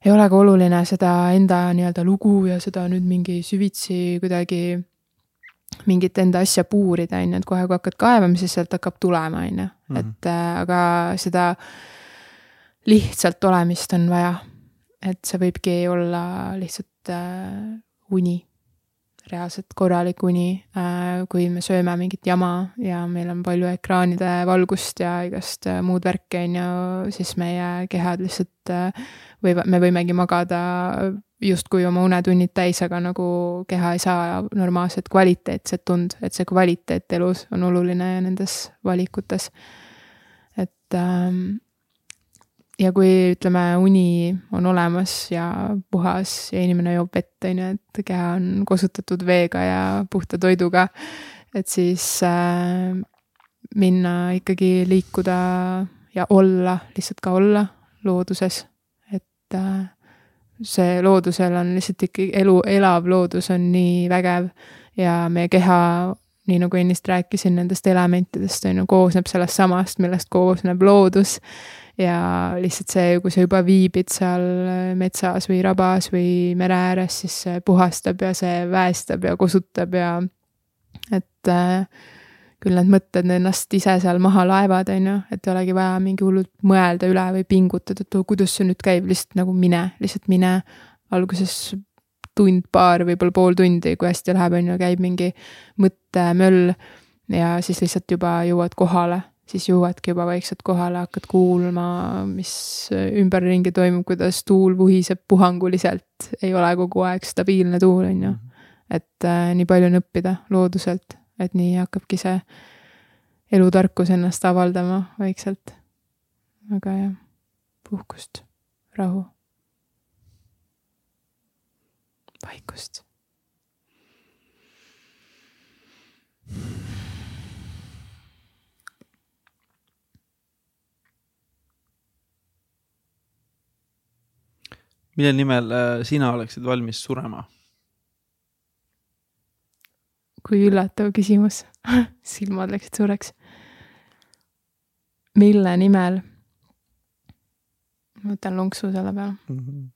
ei ole ka oluline seda enda nii-öelda lugu ja seda nüüd mingi süvitsi kuidagi mingit enda asja puurida, on ju, et kohe, kui hakkad kaevama, siis sealt hakkab tulema, on ju, mhm. et äh, aga seda lihtsalt olemist on vaja. et see võibki olla lihtsalt äh, uni reaalselt korralik uni, äh, kui me sööme mingit jama ja meil on palju ekraanide valgust ja igast äh, muud värki, on ju, siis meie kehad lihtsalt äh, võivad, me võimegi magada justkui oma unetunnid täis, aga nagu keha ei saa normaalset kvaliteetset tund, et see kvaliteet elus on oluline nendes valikutes. et ähm, ja kui ütleme, uni on olemas ja puhas ja inimene joob vett, on ju, et keha on kosutatud veega ja puhta toiduga, et siis äh, minna ikkagi liikuda ja olla, lihtsalt ka olla looduses, et äh, see loodusel on lihtsalt ikkagi elu, elav loodus on nii vägev ja meie keha, nii nagu ennist rääkisin nendest elementidest, on ju, koosneb sellest samast, millest koosneb loodus. Ja lihtsalt see, kui sa juba viibid seal metsas või rabas või mere ääres, siis see puhastab ja see väestab ja kosutab ja et äh, küll need mõtted ennast ise seal maha laevad, on ju, et ei olegi vaja mingi hullult mõelda üle või pingutada, et oh, kuidas see nüüd käib, lihtsalt nagu mine, lihtsalt mine. alguses tund-paar, võib-olla pool tundi, kui hästi läheb, on ju, käib mingi mõttemöll ja siis lihtsalt juba jõuad kohale, siis jõuadki juba vaikselt kohale, hakkad kuulma, mis ümberringi toimub, kuidas tuul vuhiseb puhanguliselt, ei ole kogu aeg stabiilne tuul, on ju. Mhm. et äh, nii palju on õppida looduselt et nii hakkabki see elutarkus ennast avaldama vaikselt. aga jah, puhkust, rahu, vaikust. Mille nimel äh, sina oleksid valmis surema? kui üllatav küsimus silmad läksid suureks. mille nimel? ma võtan lonksu selle peale mm. -hmm.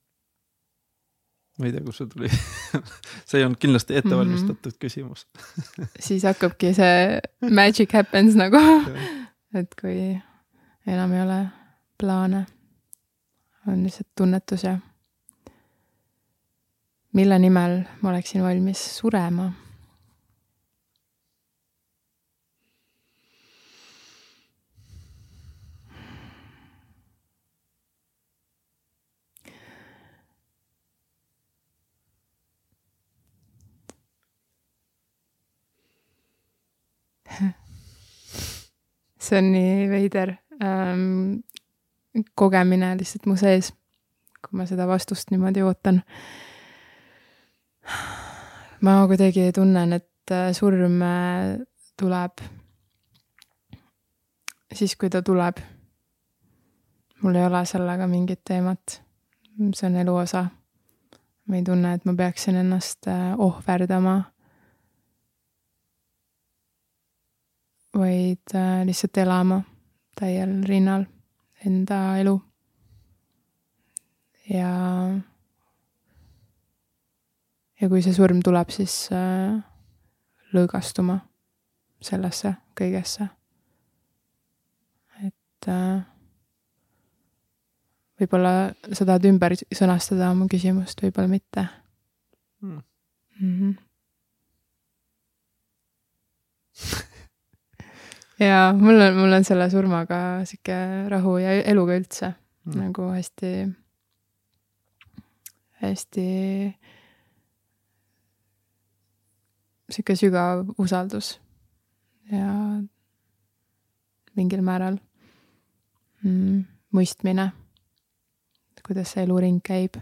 ma ei tea, kust see tuli see ei olnud kindlasti ettevalmistatud mm -hmm. küsimus siis hakkabki see magic happens nagu et kui enam ei ole plaane, on lihtsalt tunnetus ja mille nimel ma oleksin valmis surema see on nii veider ähm, kogemine lihtsalt mu sees, kui ma seda vastust niimoodi ootan. Ma kuidagi tunnen, et äh, surm äh, tuleb siis, kui ta tuleb. mul ei ole sellega mingit teemat. see on elu osa. ma ei tunne, et ma peaksin ennast äh, ohverdama vaid lihtsalt elama täiel rinnal enda elu. ja, ja kui see surm tuleb, siis äh, lõõgastuma sellesse kõigesse. et äh, võib-olla sa tahad ümber sõnastada oma küsimust, võib-olla mitte hmm.. Mm -hmm. ja mul on, mul on selle surmaga sihuke rahu ja eluga üldse mm. nagu hästi, hästi sihuke sügav usaldus ja mingil määral mm, mõistmine, kuidas see eluring käib.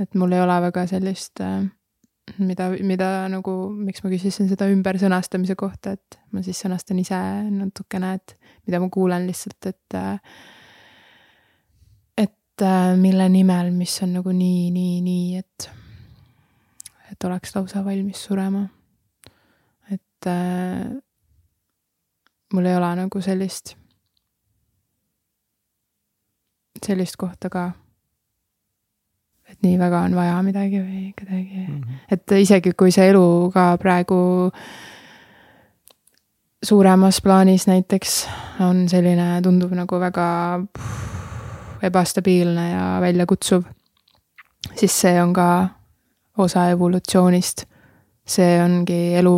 et mul ei ole väga sellist äh, mida, mida nagu, miks ma küsisin seda ümbersõnastamise kohta, et ma siis sõnastan ise natukene, et mida ma kuulen lihtsalt, et et mille nimel, mis on nagu nii, nii, nii, et et oleks lausa valmis surema. et äh, mul ei ole nagu sellist, sellist kohta ka et nii väga on vaja midagi või kuidagi mm, -hmm. et isegi kui see elu ka praegu suuremas plaanis näiteks on selline, tundub nagu väga ebastabiilne ja väljakutsuv, siis see on ka osa evolutsioonist. see ongi elu,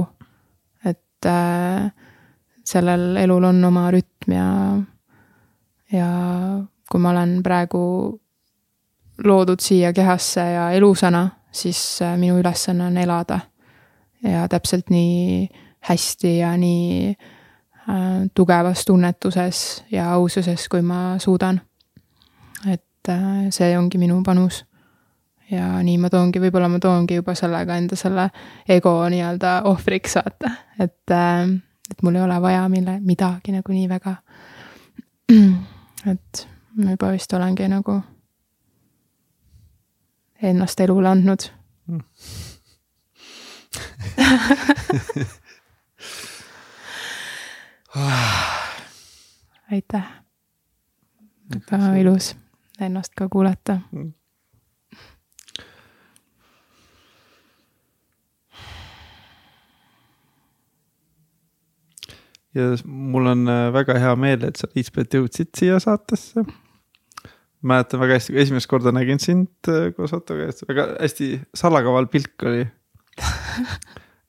et äh, sellel elul on oma rütm ja, ja kui ma olen praegu loodud siia kehasse ja elusana, siis äh, minu ülesanne on elada. ja täpselt nii hästi ja nii äh, tugevas tunnetuses ja aususes, kui ma suudan. et äh, see ongi minu panus. Ja nii ma toongi, võib-olla ma toongi juba sellega enda selle ego nii-öelda ohvriks, vaata, et äh, et mul ei ole vaja mille, midagi nagu nii väga. et ma juba vist olengi nagu ennast elule andnud mm. aitäh. väga ilus ennast ka kuulata mm.. Ja mul on äh, väga hea meel, et sa, Liisbeth, jõudsid siia saatesse mäletan väga hästi, kui esimest korda nägin sind äh, koos Ottoga, väga hästi salakaval pilk oli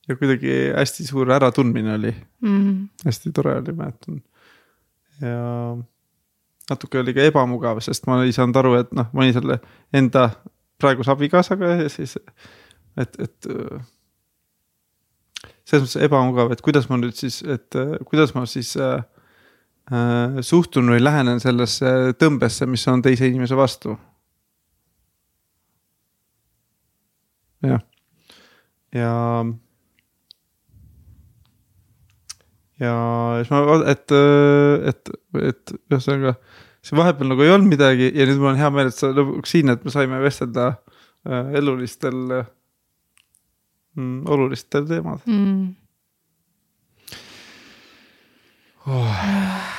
ja kuidagi hästi suur äratundmine oli mm.. hästi tore oli, mäletan. ja natuke oli ka ebamugav, sest ma ei saanud aru, et noh, ma olin selle enda praeguse abikaasaga ja siis, et, et. Selles mõttes ebamugav, et kuidas ma nüüd siis, et kuidas ma siis äh, äh, suhtun või lähenen sellesse tõmbesse, mis on teise inimese vastu. jah, ja, ja, ja siis ma, et, et, et ühesõnaga see vahepeal nagu ei olnud midagi ja nüüd mul on hea meel, et sa lõpuks siin, et me saime vestelda äh, elulistel mm, olulistel teemadel mm.. Oh.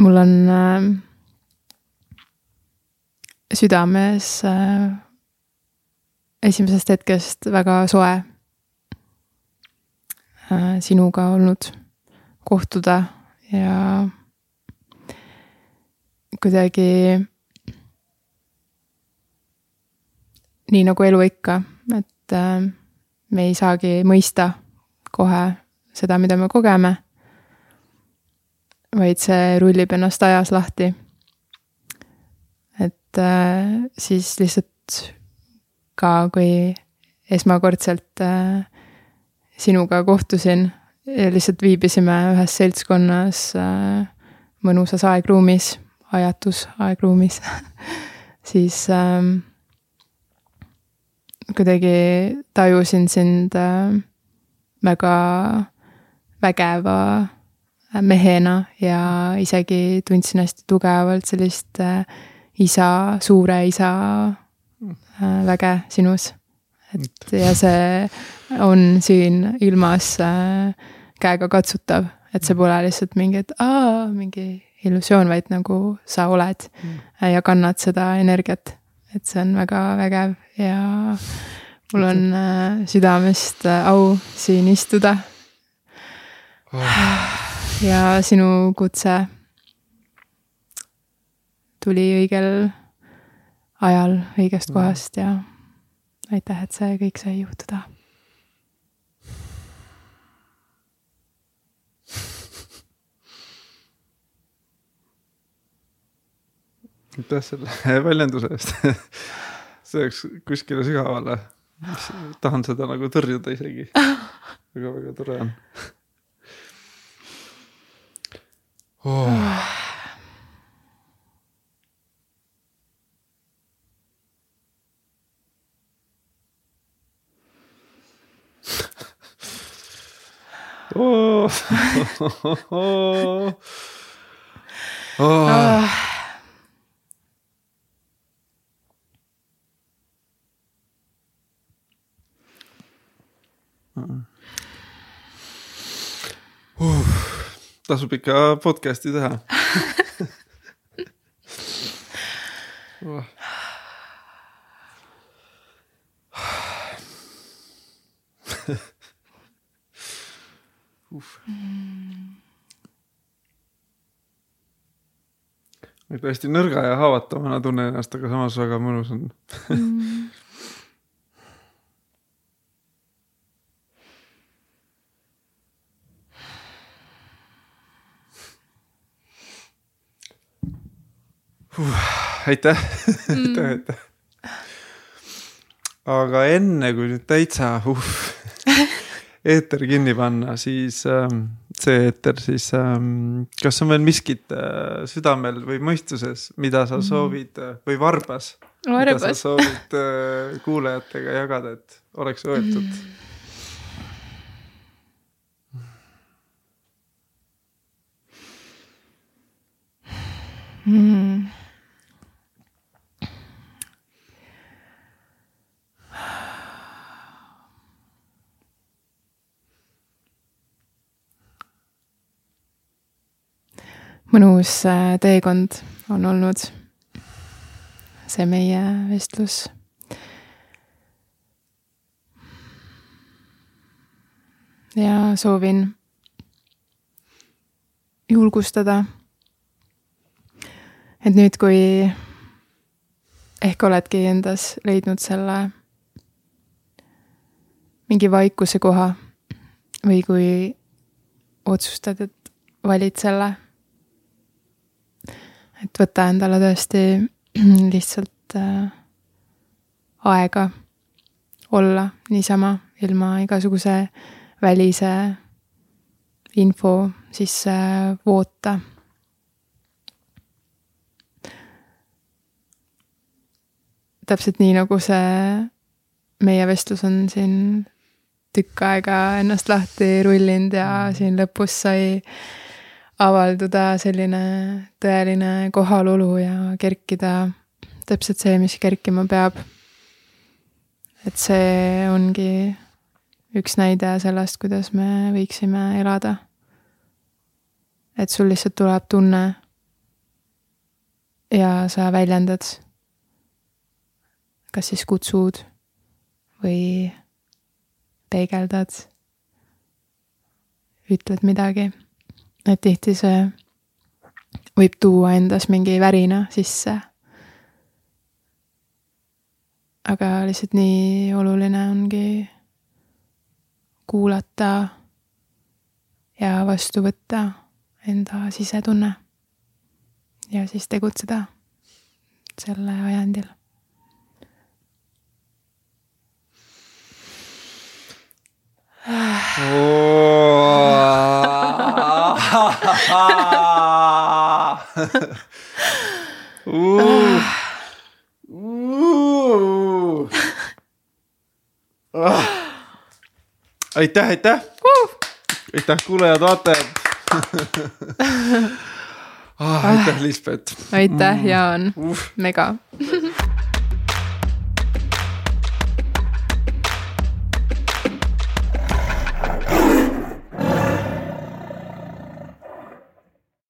mul on äh, südames äh, esimesest hetkest väga soe äh, sinuga olnud kohtuda ja kuidagi nii nagu elu ikka, et äh, me ei saagi mõista kohe seda, mida me kogeme vaid see rullib ennast ajas lahti. et äh, siis lihtsalt ka, kui esmakordselt äh, sinuga kohtusin ja lihtsalt viibisime ühes seltskonnas mõnusas aegruumis, ajatus aegruumis siis äh, kuidagi tajusin sind äh, väga vägeva mehena ja isegi tundsin hästi tugevalt sellist äh, isa, suure isa äh, väge sinus. et ja see on siin ilmas äh, käega katsutav, et see pole lihtsalt mingi, et aa, mingi illusioon, vaid nagu sa oled mm. ja kannad seda energiat. et see on väga vägev ja mul on südamest au siin istuda oh ja sinu kutse tuli õigel ajal õigest kohast ja aitäh, et see kõik sai juhtuda. Aitäh selle väljenduse eest see oleks kuskile sügavale, tahan seda nagu tõrjuda isegi väga, väga tore on oh.. oh. oh. oh. Uh tasub ikka podcast'i teha. Oh.. et hästi nõrga ja haavatavana tunnen ennast, aga samas väga mõnus on mm. uh,. Aitäh mm., aitäh, aitäh. aga enne kui nüüd täitsa uh, eeter kinni panna, siis ähm, see eeter, siis ähm, kas on veel miskit äh, südamel või mõistuses, mida sa Mhm. soovid äh, või varbas, mida sa varbas. soovid äh, kuulajatega jagada, et oleks võetud Mhm. Mm. Mõnus äh, teekond on olnud see meie vestlus ja soovin julgustada. et nüüd, kui ehk oledki endas leidnud selle mingi vaikuse koha või kui otsustad, et valid selle. Et võta endale tõesti lihtsalt äh, aega olla niisama ilma igasuguse välise info sisse voota. täpselt nii, nagu see meie vestlus on siin tükk aega ennast lahti rullinud ja siin lõpus sai avalduda selline tõeline kohalolu ja kerkida täpselt see, mis kerkima peab. et see ongi üks näide sellest, kuidas me võiksime elada. et sul lihtsalt tuleb tunne ja sa väljendad. kas siis kutsud või peegeldad, ütled midagi. Et tihti see võib tuua endas mingi värina sisse. aga lihtsalt nii oluline ongi kuulata ja vastu võtta enda sisetunne. ja siis tegutseda selle ajendil. Uh. Uh. Ah. aitäh, aitäh uh.. aitäh, kuulajad-vaatajad ah, aitäh, Lisbeth. aitäh, Jaan uh. mega